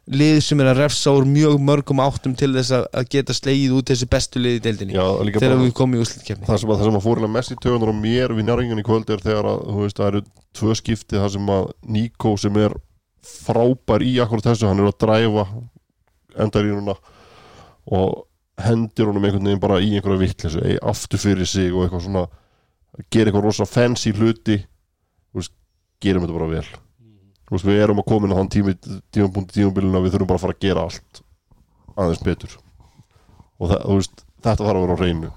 Speaker 3: lið sem er að refsa úr mjög mörgum áttum til þess að, að geta slegið út þessi bestu lið í deildinni.
Speaker 2: Já,
Speaker 3: þegar við komum í úslitkefni
Speaker 2: það sem að, að fór hérna mest í tögunar á mér við njárvíðan í kvöld er þegar að þú veist, það eru tvö skipti það sem að Níko sem er frábær í akkur þessu, hann er að dræfa endarínuna og hendir honum einhvern veginn bara í einhverja vittlesu, ei, aftur fyrir sig og eitthvað svona, gera eitthvað rosa fancy hluti veist, gerum þetta bara vel veist, við erum að koma inn á þann tími tímapunkti tímabilina, við þurfum bara að fara að gera allt aðeins betur. Og það, veist, þetta þarf að vera á reynu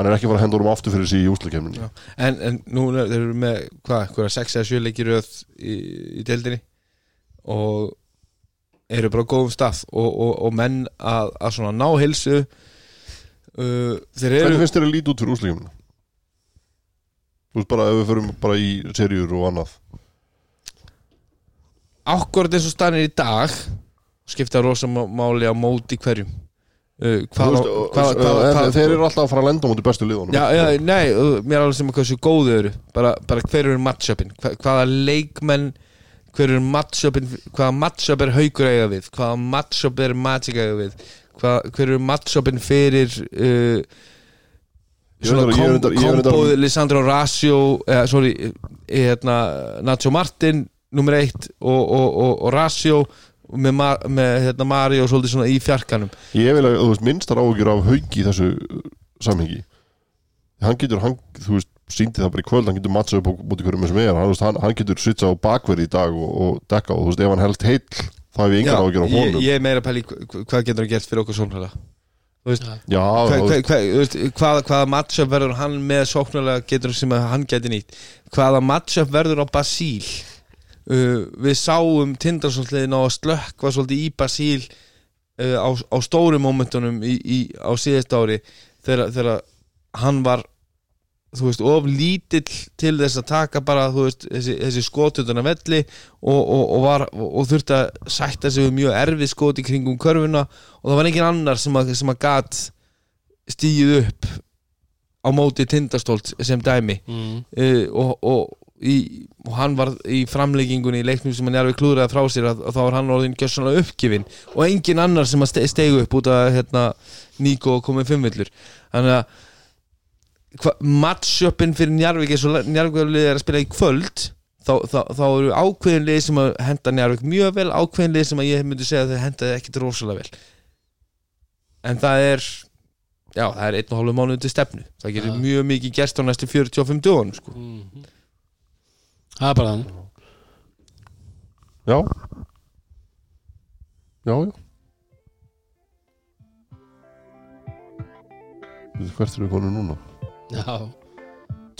Speaker 2: hann er ekki að fara að henda honum aftur fyrir sig í úslakefninu
Speaker 3: Já. en, en nú er, þeir eru með hvað, hvað, 6 eða 7 leikir í, í deildinni? Og eru bara góðum stað. Og, og, og menn að, að svona ná hilsu uh, þeir eru
Speaker 2: hvernig finnst þér að líti út fyrir úslakefninu? þú veist bara ef við förum bara í serjur og annað
Speaker 3: akkurat eins og stannir í dag skipta rosa má- máli á móti hverjum. Uh, hvað,
Speaker 2: veist,
Speaker 3: hvað, hvað, hvað, hvað,
Speaker 2: Þeir eru alltaf að fara að lenda móti bestu liðunum.
Speaker 3: Já, já, nei, uh, mér er alveg sem að hversu góðu eru. Bara, bara hver eru matchupin? Hva, hvaða leikmenn hver eru matchupin hvaða matchup er haugur eiga við? Hvaða matchup er magic eiga við? Hvað, hver eru matchupin fyrir uh, svona kom,
Speaker 2: reyndar- ég reyndar-
Speaker 3: komboð Lisandro Rasio eh, sorry, hérna Nacho Martin nummer eitt og, og, og, og Rasio með, Ma, með hérna, Mario svolítið svona í fjarkanum.
Speaker 2: Ég vil að, þú veist, minnstar áhugjur af haugi í þessu uh, samhengi. Hann getur, hann, þú veist, síndi það bara í kvöld Hann getur matchað upp á múti hverjum sem er. Hann, hann, hann getur switchað á bakverði í dag og, og dekka og þú veist, ef hann held heill þá hef ég engan áhugjur af
Speaker 3: ég,
Speaker 2: honum.
Speaker 3: ég er meira pæli hvað getur hann gert fyrir okkur sóknarlega?
Speaker 2: Já,
Speaker 3: Hva,
Speaker 2: þú
Speaker 3: hva,
Speaker 2: veist,
Speaker 3: hva, þú veist, hvaða, hvaða matchup verður hann með sóknarlega getur sem hann geti nýtt? Hvaða matchup verður á Basíl uh, við sáum Tindarsónsliðin á að slökkva svolítið í Basíl uh, á, á stóru momentunum í, í, á síðast ári þegar, þegar hann var þú veist, of lítill til þess að taka bara, þú veist, þessi, þessi skotutuna velli og, og, og, var, og, þurfti að sætta sig við mjög erfið skot í kringum körfuna og það var engin annar sem að, sem að gat stíð upp á móti tindastólt sem dæmi
Speaker 1: mm.
Speaker 3: uh, og, og, í, og hann var í framleggingunni í leiknum sem hann er við klúðraði frá sér að, að þá var hann orðin gjössanlega uppgifin og engin annar sem að ste- stegu upp út af hérna, Níko komið fimmvillur þannig að matchupin fyrir Njarvík eins og Njarvík er að spila í kvöld þá, þá, þá eru ákveðin lið sem að henda Njarvík mjög vel ákveðin lið sem að ég myndi segja að þau henda ekkit rosalega vel en það er já, það er einn og hálfu mánuð til stefnu það getur
Speaker 1: Já.
Speaker 3: mjög mikið gerst á næstu 45 dögunum sko.
Speaker 1: Mhm. Það er bara þannig.
Speaker 2: Já. Já, já. Þú veist, Hvert eru við konum núna?
Speaker 1: Já.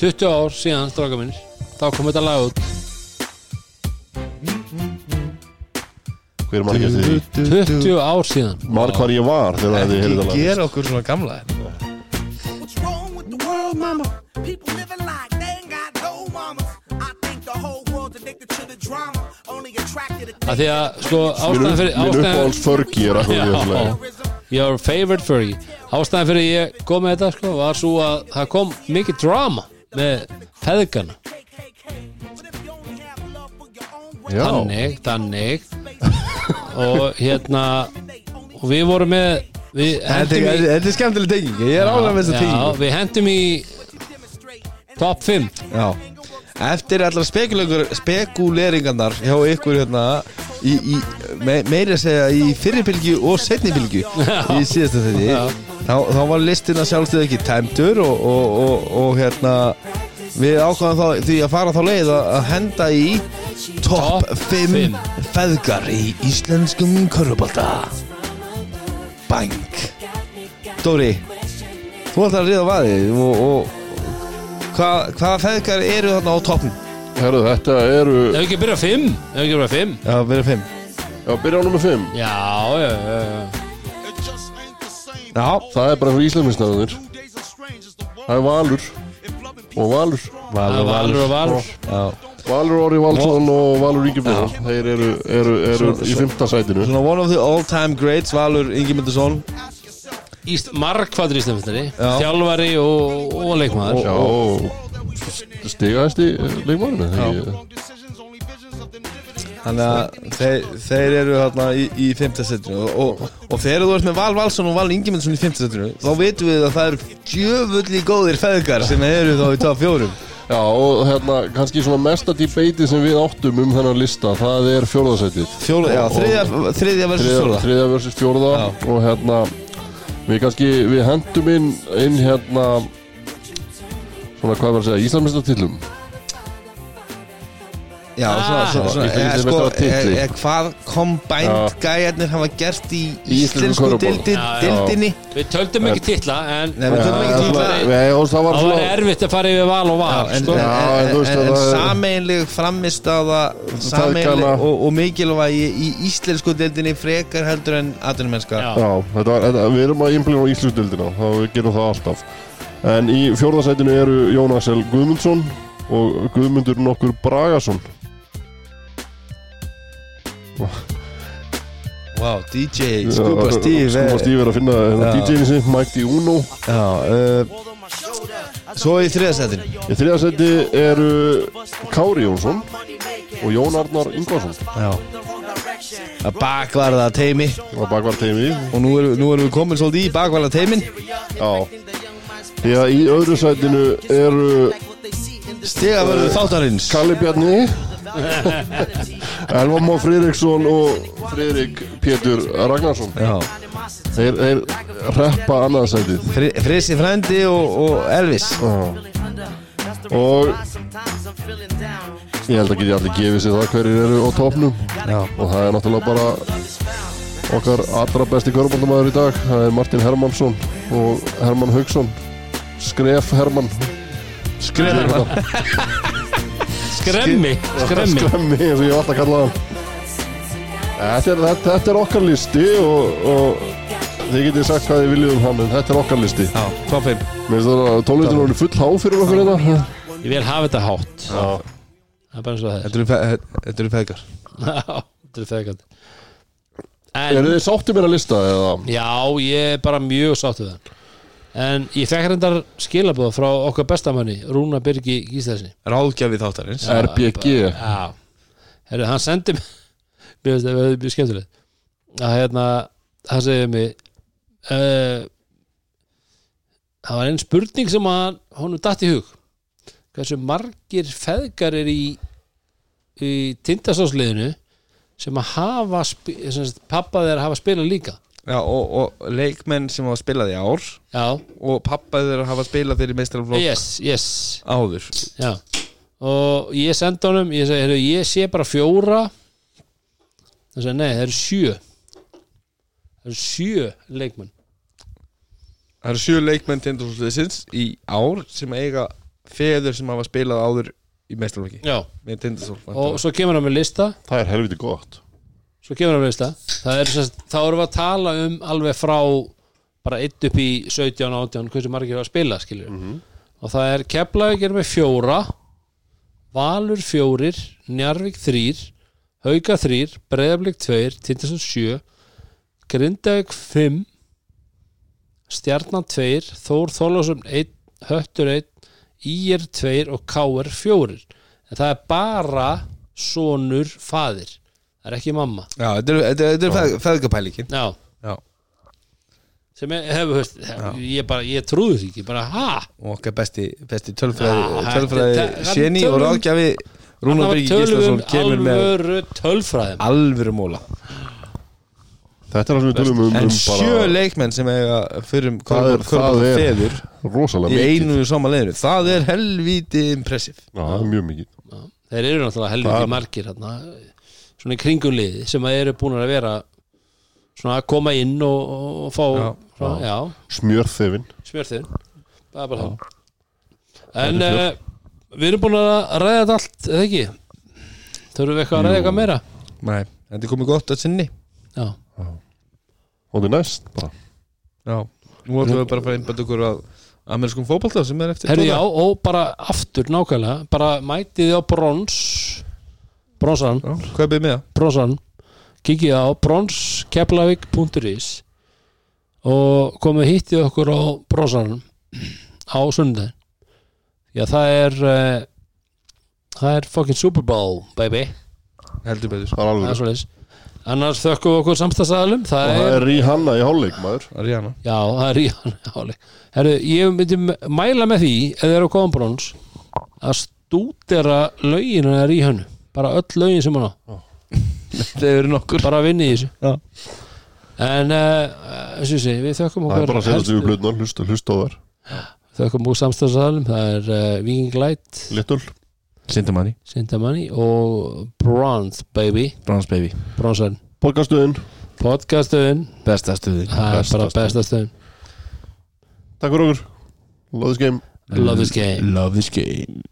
Speaker 1: 20 ár síðan, stráka minnir Þá kom þetta lag út.
Speaker 2: Hver mann ekki því?
Speaker 1: 20 ár síðan.
Speaker 2: Mann hvar ég var þegar þið heyrið að
Speaker 3: ekki
Speaker 2: lag
Speaker 3: gera okkur svona gamla
Speaker 5: What's wrong with the world, mama? People living like they ain't got no mamas.
Speaker 1: Að Því að, sko, ástæðan fyrir
Speaker 2: minn uppáhalds förgi er akkur í þessu lagi.
Speaker 1: Your favorite furry Ástæðan fyrir ég kom með þetta, sko Var svo að það kom mikið drama Með feðgana.
Speaker 2: Já,
Speaker 1: Þannig, þannig. Og hérna Og við vorum með Við
Speaker 3: Þetta
Speaker 1: hendum
Speaker 3: er,
Speaker 1: í
Speaker 3: þetta er skemmtileg tenging. Ég er ánægð með þessa
Speaker 1: Já,
Speaker 3: tenging.
Speaker 1: við hendum í Top 5
Speaker 3: Já Eftir allar spekuleringarnar hjá ykkur hérna í, í, me, meira að segja í fyrirbylgju og setnibylgju í síðasta þetti þá, þá var listin að sjálfstöð ekki tæmdur og, og, og, og hérna við ákvæðum þá því að fara þá leið að henda í top
Speaker 1: Top
Speaker 3: 5
Speaker 1: fimm.
Speaker 3: feðgar í íslenskum körfubolta. Bang. Dóri þú ætlar að ríða vaðið og hvað, hvaða feðgar eru þarna á toppn?
Speaker 2: herru, þetta eru
Speaker 1: Ef ekki að byrja 5 Ef ekki að byrja 5
Speaker 3: Já, verið fimm.
Speaker 2: Já, byrja á nummer 5
Speaker 1: Já, já, já, já.
Speaker 3: Já,
Speaker 2: Það er bara fyrir íslensminnstæðanir Það er Valur. Og Valur.
Speaker 1: Er Valur og Valur.
Speaker 3: Já.
Speaker 2: Valur Orri Valsson og Valur Ingebrigðan Þeir eru, eru, eru
Speaker 3: Svo-
Speaker 2: í fymta sætinu.
Speaker 3: Svona one of the all time greats Valur Ingi
Speaker 1: Íslandmestari
Speaker 3: Já.
Speaker 1: Þjálfari og, og leikmaður.
Speaker 2: Og stigaðist í þegar
Speaker 3: Þannig að þeir, þeir eru þarna í, í fimmtasettinu og, og, og þegar þú ert með Val Valsson og Val Ingi Myndarsson í fimmtasettinu þá veitum við að það eru djöfulli góðir feðgar sem eru þá í top fjórum.
Speaker 2: Já, og hérna, kannski svona mesta debate sem við áttum um þennan lista Það er
Speaker 3: já, þriðja, þriðja versus fjóla
Speaker 2: þriðja versus fjórða
Speaker 3: Já.
Speaker 2: Og hérna Við kannski, við hendum inn Inn hérna Svona hvað var að segja, Íslandsmestartillum
Speaker 3: Já, svona,
Speaker 1: Ah.
Speaker 3: svona, svona
Speaker 2: Í fyrsta
Speaker 3: eða, sko,
Speaker 2: meistaratitli.
Speaker 3: eða, hvað combined
Speaker 2: Já.
Speaker 3: gæjarnir hafa gert í
Speaker 2: íslensku
Speaker 3: íslensku deildinni
Speaker 1: Við töldum ekki titla En
Speaker 3: Nei, við töldum ekki
Speaker 2: Já,
Speaker 3: titla.
Speaker 2: svona- Nei, og það var svona
Speaker 1: erfitt að fara yfir val og val
Speaker 3: en, en,
Speaker 2: að
Speaker 3: en
Speaker 2: það
Speaker 3: sameinleg sameinleg og, og mikilvægi í íslensku deildinni frekar heldur en
Speaker 2: þetta, við erum að implina á Íslandsdildina þá við gerum það alltaf En í fjórðasætinu eru Jónas L. Guðmundsson og Guðmundur nokkur Bragason
Speaker 3: Wow, DJ Scuba Steve
Speaker 2: Scuba
Speaker 3: eh,
Speaker 2: Steve er að finna
Speaker 3: Já.
Speaker 2: DJ-ni sin, Mike Di Uno.
Speaker 3: Já, uh, Svo í þriðasettin
Speaker 2: Í þriðasetti eru Kári Jónsson og Jón Arnar Ingvarsson.
Speaker 3: Já. Að bakvarða teimi
Speaker 2: og bakvar teimi
Speaker 3: Og nú erum, nú erum við komin svolítið í bakvarða teimin
Speaker 2: Já. Að í öðru sætinu eru
Speaker 3: Stiga verður þáttarins.
Speaker 2: Kalli Bjarni Elva Má Friðriksson og Friðrik Pétur Ragnarsson.
Speaker 3: Já.
Speaker 2: Þeir, þeir reppa annað sætið
Speaker 3: Fri, Frisi frændi og, og Elvis.
Speaker 2: Og ég held að geti allir gefið sér það hverjir eru á topnum
Speaker 3: Já.
Speaker 2: Og það er náttúrulega bara okkar allra besti körbáldamaður í dag. Það er Martin Hermansson og Herman Haugsson Skref Herman
Speaker 3: Skrifa
Speaker 1: Skremmi Skremmi
Speaker 2: Skremmi. Eins og ég hef alltaf kallað hann. Þetta er, þetta, þetta er okkar listi og, og þið getið sagt hvað þið viljið um hann en þetta er okkar listi.
Speaker 3: Já, top 5
Speaker 2: Mér finnst það að tónlistin er full há fyrir okkur þetta
Speaker 1: Ég vil hafa þetta hátt.
Speaker 2: Já,
Speaker 1: Það er bara eins og það er.
Speaker 3: Þetta eru fe- þetta eru feðgar.
Speaker 1: Já, Þetta er þegar
Speaker 2: eru
Speaker 1: En
Speaker 2: þið sáttið mér að lista eða?
Speaker 1: Já, ég er bara mjög sáttu það En ég fekk reyndar skilabóð frá okkar bestamanni Rúna Birgi Gíslæsni
Speaker 3: Ráðgjafi þáttarins.
Speaker 2: RBG
Speaker 1: Já Herru, hann sendi mig Mér finnst það mjög skemmtilegt. Að hérna, hann segir mig uh, það var einn spurning sem að honum datt í hug. Hversu margir feðgar er í í tindastóðsliðinu sem að hafa spi- sem sagt, pappa þeir hafa spilað líka
Speaker 3: Já, og, og leikmenn sem hafa spilað í ár
Speaker 1: já,
Speaker 3: og pappa þeirra hafa spilað fyrir meistaraflokk
Speaker 1: yes, yes.
Speaker 3: áður.
Speaker 1: Já. og ég sendi honum ég segi, heyrðu, ég sé bara fjóra. Það segi, nei, það eru sjö. Það eru sjö leikmenn.
Speaker 3: Það eru sjö leikmenn tindastóðsliðsins í ár sem eiga feður sem hafa spilað áður í meistaraflokki.
Speaker 1: Já,
Speaker 3: með tindastóð
Speaker 1: og svo kemur hann með lista.
Speaker 2: Það er helviti gott
Speaker 1: svo kemur hann með lista það. Er, þá erum við að tala um alveg frá bara 1 upp í 17, 18 hversu margir er að spila skilur. Og það er Keflavík með fjóra Valur fjórir Njarvík þrýr Hauka þrýr, Breiðablík tveir Tindastóð sjö Grindavík fimm Stjarnan tveir Þór Þólasum einn, Höttur einn Ír tveir og Káir fjórir. En það er bara sonur faðir það er ekki mamma.
Speaker 3: Já, þetta eru- þetta eru- þetta eru feð, feðgapælingin.
Speaker 1: Já,
Speaker 3: Já,
Speaker 1: sem ég hef, höfst, ég bara, ég trúði því ekki bara, ha,
Speaker 3: og okkar besti, besti tölfræði, tölfræði séni og ráðgjafi Rúnar
Speaker 1: tölum
Speaker 3: Gíslason
Speaker 1: um
Speaker 3: kemur með
Speaker 1: alvöru tölfræðum
Speaker 3: alvöru móla.
Speaker 2: Þetta er það sem við tölum um,
Speaker 3: En
Speaker 2: um
Speaker 3: sjö
Speaker 2: bara
Speaker 3: leikmenn sem eiga fyrir
Speaker 2: er- það er-
Speaker 3: feður í einu og sama leiðinu Það er helvíti impressiv
Speaker 2: Já, það er mjög mikið.
Speaker 1: Þeir eru náttúrulega helviti
Speaker 2: Það-
Speaker 1: margir hérna, svona í kringum liði sem að eru búin að vera svona að koma inn og, og fá
Speaker 3: Já.
Speaker 1: svona, já,
Speaker 2: Smjörþefin
Speaker 1: smjörþinn það er bara það en uh, við erum búin að ræða þetta allt, eða ekki? Þurfum við eitthvað að ræða eitthvað meira?
Speaker 3: Nei, þetta er komið gott að sinni.
Speaker 1: Já,
Speaker 2: Og er næst bara.
Speaker 3: Já, nú ætlum við bara að fara einbætt okkur að amerískum fótbolta sem er eftir
Speaker 1: herru
Speaker 3: tvo
Speaker 1: já, og bara aftur nákvæmlega, bara mætið á brons bronsan.
Speaker 3: Með það?
Speaker 1: bronsan. Kikið á bronskeflavík.is og komið hittið okkur á bronsan á sundaginn já það er uh, það er fucking Super Bowl baby,
Speaker 3: Heldur betur.
Speaker 2: Það er
Speaker 1: er svolítið annars þökkum við okkur samstagsaðalum
Speaker 2: Og
Speaker 1: það
Speaker 2: það
Speaker 1: er,
Speaker 2: Rihanna í hálfleik maður.
Speaker 3: Ariana
Speaker 1: já það er í hann herru, ég myndi mæla með því ef þið eru að koma á brons að stúdera löginu er í hannu bara öll lögin sem hann á.
Speaker 3: Þeir eru nokkur.
Speaker 1: Bara að vinna í þessu.
Speaker 3: Já.
Speaker 1: en uh, eins og ég segi, við þökkum
Speaker 2: Það er bara að
Speaker 1: helstu-
Speaker 2: við blöðnar, hlusta, hlusta á þær.
Speaker 1: Þökkum úr samstæðsalum það er uh, Viking Light,
Speaker 2: Little.
Speaker 3: Sindamanni
Speaker 1: Sindamanni og Bronze Baby.
Speaker 3: Browns Baby.
Speaker 1: Bronzan,
Speaker 2: Podcastuðin
Speaker 1: podcastuðin
Speaker 3: Besta stuði
Speaker 1: það er bara
Speaker 2: stöðin.
Speaker 1: besta stöðin
Speaker 2: Takk fyrir okkur. Love this game.
Speaker 1: Love this game.
Speaker 3: Love this game